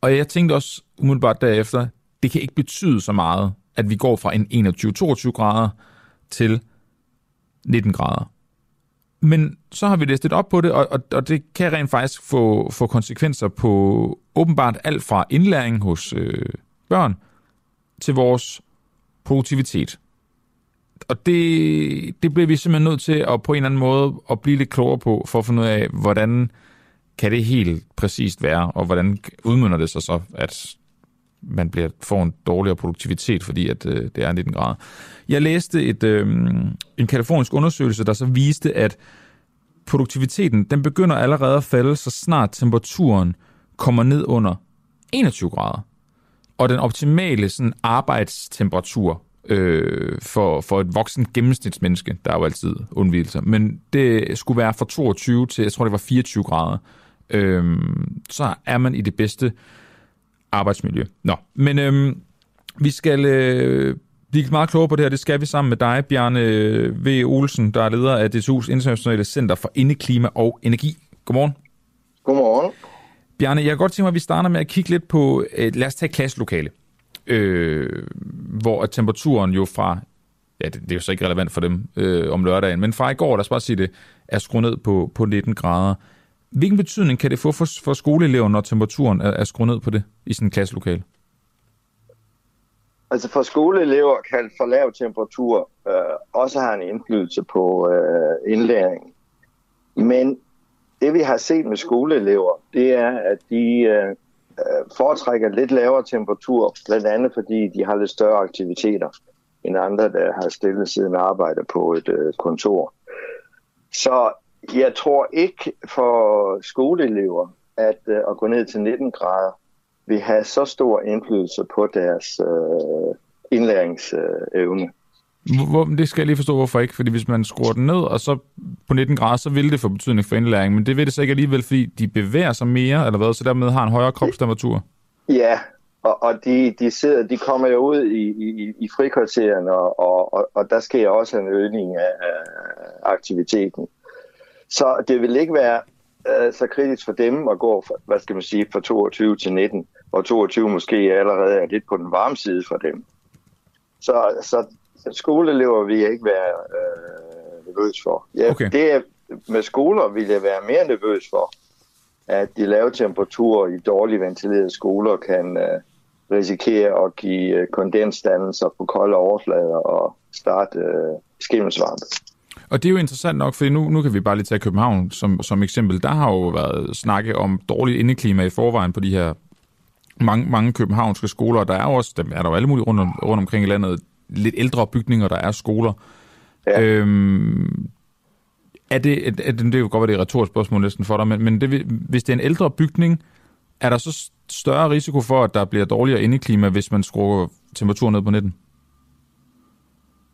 Og jeg tænkte også umiddelbart derefter, det kan ikke betyde så meget, at vi går fra en 21-22 grader til 19 grader. Men så har vi læst lidt op på det, og, og, og det kan rent faktisk få, få konsekvenser på åbenbart alt fra indlæring hos øh, børn til vores produktivitet. Og det, det bliver vi simpelthen nødt til at på en eller anden måde at blive lidt klogere på, for at finde ud af, hvordan kan det helt præcist være, og hvordan udmynder det sig så, at man bliver, får en dårligere produktivitet, fordi at, øh, det er 19 grader. Jeg læste et, øh, en kalifornisk undersøgelse, der så viste, at produktiviteten den begynder allerede at falde, så snart temperaturen kommer ned under 21 grader. Og den optimale sådan, arbejdstemperatur øh, for, for et voksen gennemsnitsmenneske, der er jo altid undvigelser, men det skulle være fra 22 til, jeg tror det var 24 grader, øh, så er man i det bedste arbejdsmiljø. Nå, men øh, vi skal øh, blive meget klogere på det her. Det skal vi sammen med dig, Bjarne V. Olsen, der er leder af DTU's Internationale Center for Indeklima og Energi. Godmorgen. Godmorgen. Bjarne, jeg kan godt tænke mig, at vi starter med at kigge lidt på, øh, lad os tage klasselokale, øh, hvor temperaturen jo fra, ja, det, det er jo så ikke relevant for dem øh, om lørdagen, men fra i går, lad os bare sige det, er skruet ned på, på 19 grader. Hvilken betydning kan det få for, for skoleelever, når temperaturen er, er skruet ned på det i sådan en klasselokale? Altså for skoleelever kan for lav temperatur øh, også have en indflydelse på øh, indlæringen. Men det vi har set med skoleelever, det er, at de øh, Øh, foretrækker lidt lavere temperatur, blandt andet fordi de har lidt større aktiviteter end andre, der har stille siden arbejde på et øh, kontor. Så jeg tror ikke for skoleelever, at øh, at gå ned til 19 grader vil have så stor indflydelse på deres øh, indlæringsevne. Hvor, det skal jeg lige forstå, hvorfor ikke. Fordi hvis man skruer den ned, og så på 19 grader, så vil det få betydning for indlæring. Men det vil det så ikke alligevel, fordi de bevæger sig mere, eller hvad, så dermed har en højere kropstemperatur. Ja, og, og de, de, sidder, de kommer jo ud i, i, i frikvarteren, og, og, og, der sker også en øgning af, af aktiviteten. Så det vil ikke være øh, så kritisk for dem at gå, for, hvad skal man sige, fra 22 til 19, og 22 måske allerede er lidt på den varme side for dem. Så, så skoleelever vil jeg ikke være øh, nervøs for. Ja, okay. det er, med skoler vil jeg være mere nervøs for, at de lave temperaturer i dårligt ventilerede skoler kan, øh, risikere at give øh, kondensdannelser på kolde overflader og starte øh, skimmelsvampe. Og det er jo interessant nok, for nu, nu kan vi bare lige tage København som, som eksempel. Der har jo været snakke om dårligt indeklima i forvejen på de her mange, mange københavnske skoler. Der er også, der er der jo alle mulige rundt, om, rundt omkring i landet, lidt ældre bygninger, der er skoler. Ja. Øhm, er det, er, det, det er jo godt være, det er et retorisk spørgsmål næsten for dig, men, men det, hvis det er en ældre bygning, er der så større risiko for, at der bliver dårligere indeklima, hvis man skruer temperaturen ned på 19?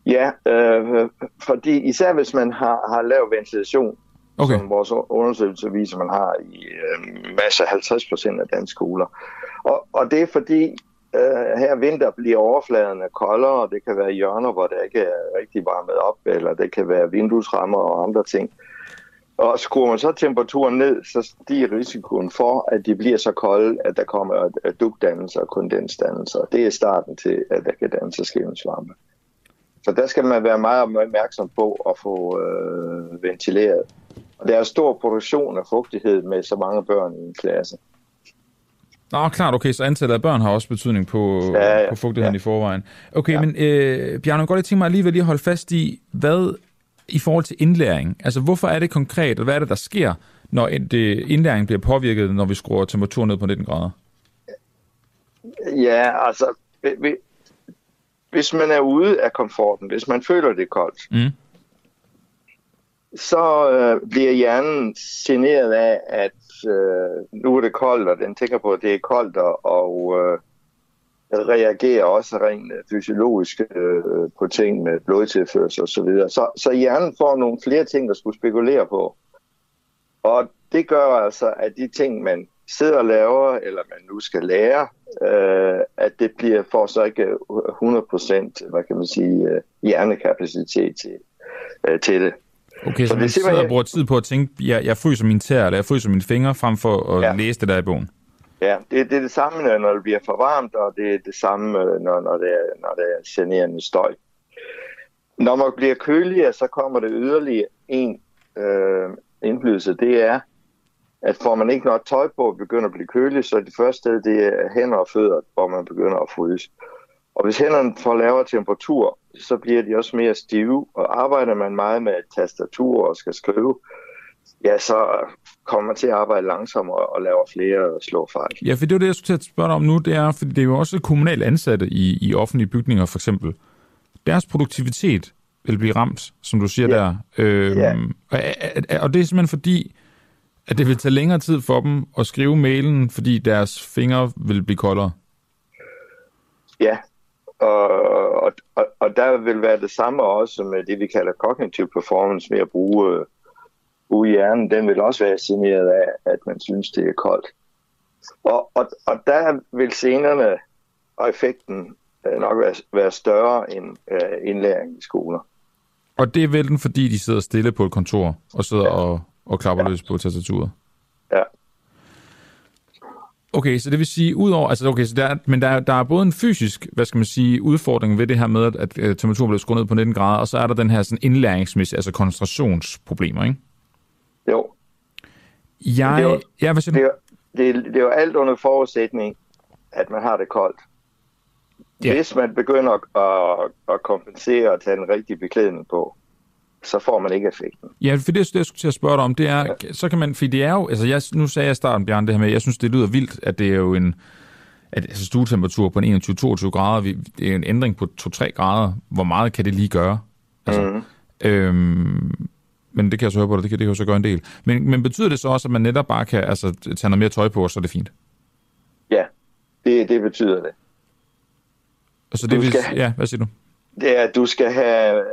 Ja, øh, fordi især hvis man har, har lav ventilation, okay. som vores undersøgelse viser, man har i øh, masser 50 procent af danske skoler. Og, og det er fordi, øh, her vinter bliver overfladerne koldere, det kan være hjørner, hvor det ikke er rigtig varmet op, eller det kan være vinduesrammer og andre ting. Og skruer man så temperaturen ned, så stiger risikoen for, at de bliver så kolde, at der kommer dugdannelser og kondensdannelser. Det er starten til, at der kan danne sig skævensvarme. Så der skal man være meget opmærksom på at få øh, ventileret. Og der er stor produktion af fugtighed med så mange børn i en klasse. Nå, klart, okay, så antallet af børn har også betydning på, ja, ja, på fugtigheden ja. i forvejen. Okay, ja. men øh, Bjarne, jeg godt lige tænke mig alligevel lige at holde fast i, hvad i forhold til indlæring, altså hvorfor er det konkret, og hvad er det, der sker, når det, indlæring bliver påvirket, når vi skruer temperaturen ned på 19 grader? Ja, altså, hvis man er ude af komforten, hvis man føler det koldt, mm. så øh, bliver hjernen generet af, at øh, nu er det koldt, og den tænker på, at det er koldt, og, og øh, reagerer også rent øh, fysiologisk øh, på ting med blodtilførsel osv. så videre. Så, så hjernen får nogle flere ting, der skulle spekulere på. Og det gør altså, at de ting, man sidder og laver, eller man nu skal lære, øh, at det bliver for så ikke øh, 100% hvad kan man sige, øh, hjernekapacitet til, øh, til det. Okay, så, så man sidder og bruger tid på at tænke, jeg, jeg fryser mine tæer, eller jeg fryser mine fingre, frem for at ja. læse det der i bogen? Ja, det, det er det samme, når det bliver for varmt, og det er det samme, når, når, det, er, når det er generende støj. Når man bliver køligere, så kommer det yderligere en øh, indflydelse. Det er, at får man ikke nok tøj på og begynder at blive kølig, så det første sted, det er hænder og fødder, hvor man begynder at fryse. Og hvis hænderne får lavere temperatur, så bliver de også mere stive, og arbejder man meget med tastatur og skal skrive, ja, så kommer man til at arbejde langsommere og laver flere slå fejl. Ja, for det er det, jeg skulle til at spørge dig om nu, det er, fordi det er jo også kommunalt ansatte i, i offentlige bygninger, for eksempel. Deres produktivitet vil blive ramt, som du siger ja. der. Øhm, ja. og, og det er simpelthen fordi, at det vil tage længere tid for dem at skrive mailen, fordi deres fingre vil blive koldere? Ja, og, og, og, der vil være det samme også med det, vi kalder cognitive performance, med at bruge, bruge hjernen. Den vil også være generet af, at man synes, det er koldt. Og, og, og der vil scenerne og effekten øh, nok være, være større end øh, indlæring i skoler. Og det er vel den, fordi de sidder stille på et kontor og sidder ja. og og klapper ja. løs på tastaturet. Ja. Okay, så det vil sige, udover, altså okay, så der, men der, der er både en fysisk, hvad skal man sige, udfordring ved det her med, at, at temperaturen bliver skruet ned på 19 grader, og så er der den her sådan indlæringsmæssige, altså koncentrationsproblemer, ikke? Jo. Jeg, det er ja, hvad siger du? Det er, det, det er jo alt under forudsætning, at man har det koldt. Ja. Hvis man begynder at, at, at kompensere og tage den rigtige beklædning på, så får man ikke effekten. Ja, for det, jeg skulle til at spørge dig om, det er, ja. så kan man, for det er jo, altså jeg, nu sagde jeg i starten, Bjørn, det her med, jeg synes, det lyder vildt, at det er jo en, at altså stuetemperatur på en 21-22 grader, det er en ændring på 2-3 grader, hvor meget kan det lige gøre? Altså, mm. øhm, men det kan jeg så høre på dig, det kan det jo så gøre en del. Men, men betyder det så også, at man netop bare kan altså, tage noget mere tøj på, og så er det fint? Ja, det, det betyder det. Altså det vil, skal, ja, hvad siger du? Det er, at du skal have,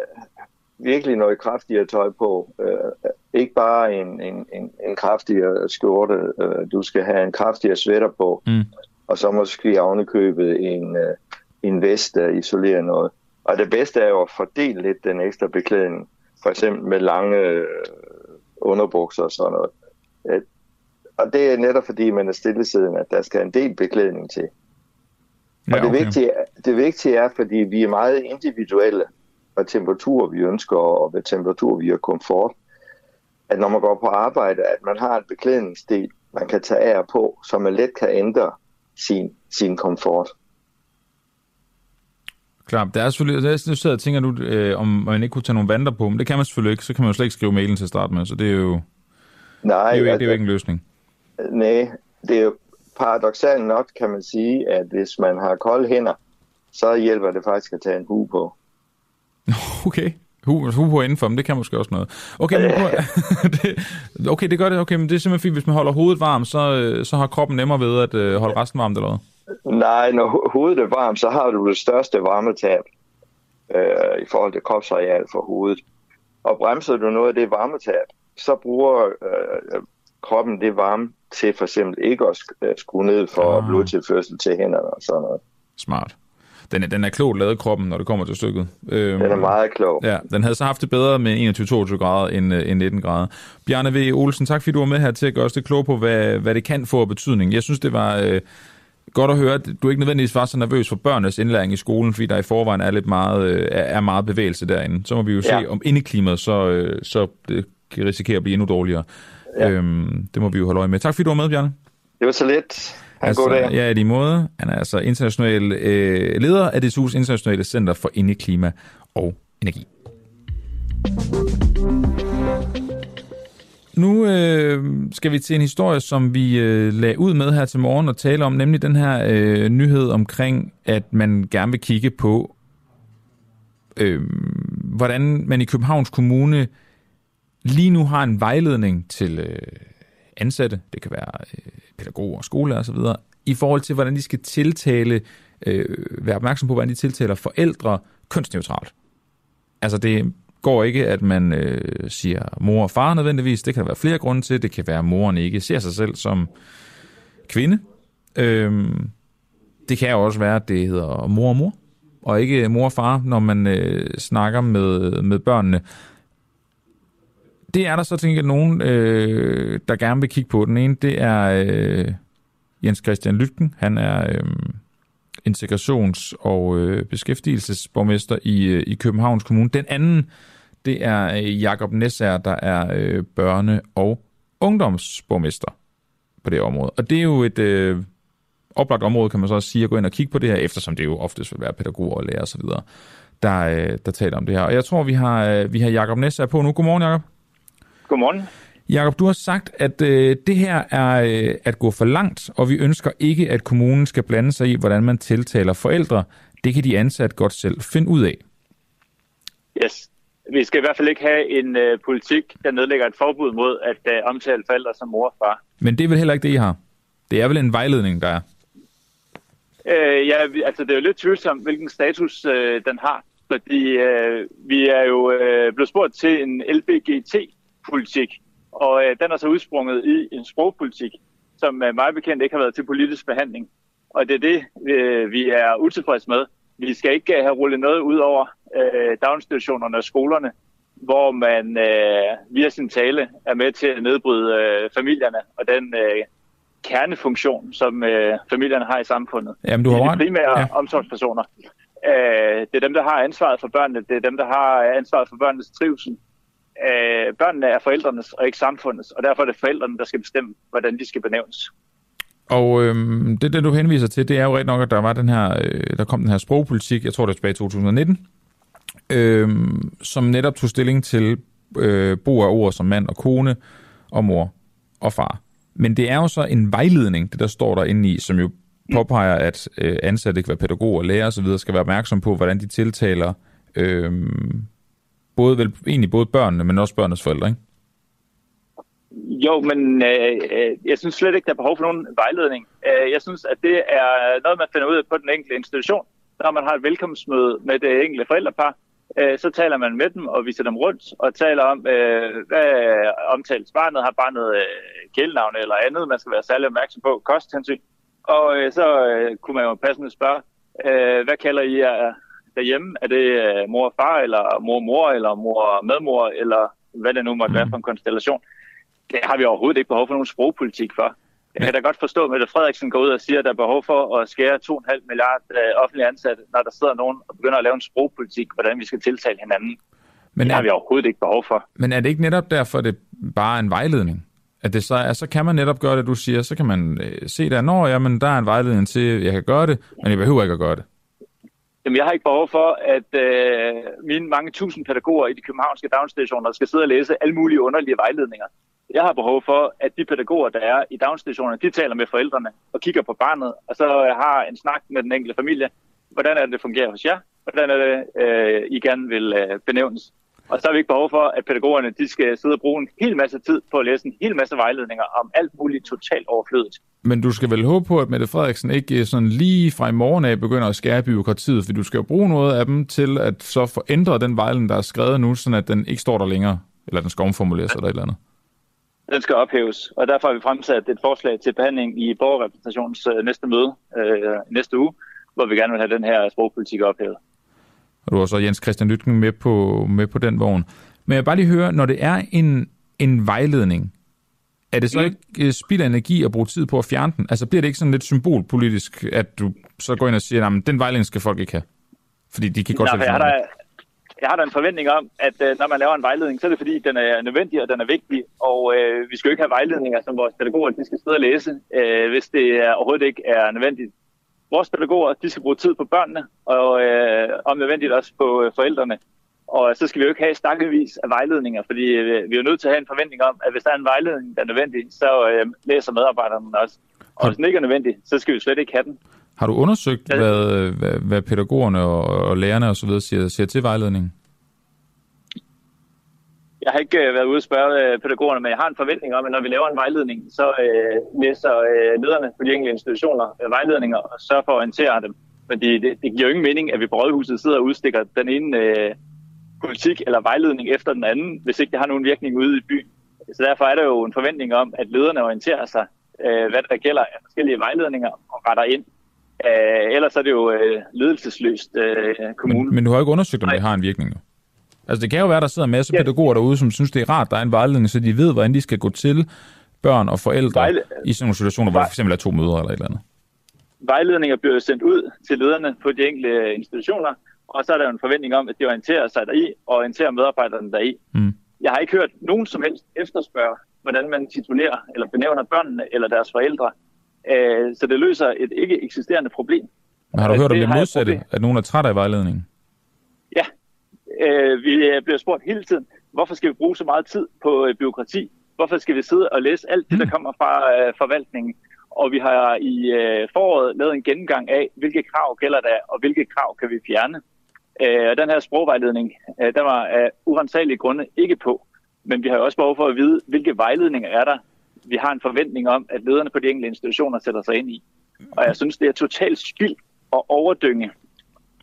virkelig noget kraftigere tøj på. Øh, ikke bare en, en, en, en kraftigere skjorte. Øh, du skal have en kraftigere sweater på. Mm. Og så måske ovenikøbet en, øh, en vest, der isolerer noget. Og det bedste er jo at fordele lidt den ekstra beklædning. For eksempel med lange øh, underbukser og sådan noget. Øh, og det er netop fordi, man er stillesiden, at der skal en del beklædning til. Ja, og det, okay. vigtige, det vigtige er, fordi vi er meget individuelle hvad temperatur vi ønsker, og hvad temperatur vi har komfort. At når man går på arbejde, at man har en beklædningsdel, man kan tage af på, så man let kan ændre sin, sin komfort. Klart. Der er selvfølgelig, der er, nu sidder og tænker du, øh, om man ikke kunne tage nogle vandre på, men det kan man selvfølgelig ikke, så kan man jo slet ikke skrive mailen til at starte med, så det er jo, Nej, det er jo, ikke, altså, det er jo ikke en løsning. Nej, det er jo paradoxalt nok, kan man sige, at hvis man har kolde hænder, så hjælper det faktisk at tage en hue på. Okay. Hu, hu på indenfor, men det kan måske også noget. Okay, men det, okay, det gør det. Okay, men det er simpelthen fordi, hvis man holder hovedet varmt, så, øh, så har kroppen nemmere ved at øh, holde resten varmt, eller hvad? Nej, når ho- hovedet er varmt, så har du det største varmetab øh, i forhold til kropsareal for hovedet. Og bremser du noget af det varmetab, så bruger øh, kroppen det varme til for eksempel ikke at øh, skrue ned for Ah. blodtilførsel til hænderne og sådan noget. Smart. Den er, den er klogt lavet kroppen, når det kommer til stykket. Øhm, Den er meget klog. Ja, den havde så haft det bedre med 21-22 grader end, øh, end 19 grader. Bjarne V. Olsen, tak fordi du var med her til at gøre os det klog på, hvad, hvad det kan få af betydning. Jeg synes, det var øh, godt at høre, at du ikke nødvendigvis var så nervøs for børnenes indlæring i skolen, fordi der i forvejen er lidt meget, øh, er er meget bevægelse derinde. Så må vi jo Ja. se, om indeklimaet så, øh, så det kan risikere at blive endnu dårligere. Ja. Øhm, det må vi jo holde øje med. Tak fordi du var med, Bjarne. Det var så lidt. En god dag. Ja, i lige måde. Han er altså international øh, leder af DSU's Internationale Center for Indeklima og Energi. Nu øh, skal vi til en historie, som vi øh, lagde ud med her til morgen og tale om, nemlig den her øh, nyhed omkring, at man gerne vil kigge på, øh, hvordan man i Københavns Kommune lige nu har en vejledning til øh, ansatte, det kan være øh, pædagoger, skoler osv., i forhold til, hvordan de skal tiltale, øh, være opmærksom på, hvordan de tiltaler forældre kønsneutralt. Altså det går ikke, at man øh, siger mor og far nødvendigvis. Det kan der være flere grunde til. Det kan være, at moren ikke ser sig selv som kvinde. Øh, det kan også være, at det hedder mor og mor, og ikke mor og far, når man øh, snakker med, med børnene. Det er der så, tænker jeg, nogen, øh, der gerne vil kigge på. Den ene, det er øh, Jens Christian Lytken. Han er øh, integrations- og øh, beskæftigelsesborgmester i, øh, i Københavns Kommune. Den anden, det er øh, Jakob Nessær, der er øh, børne- og ungdomsborgmester på det område. Og det er jo et øh, oplagt område, kan man så også sige, at gå ind og kigge på det her, eftersom det jo oftest vil være pædagoger og lærer osv., der, øh, der taler om det her. Og jeg tror, vi har, øh, vi har Jakob Nessær på nu. Godmorgen, Jakob. Godmorgen. Jakob, du har sagt, at øh, det her er øh, at gå for langt, og vi ønsker ikke, at kommunen skal blande sig i, hvordan man tiltaler forældre. Det kan de ansatte godt selv finde ud af. Yes. Vi skal i hvert fald ikke have en øh, politik, der nedlægger et forbud mod at øh, omtale forældre som mor og far. Men det er vel heller ikke det, I har? Det er vel en vejledning, der er? Øh, ja, altså det er jo lidt tvivlsomt, hvilken status øh, den har. Fordi øh, vi er jo øh, blevet spurgt til en LBGT-politik, og øh, den er så udsprunget i en sprogpolitik, som øh, meget bekendt ikke har været til politisk behandling. Og det er det, øh, vi er utilfredse med. Vi skal ikke øh, have rullet noget ud over øh, daginstitutionerne og skolerne, hvor man øh, via sin tale er med til at nedbryde øh, familierne og den øh, kernefunktion, som øh, familierne har i samfundet. Jamen, du har de er de primære ja. omsorgspersoner. Øh, det er dem, der har ansvaret for børnene. Det er dem, der har ansvaret for børnenes trivsel. Øh, børnene er forældrenes og ikke samfundets, og derfor er det forældrene, der skal bestemme, hvordan de skal benævnes. Og øh, det, det, du henviser til, det er jo ret nok, at der var den her, øh, der kom den her sprogpolitik, jeg tror det var tilbage i 2019, øh, som netop tog stilling til øh, brug af ord som mand og kone, og mor og far. Men det er jo så en vejledning, det der står derinde i, som jo påpeger, at øh, ansatte, kan være pædagoger, lærer osv., skal være opmærksom på, hvordan de tiltaler øh, både, vel, egentlig både børnene, men også børnenes forældre, ikke? Jo, men øh, øh jeg synes slet ikke, der er behov for nogen vejledning. Øh, jeg synes, at det er noget, man finder ud af på den enkelte institution. Når man har et velkomstmøde med det enkelte forældrepar, øh, så taler man med dem og viser dem rundt og taler om, øh, hvad omtales barnet, har barnet øh, kælenavn eller andet, man skal være særlig opmærksom på, kosthensyn. Og øh, så øh, kunne man jo passende spørge, øh, hvad kalder I jer derhjemme? Er det øh, mor og far, eller mor og mor, eller mor og medmor, eller hvad det nu måtte være for en konstellation? Det har vi overhovedet ikke behov for nogen sprogpolitik for. Jeg kan da godt forstå, at Mette Frederiksen går ud og siger, at der er behov for at skære 2,5 milliard øh, offentlige ansatte, når der sidder nogen og begynder at lave en sprogpolitik, hvordan vi skal tiltale hinanden. Men det har vi overhovedet ikke behov for. Men er det ikke netop derfor, det bare er en vejledning? At det så, er, så kan man netop gøre det, du siger, så kan man øh, se der, når jamen, der er en vejledning til, at jeg kan gøre det, men jeg behøver ikke at gøre det. Jamen, jeg har ikke behov for, at øh, mine mange tusind pædagoger i de københavnske daginstitutioner skal sidde og læse alle mulige underlige vejledninger. Jeg har behov for, at de pædagoger, der er i daginstitutionerne, de taler med forældrene og kigger på barnet, og så øh, har en snak med den enkelte familie. Hvordan er det, det fungerer hos jer? Hvordan er det, øh, I gerne vil øh, benævnes? Og så har vi ikke behov for, at pædagogerne de skal sidde og bruge en hel masse tid på at læse en hel masse vejledninger om alt muligt totalt overflødigt. Men du skal vel håbe på, at Mette Frederiksen ikke sådan lige fra i morgen af begynder at skære byråkratiet, for du skal jo bruge noget af dem til at så få ændret den vejledning, der er skrevet nu, så at den ikke står der længere, eller den skal omformuleres eller et eller andet. Den skal ophæves, og derfor har vi fremsat et forslag til behandling i borgerrepræsentationens øh, næste møde øh, næste uge, hvor vi gerne vil have den her sprogpolitik ophævet. Og du har så Jens Christian Lytken med på, med på den vogn. Men jeg vil bare lige høre, når det er en, en vejledning, er det så mm. ikke øh, spild af energi at bruge tid på at fjerne den? Altså bliver det ikke sådan lidt symbolpolitisk, at du så går ind og siger, at den vejledning skal folk ikke have? Fordi de kan godt Nej, jeg, har da, jeg har da en forventning om, at uh, når man laver en vejledning, så er det fordi, den er nødvendig og den er vigtig. Og uh, vi skal jo ikke have vejledninger, som vores pædagoger de skal sidde og læse, uh, hvis det er, overhovedet ikke er nødvendigt. Vores pædagoger de skal bruge tid på børnene, og uh, om nødvendigt også på uh, forældrene. Og så skal vi jo ikke have stakkevis af vejledninger, fordi vi er nødt til at have en forventning om, at hvis der er en vejledning, der er nødvendig, så øh, læser medarbejderne også. Og hvis den ikke er nødvendig, så skal vi slet ikke have den. Har du undersøgt, ja. hvad, hvad, hvad pædagogerne og, og lærerne osv. Siger, siger til vejledningen? Jeg har ikke øh, været ude og spørge øh, pædagogerne, men jeg har en forventning om, at når vi laver en vejledning, så øh, læser øh, lederne på de enkelte institutioner øh, vejledninger og sørger for at orientere dem. Fordi det, det giver jo ingen mening, at vi på Rådhuset sidder og udstikker den ene øh, politik eller vejledning efter den anden, hvis ikke det har nogen virkning ude i byen. Så derfor er der jo en forventning om, at lederne orienterer sig, øh, hvad der gælder af forskellige vejledninger og retter ind. Øh, ellers er det jo øh, ledelsesløst øh, kommunen. Men, men du har ikke undersøgt, om Nej. det har en virkning jo? Altså det kan jo være, der sidder en masse ja. pædagoger derude, som synes, det er rart, der er en vejledning, så de ved, hvordan de skal gå til børn og forældre Vejle... i sådan nogle situationer, hvor der for eksempel er to mødre eller et eller andet. Vejledninger bliver sendt ud til lederne på de enkelte institutioner, og så er der jo en forventning om, at de orienterer sig deri, og orienterer medarbejderne deri. Mm. Jeg har ikke hørt nogen som helst efterspørge, hvordan man titulerer eller benævner børnene eller deres forældre. Øh, så det løser et ikke eksisterende problem. Men har du hørt om det, det modsatte, at nogen er træt af vejledningen? Øh, vi bliver spurgt hele tiden, hvorfor skal vi bruge så meget tid på øh, byråkrati? Hvorfor skal vi sidde og læse alt det, der mm. kommer fra øh, forvaltningen? Og vi har i øh, foråret lavet en gennemgang af, hvilke krav gælder der, og hvilke krav kan vi fjerne. Øh, den her sprogvejledning, øh, der var af urensagelige grunde ikke på. Men vi har også behov for at vide, hvilke vejledninger er der, vi har en forventning om, at lederne på de enkelte institutioner sætter sig ind i. Og jeg synes, det er totalt spild at overdynge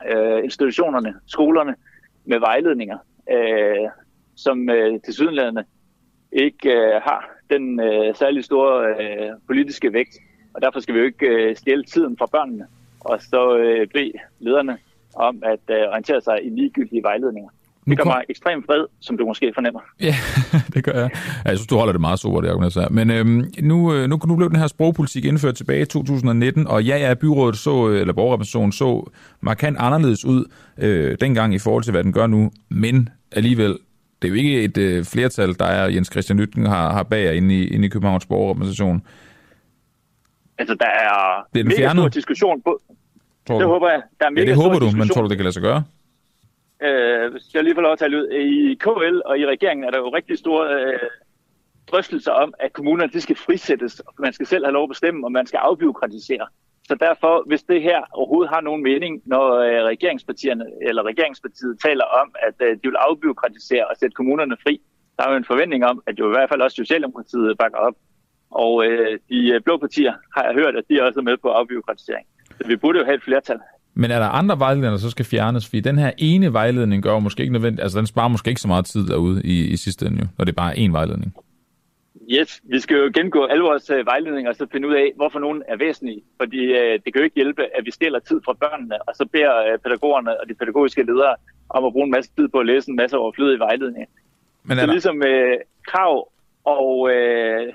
øh, institutionerne, skolerne med vejledninger, øh, som øh, til sydenlandene ikke øh, har den øh, særlig store øh, politiske vægt. Og derfor skal vi jo ikke øh, stjæle tiden fra børnene, og så øh, bede lederne om at øh, orientere sig i ligegyldige vejledninger. Det gør mig ekstremt fred, som du måske fornemmer. Ja, det gør jeg. Jeg synes, du holder det meget det argument her. Men øhm, nu, øh, nu, nu blev den her sprogpolitik indført tilbage i 2019, og ja, ja, byrådet så, eller borgerrepræsentationen så markant anderledes ud øh, dengang i forhold til, hvad den gør nu. Men alligevel, det er jo ikke et øh, flertal, der er Jens Christian Lytten har, har bag inde i, inde i Københavns borgerrepræsentation. Altså, der er, det er mega stor diskussion på, Tror det håber jeg. Der er ja, det håber du, men tror du, det kan lade sig gøre? Øh, hvis jeg lige får lov at tale ud. I KL og i regeringen er der jo rigtig store øh, drøftelser om, at kommunerne de skal frisættes. Man skal selv have lov at bestemme, og man skal afbiokratisere. Så derfor, hvis det her overhovedet har nogen mening, når øh, regeringspartierne eller regeringspartiet taler om, at øh, de vil afbiokratisere og sætte kommunerne fri, der er jo en forventning om, at jo i hvert fald også Socialdemokratiet bakker op. Og øh, de øh, blå partier har jeg hørt, at de er også med på afbiokratisering. Så vi burde jo have et flertal. Men er der andre vejledninger, der så skal fjernes? Fordi den her ene vejledning gør måske ikke nødvendigt, altså den sparer måske ikke så meget tid derude i, i sidste ende, jo, når det er bare én vejledning. Yes, vi skal jo gennemgå alle vores uh, vejledninger og så finde ud af, hvorfor nogen er væsentlige. Fordi uh, det kan jo ikke hjælpe, at vi stiller tid fra børnene, og så beder uh, pædagogerne og de pædagogiske ledere om at bruge en masse tid på at læse en masse overflødige vejledninger. Men er så der... ligesom uh, krav og uh,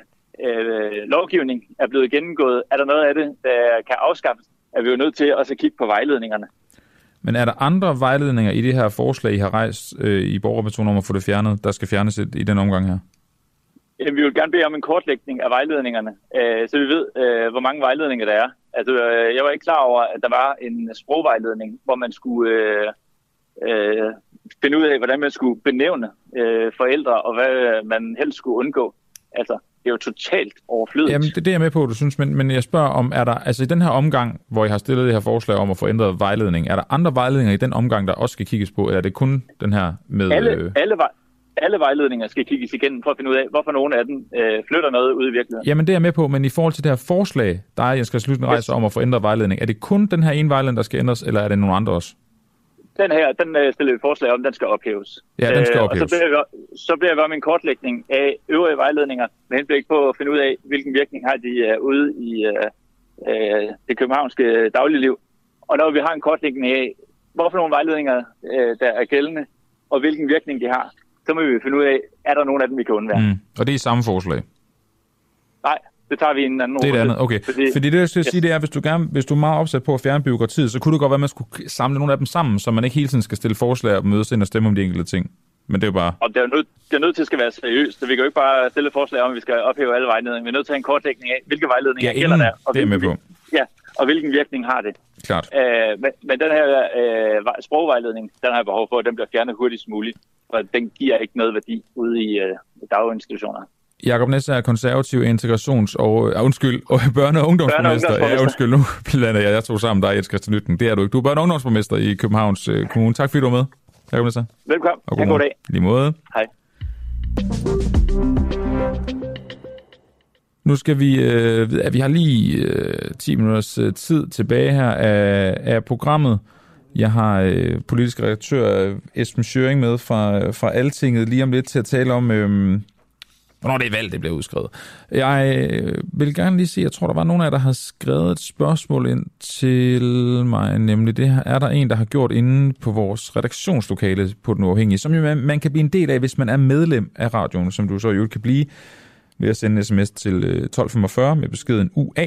uh, lovgivning er blevet gennemgået, er der noget af det, der kan afskaffes, er vi jo nødt til også at kigge på vejledningerne. Men er der andre vejledninger i det her forslag, I har rejst øh, i borgerpersoner om at få det fjernet, der skal fjernes i den omgang her? Vi vil gerne bede om en kortlægning af vejledningerne, øh, så vi ved, øh, hvor mange vejledninger der er. Altså, øh, jeg var ikke klar over, at der var en sprogvejledning, hvor man skulle øh, øh, finde ud af, hvordan man skulle benævne øh, forældre, og hvad man helst skulle undgå. Altså, det er jo totalt overflødigt. Jamen, det er det, jeg er med på, du synes, men, men jeg spørger om, er der, altså i den her omgang, hvor jeg har stillet det her forslag om at få ændret vejledning, er der andre vejledninger i den omgang, der også skal kigges på, eller er det kun den her med... Alle, øh, alle, vej, alle vejledninger skal kigges igennem for at finde ud af, hvorfor nogle af dem øh, flytter noget ud i virkeligheden. Jamen, det er jeg med på, men i forhold til det her forslag, der er Jens Christian rejse om at få ændret vejledning, er det kun den her ene vejledning, der skal ændres, eller er det nogle andre også? Den her, den øh, stiller vi forslag om, den skal ophæves. Ja, den skal Øh, ophæves. Og så bliver, vi, så bliver vi om en kortlægning af øvrige vejledninger med henblik på at finde ud af, hvilken virkning har de øh, ude i øh, øh, det københavnske dagligliv. Og når vi har en kortlægning af, hvorfor nogle vejledninger, øh, der er gældende, og hvilken virkning de har, så må vi finde ud af, er der nogen af dem, vi kan undvære. Mm. Mm. Og det er i samme forslag? Nej, det tager vi i en anden Det er det andet, okay. Fordi, Fordi det, jeg skal yes. sige, det er, hvis du, gerne, hvis du er meget opsat på at fjerne byråkratiet, så kunne det godt være, at man skulle samle nogle af dem sammen, så man ikke hele tiden skal stille forslag og mødes ind og stemme om de enkelte ting. Men det er jo bare... Og det er, nødt, det er nødt til at skal være seriøst, så vi kan jo ikke bare stille et forslag om, at vi skal ophæve alle vejledninger. Vi er nødt til at have en kortlægning af, hvilke vejledninger Ja, gælder inden, der. Og det er med på. Ja, og hvilken virkning har det. Klart. Øh, men, men den her øh, vej- sprogvejledning, den har jeg behov for, at den bliver fjernet hurtigst muligt. For den giver ikke noget værdi ude i øh, daginstitutioner. Jakob Næs er konservativ integrations- og, uh, undskyld, og børne- og ungdomsborgmester. Børne- og Ja, undskyld, nu blander jeg, jeg tog sammen dig, Jens Christian Nytten. Det er du ikke. Du er børne- og ungdomsborgmester i Københavns uh, Kommune. Tak fordi du var med, Jakob Næs. Velkommen. Og en god dag. Lige måde. Hej. Nu skal vi, øh, vi har lige øh, 10 minutters øh, tid tilbage her af, af programmet. Jeg har øh, politisk redaktør øh, Esben Schøring med fra, fra Altinget lige om lidt til at tale om, øh, hvornår det er valg, det bliver udskrevet. Jeg øh, vil gerne lige se, jeg tror, der var nogen af jer, der har skrevet et spørgsmål ind til mig, nemlig det her, er der en, der har gjort inde på vores redaktionslokale på Den Uafhængige, som jo man, man kan blive en del af, hvis man er medlem af radioen, som du så jo kan blive ved at sende en sms til øh, 1245 med beskeden UA.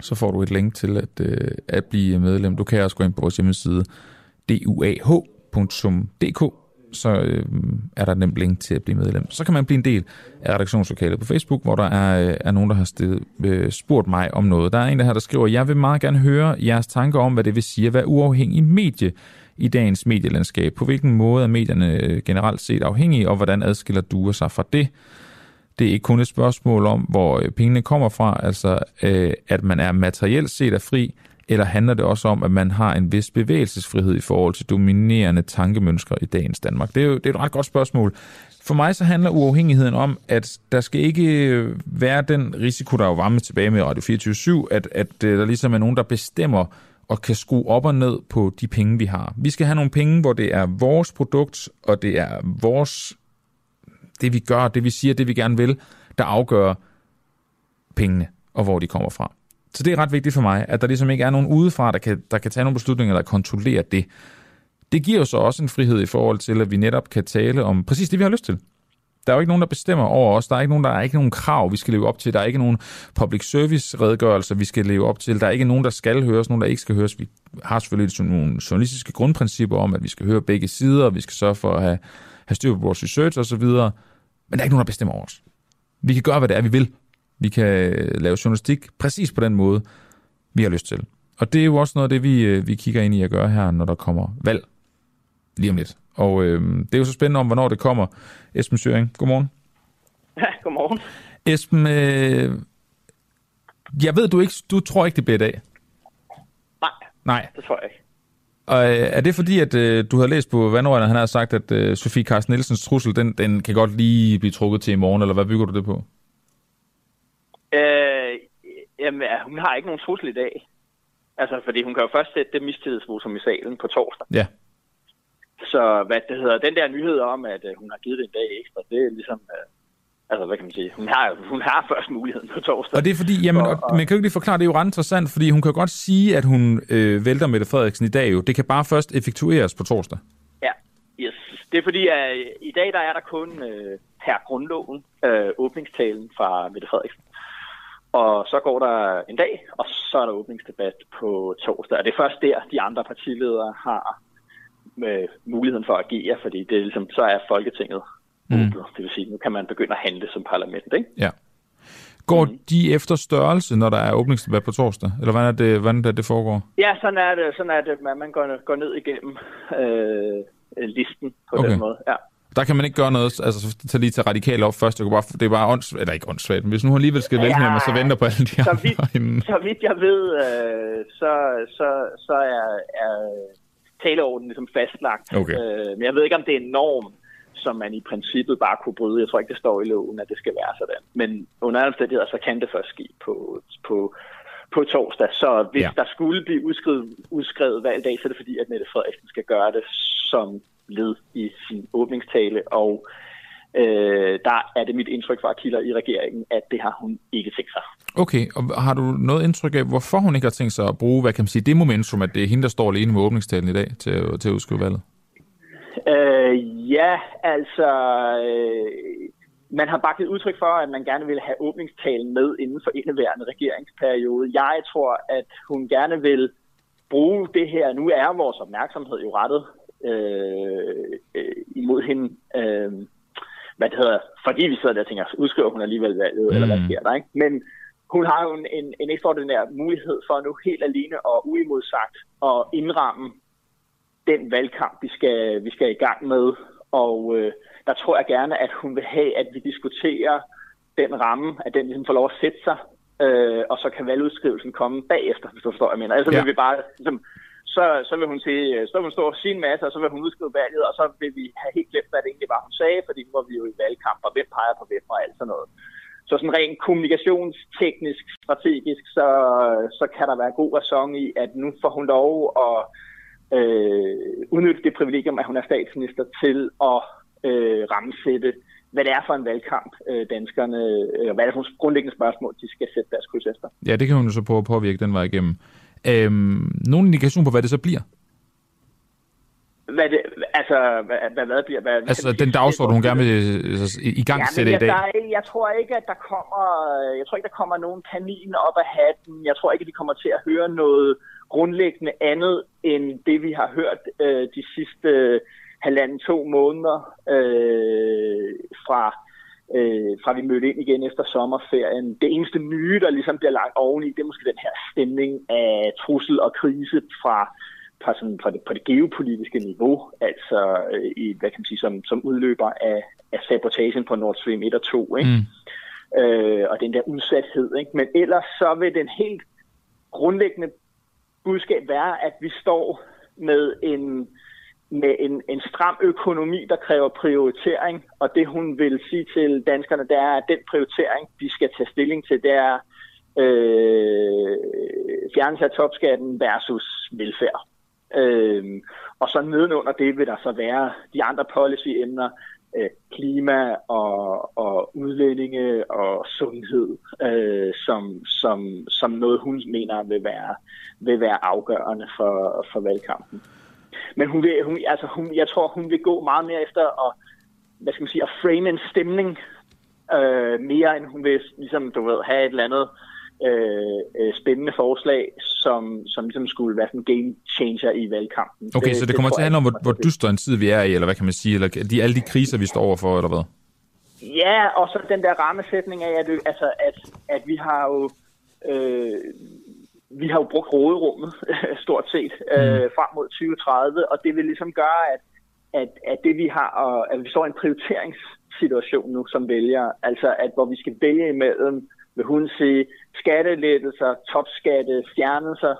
Så får du et link til at, øh, at blive medlem. Du kan også gå ind på vores hjemmeside duah.dk, så øh, er der et nemt link til at blive medlem. Så kan man blive en del af redaktionslokalet på Facebook, hvor der er, øh, er nogen, der har stillet, øh, spurgt mig om noget. Der er en, der her, der skriver, jeg vil meget gerne høre jeres tanker om, hvad det vil sige at være uafhængig medie i dagens medielandskab. På hvilken måde er medierne øh, generelt set afhængige, og hvordan adskiller du sig fra det? Det er ikke kun et spørgsmål om, hvor øh, pengene kommer fra, altså øh, at man er materielt set er fri, eller handler det også om, at man har en vis bevægelsesfrihed i forhold til dominerende tankemønstre i dagens Danmark? Det er jo det er et ret godt spørgsmål. For mig så handler uafhængigheden om, at der skal ikke øh, være den risiko, der jo var med tilbage med Radio 24-7, at, at øh, der ligesom er nogen, der bestemmer og kan skrue op og ned på de penge, vi har. Vi skal have nogle penge, hvor det er vores produkt, og det er vores det vi gør, det vi siger, det vi gerne vil, der afgør pengene og hvor de kommer fra. Så det er ret vigtigt for mig, at der ligesom ikke er nogen udefra, der kan, der kan tage nogle beslutninger, der kontrollerer det. Det giver jo så også en frihed i forhold til, at vi netop kan tale om præcis det, vi har lyst til. Der er jo ikke nogen, der bestemmer over os. Der er ikke nogen, der er ikke nogen krav, vi skal leve op til. Der er ikke nogen public service redegørelser, vi skal leve op til. Der er ikke nogen, der skal høres, nogen, der ikke skal høres. Vi har selvfølgelig sådan nogle journalistiske grundprincipper om, at vi skal høre begge sider, og vi skal sørge for at have, have styr på vores research osv., men der er ikke nogen, der bestemmer over os. Vi kan gøre, hvad det er, vi vil. Vi kan lave journalistik præcis på den måde, vi har lyst til. Og det er jo også noget af det, vi, øh, vi kigger ind i at gøre her, når der kommer valg lige om lidt. Og øh, det er jo så spændende om, hvornår det kommer. Esben Søring, godmorgen. Ja, godmorgen. Esben, øh, jeg ved, du ikke, du tror ikke, det bliver i dag. Nej, Nej. det tror jeg ikke. Og øh, er det fordi, at øh, du har læst på Vandrøren, han har sagt, at øh, Sofie Carsten Nielsens trussel, den, den kan godt lige blive trukket til i morgen, eller hvad bygger du det på? Øh, jamen, ja, hun har ikke nogen trussel i dag. Altså, fordi hun kan jo først sætte det mistillidsvotum i salen på torsdag. Ja. Så hvad det hedder, den der nyhed om, at øh, hun har givet det en dag ekstra, det er ligesom... Øh, altså, hvad kan man sige? Hun har, hun har først muligheden på torsdag. Og det er fordi, jamen, For, og, man kan jo ikke lige forklare, det er jo ret interessant, fordi hun kan godt sige, at hun øh, vælter Mette Frederiksen i dag jo. Det kan bare først effektueres på torsdag. Ja, yes. Det er fordi, at øh, i dag der er der kun øh, per grundloven øh, åbningstalen fra Mette Frederiksen. Og så går der en dag, og så er der åbningsdebat på torsdag. Og det er først der, de andre partiledere har med muligheden for at agere, fordi det er ligesom, så er Folketinget Mm. åbnet. Det vil sige, nu kan man begynde at handle som parlament, ikke? Ja. Går mm. de efter størrelse, når der er åbningsdebat på torsdag? Eller hvordan er det, hvordan er det foregår? Ja, sådan er det. Sådan er det, man, man går, går ned igennem øh, listen på okay. den måde. Ja. Der kan man ikke gøre noget, altså tage lige til radikale op først. Det, bare, det er bare ånds, eller ikke åndssvagt, men hvis nu alligevel skal ja, vælge med, så venter på alle de så vidt, så vidt jeg ved, øh, så, så, så er, er taleordenen ligesom fastlagt. Okay. Øh, men jeg ved ikke, om det er en norm, som man i princippet bare kunne bryde. Jeg tror ikke, det står i loven, at det skal være sådan. Men under alle omstændigheder, så kan det først ske på, på, på torsdag. Så hvis ja. der skulle blive udskrevet, udskrevet valgdag, så er det fordi, at Mette Frederiksen skal gøre det som led i sin åbningstale, og øh, der er det mit indtryk fra kilder i regeringen, at det har hun ikke tænkt sig. Okay, og har du noget indtryk af, hvorfor hun ikke har tænkt sig at bruge, hvad kan man sige, det momentum, at det er hende, der står alene med åbningstalen i dag til, til at udskrive valget? Øh, ja, altså... Øh, man har bakket udtryk for, at man gerne vil have åbningstalen med inden for indeværende regeringsperiode. Jeg tror, at hun gerne vil bruge det her. Nu er vores opmærksomhed jo rettet øh, øh, imod hende. Øh, hvad det hedder, fordi vi sidder der og tænker, udskriver hun alligevel valget, mm. eller hvad mm. sker der, ikke? Men hun har jo en, en, en ekstraordinær mulighed for nu helt alene og uimodsagt at indramme den valgkamp, vi skal, vi skal i gang med. Og øh, der tror jeg gerne, at hun vil have, at vi diskuterer den ramme, at den ligesom får lov at sætte sig, øh, og så kan valgudskrivelsen komme bagefter, hvis du forstår, jeg mener. Altså ja. vil vi bare ligesom, så, så vil hun sige, øh, så vil hun stå og sige en masse, og så vil hun udskrive valget, og så vil vi have helt glemt, hvad det egentlig var, hun sagde, fordi nu var vi jo i valgkamp, og hvem peger på hvem og alt sådan noget. Så sådan rent kommunikationsteknisk, strategisk, så, så kan der være god ræson i, at nu får hun lov at øh, udnytte det privilegium, at hun er statsminister, til at øh, rammesætte, hvad det er for en valgkamp, øh, danskerne, øh, hvad er det for nogle grundlæggende spørgsmål, de skal sætte deres kryds efter. Ja, det kan hun jo så prøve at påvirke den vej igennem. Øhm, nogen indikation på, hvad det så bliver? Hvad det, altså, hvad, hvad, hvad bliver... Hvad, altså, den dagsorden, hun gerne vil altså, i gang sætte ja, i dag. Jeg, jeg tror ikke, at der kommer, jeg tror ikke, der kommer nogen kanin op af hatten. Jeg tror ikke, at vi kommer til at høre noget grundlæggende andet, end det, vi har hørt øh, de sidste øh, halvanden to måneder øh, fra øh, fra vi mødte ind igen efter sommerferien. Det eneste nye, der ligesom bliver lagt oveni, det er måske den her stemning af trussel og krise fra, fra, sådan, fra det, på det geopolitiske niveau, altså øh, i, hvad kan man sige, som, som udløber af, af sabotagen på Nord Stream 1 og 2, ikke? Mm. Øh, og den der udsathed. Ikke? Men ellers så vil den helt grundlæggende budskab være, at vi står med en med en, en stram økonomi, der kræver prioritering, og det hun vil sige til danskerne, det er, at den prioritering, de skal tage stilling til, det er øh, fjernelse af topskatten versus velfærd. Øh, og så nedenunder det vil der så være de andre policy-emner, øh, klima og, og udlændinge og sundhed, øh, som, som, som noget hun mener vil være, vil være afgørende for, for valgkampen. Men hun vil, hun, altså hun, jeg tror, hun vil gå meget mere efter at, hvad skal man sige, at frame en stemning, øh, mere end hun vil ligesom, du ved, have et eller andet øh, øh, spændende forslag, som, som ligesom skulle være sådan en game changer i valgkampen. Okay, det, så det, det kommer til at handle om, hvor, hvor dyster en tid vi er i, eller hvad kan man sige, eller de, alle de kriser, vi står overfor, eller hvad? Ja, og så den der rammesætning af, at, altså, at, at vi har jo øh, vi har jo brugt råderummet stort set øh, mm. frem mod 2030, og det vil ligesom gøre, at, at, at det vi har, og, at vi står i en prioriteringssituation nu som vælger, altså at hvor vi skal vælge imellem, vil hun sige, skattelettelser, topskatte, fjernelser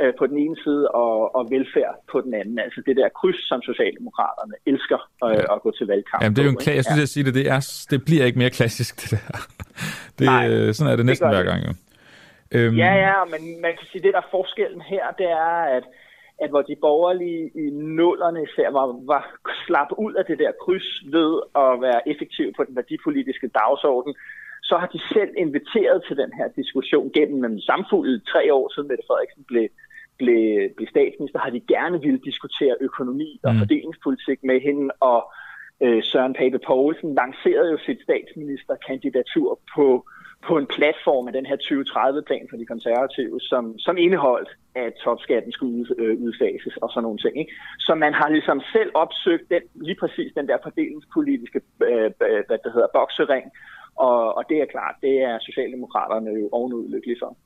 øh, på den ene side, og, og velfærd på den anden. Altså det der kryds, som Socialdemokraterne elsker øh, ja. at gå til valgkamp. Jamen det er jo en kla- jeg synes, ja. jeg siger det, det, er, det bliver ikke mere klassisk, det der. Det, Nej, sådan er det næsten det hver gang, jo. Øhm... Ja, ja, men man kan sige, det der er forskellen her, det er, at, at hvor de borgerlige i nullerne især var, var slappet ud af det der kryds ved at være effektiv på den værdipolitiske dagsorden, så har de selv inviteret til den her diskussion gennem en samfulde tre år siden Mette Frederiksen blev, blev, blev statsminister, har de gerne ville diskutere økonomi og mm. fordelingspolitik med hende, og øh, Søren Pape Poulsen lancerede jo sit statsministerkandidatur på på en platform af den her 2030-plan for de konservative, som, som indeholdt, at topskatten skulle ud, øh, udfases og sådan nogle ting. Ikke? Så man har ligesom selv opsøgt den, lige præcis den der fordelingspolitiske øh, hvad det hedder, boksering, Og, og det er klart, det er Socialdemokraterne jo ovenud lykkelige for.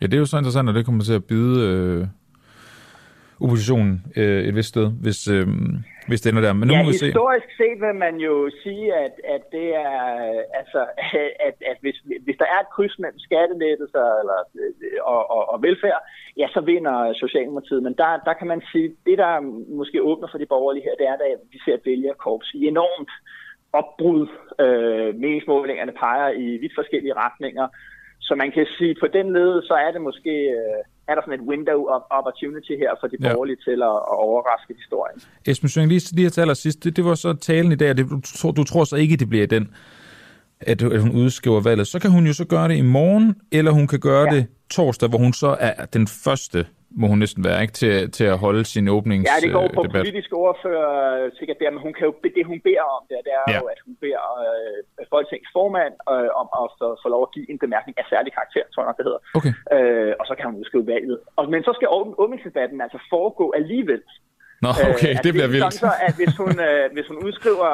Ja, det er jo så interessant, at det kommer til at bide øh, oppositionen øh, et vist sted, hvis, øh, hvis det ender der. Men nu ja, må vi se. historisk set vil man jo sige, at, at det er, altså, at, at hvis, hvis der er et kryds mellem skattelettelser eller, og, og, og velfærd, ja, så vinder Socialdemokratiet. Men der, der kan man sige, det der måske åbner for de borgerlige her, det er, at vi ser vælgerkorps i enormt opbrud. Øh, meningsmålingerne peger i vidt forskellige retninger. Så man kan sige, på den led, så er det måske øh, er der sådan et window of opportunity her for de borgerlige ja. til at, at overraske historien. Esben Søring, lige, lige til allersidst, det, det var så talen i dag, det, du, tror, du tror så ikke, det bliver den, at, at hun udskriver valget. Så kan hun jo så gøre det i morgen, eller hun kan gøre ja. det torsdag, hvor hun så er den første må hun næsten være, ikke, til, til at holde sin åbnings Ja, det går på debat. politisk ordfører sikkert der, men hun kan jo, det hun beder om det, det er ja. jo, at hun beder øh, Folketingets formand øh, om at få, få lov at give en bemærkning af særlig karakter, tror jeg nok, det hedder. Okay. Øh, og så kan hun udskrive valget. Og, men så skal åbningsdebatten altså foregå alligevel. Nå, okay, øh, det bliver det vildt. Så, at hvis hun, øh, hvis hun udskriver,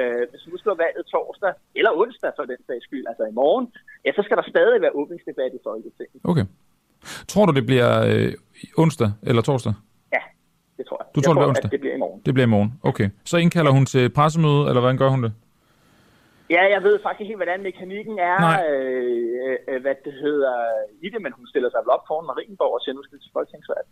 øh, hvis hun udskriver valget torsdag, eller onsdag for den sags skyld, altså i morgen, ja, så skal der stadig være åbningsdebat i Folketinget. Okay. Tror du, det bliver øh, onsdag eller torsdag? Ja, det tror jeg. Du jeg tror, det tror bliver onsdag? Det bliver i morgen. Det bliver i morgen, okay. Så indkalder hun til pressemøde, eller hvordan gør hun det? Ja, jeg ved faktisk ikke helt, hvordan mekanikken er, øh, øh, hvad det hedder i det, men hun stiller sig vel op foran Marienborg og siger, nu skal til folketingsvalg.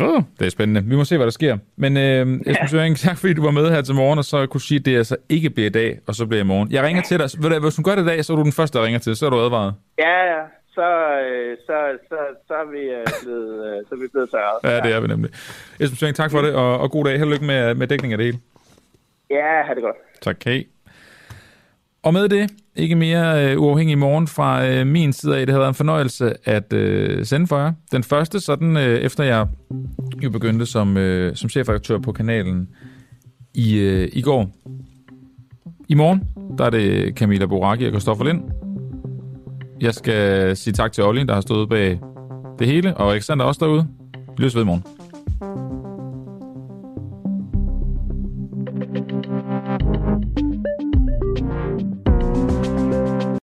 Oh, det er spændende. Vi må se, hvad der sker. Men øh, Esben. Søring, tak fordi du var med her til morgen, og så kunne sige, at det altså ikke bliver i dag, og så bliver i morgen. Jeg ringer til dig. Du, Hvis hun gør det i dag, så er du den første, der ringer til. Så er du advaret. Ja, ja. Så, øh, så, så, så, er vi øh, blevet, øh, så er vi blevet tørret. Ja, det er vi nemlig. Esben Søring, tak for det, og, og god dag. Held og lykke med, med dækning af det hele. Ja, ha' det godt. Tak, hej. Og med det, ikke mere øh, uafhængig morgen fra øh, min side af. Det har været en fornøjelse at øh, sende for jer. Den første, sådan øh, efter jeg jo begyndte som, øh, som chefredaktør på kanalen i, øh, i går. I morgen, der er det Camilla Boraki og Kristoffer Lind. Jeg skal sige tak til Olli, der har stået bag det hele, og Alexander også derude. Vi lyttes ved i morgen.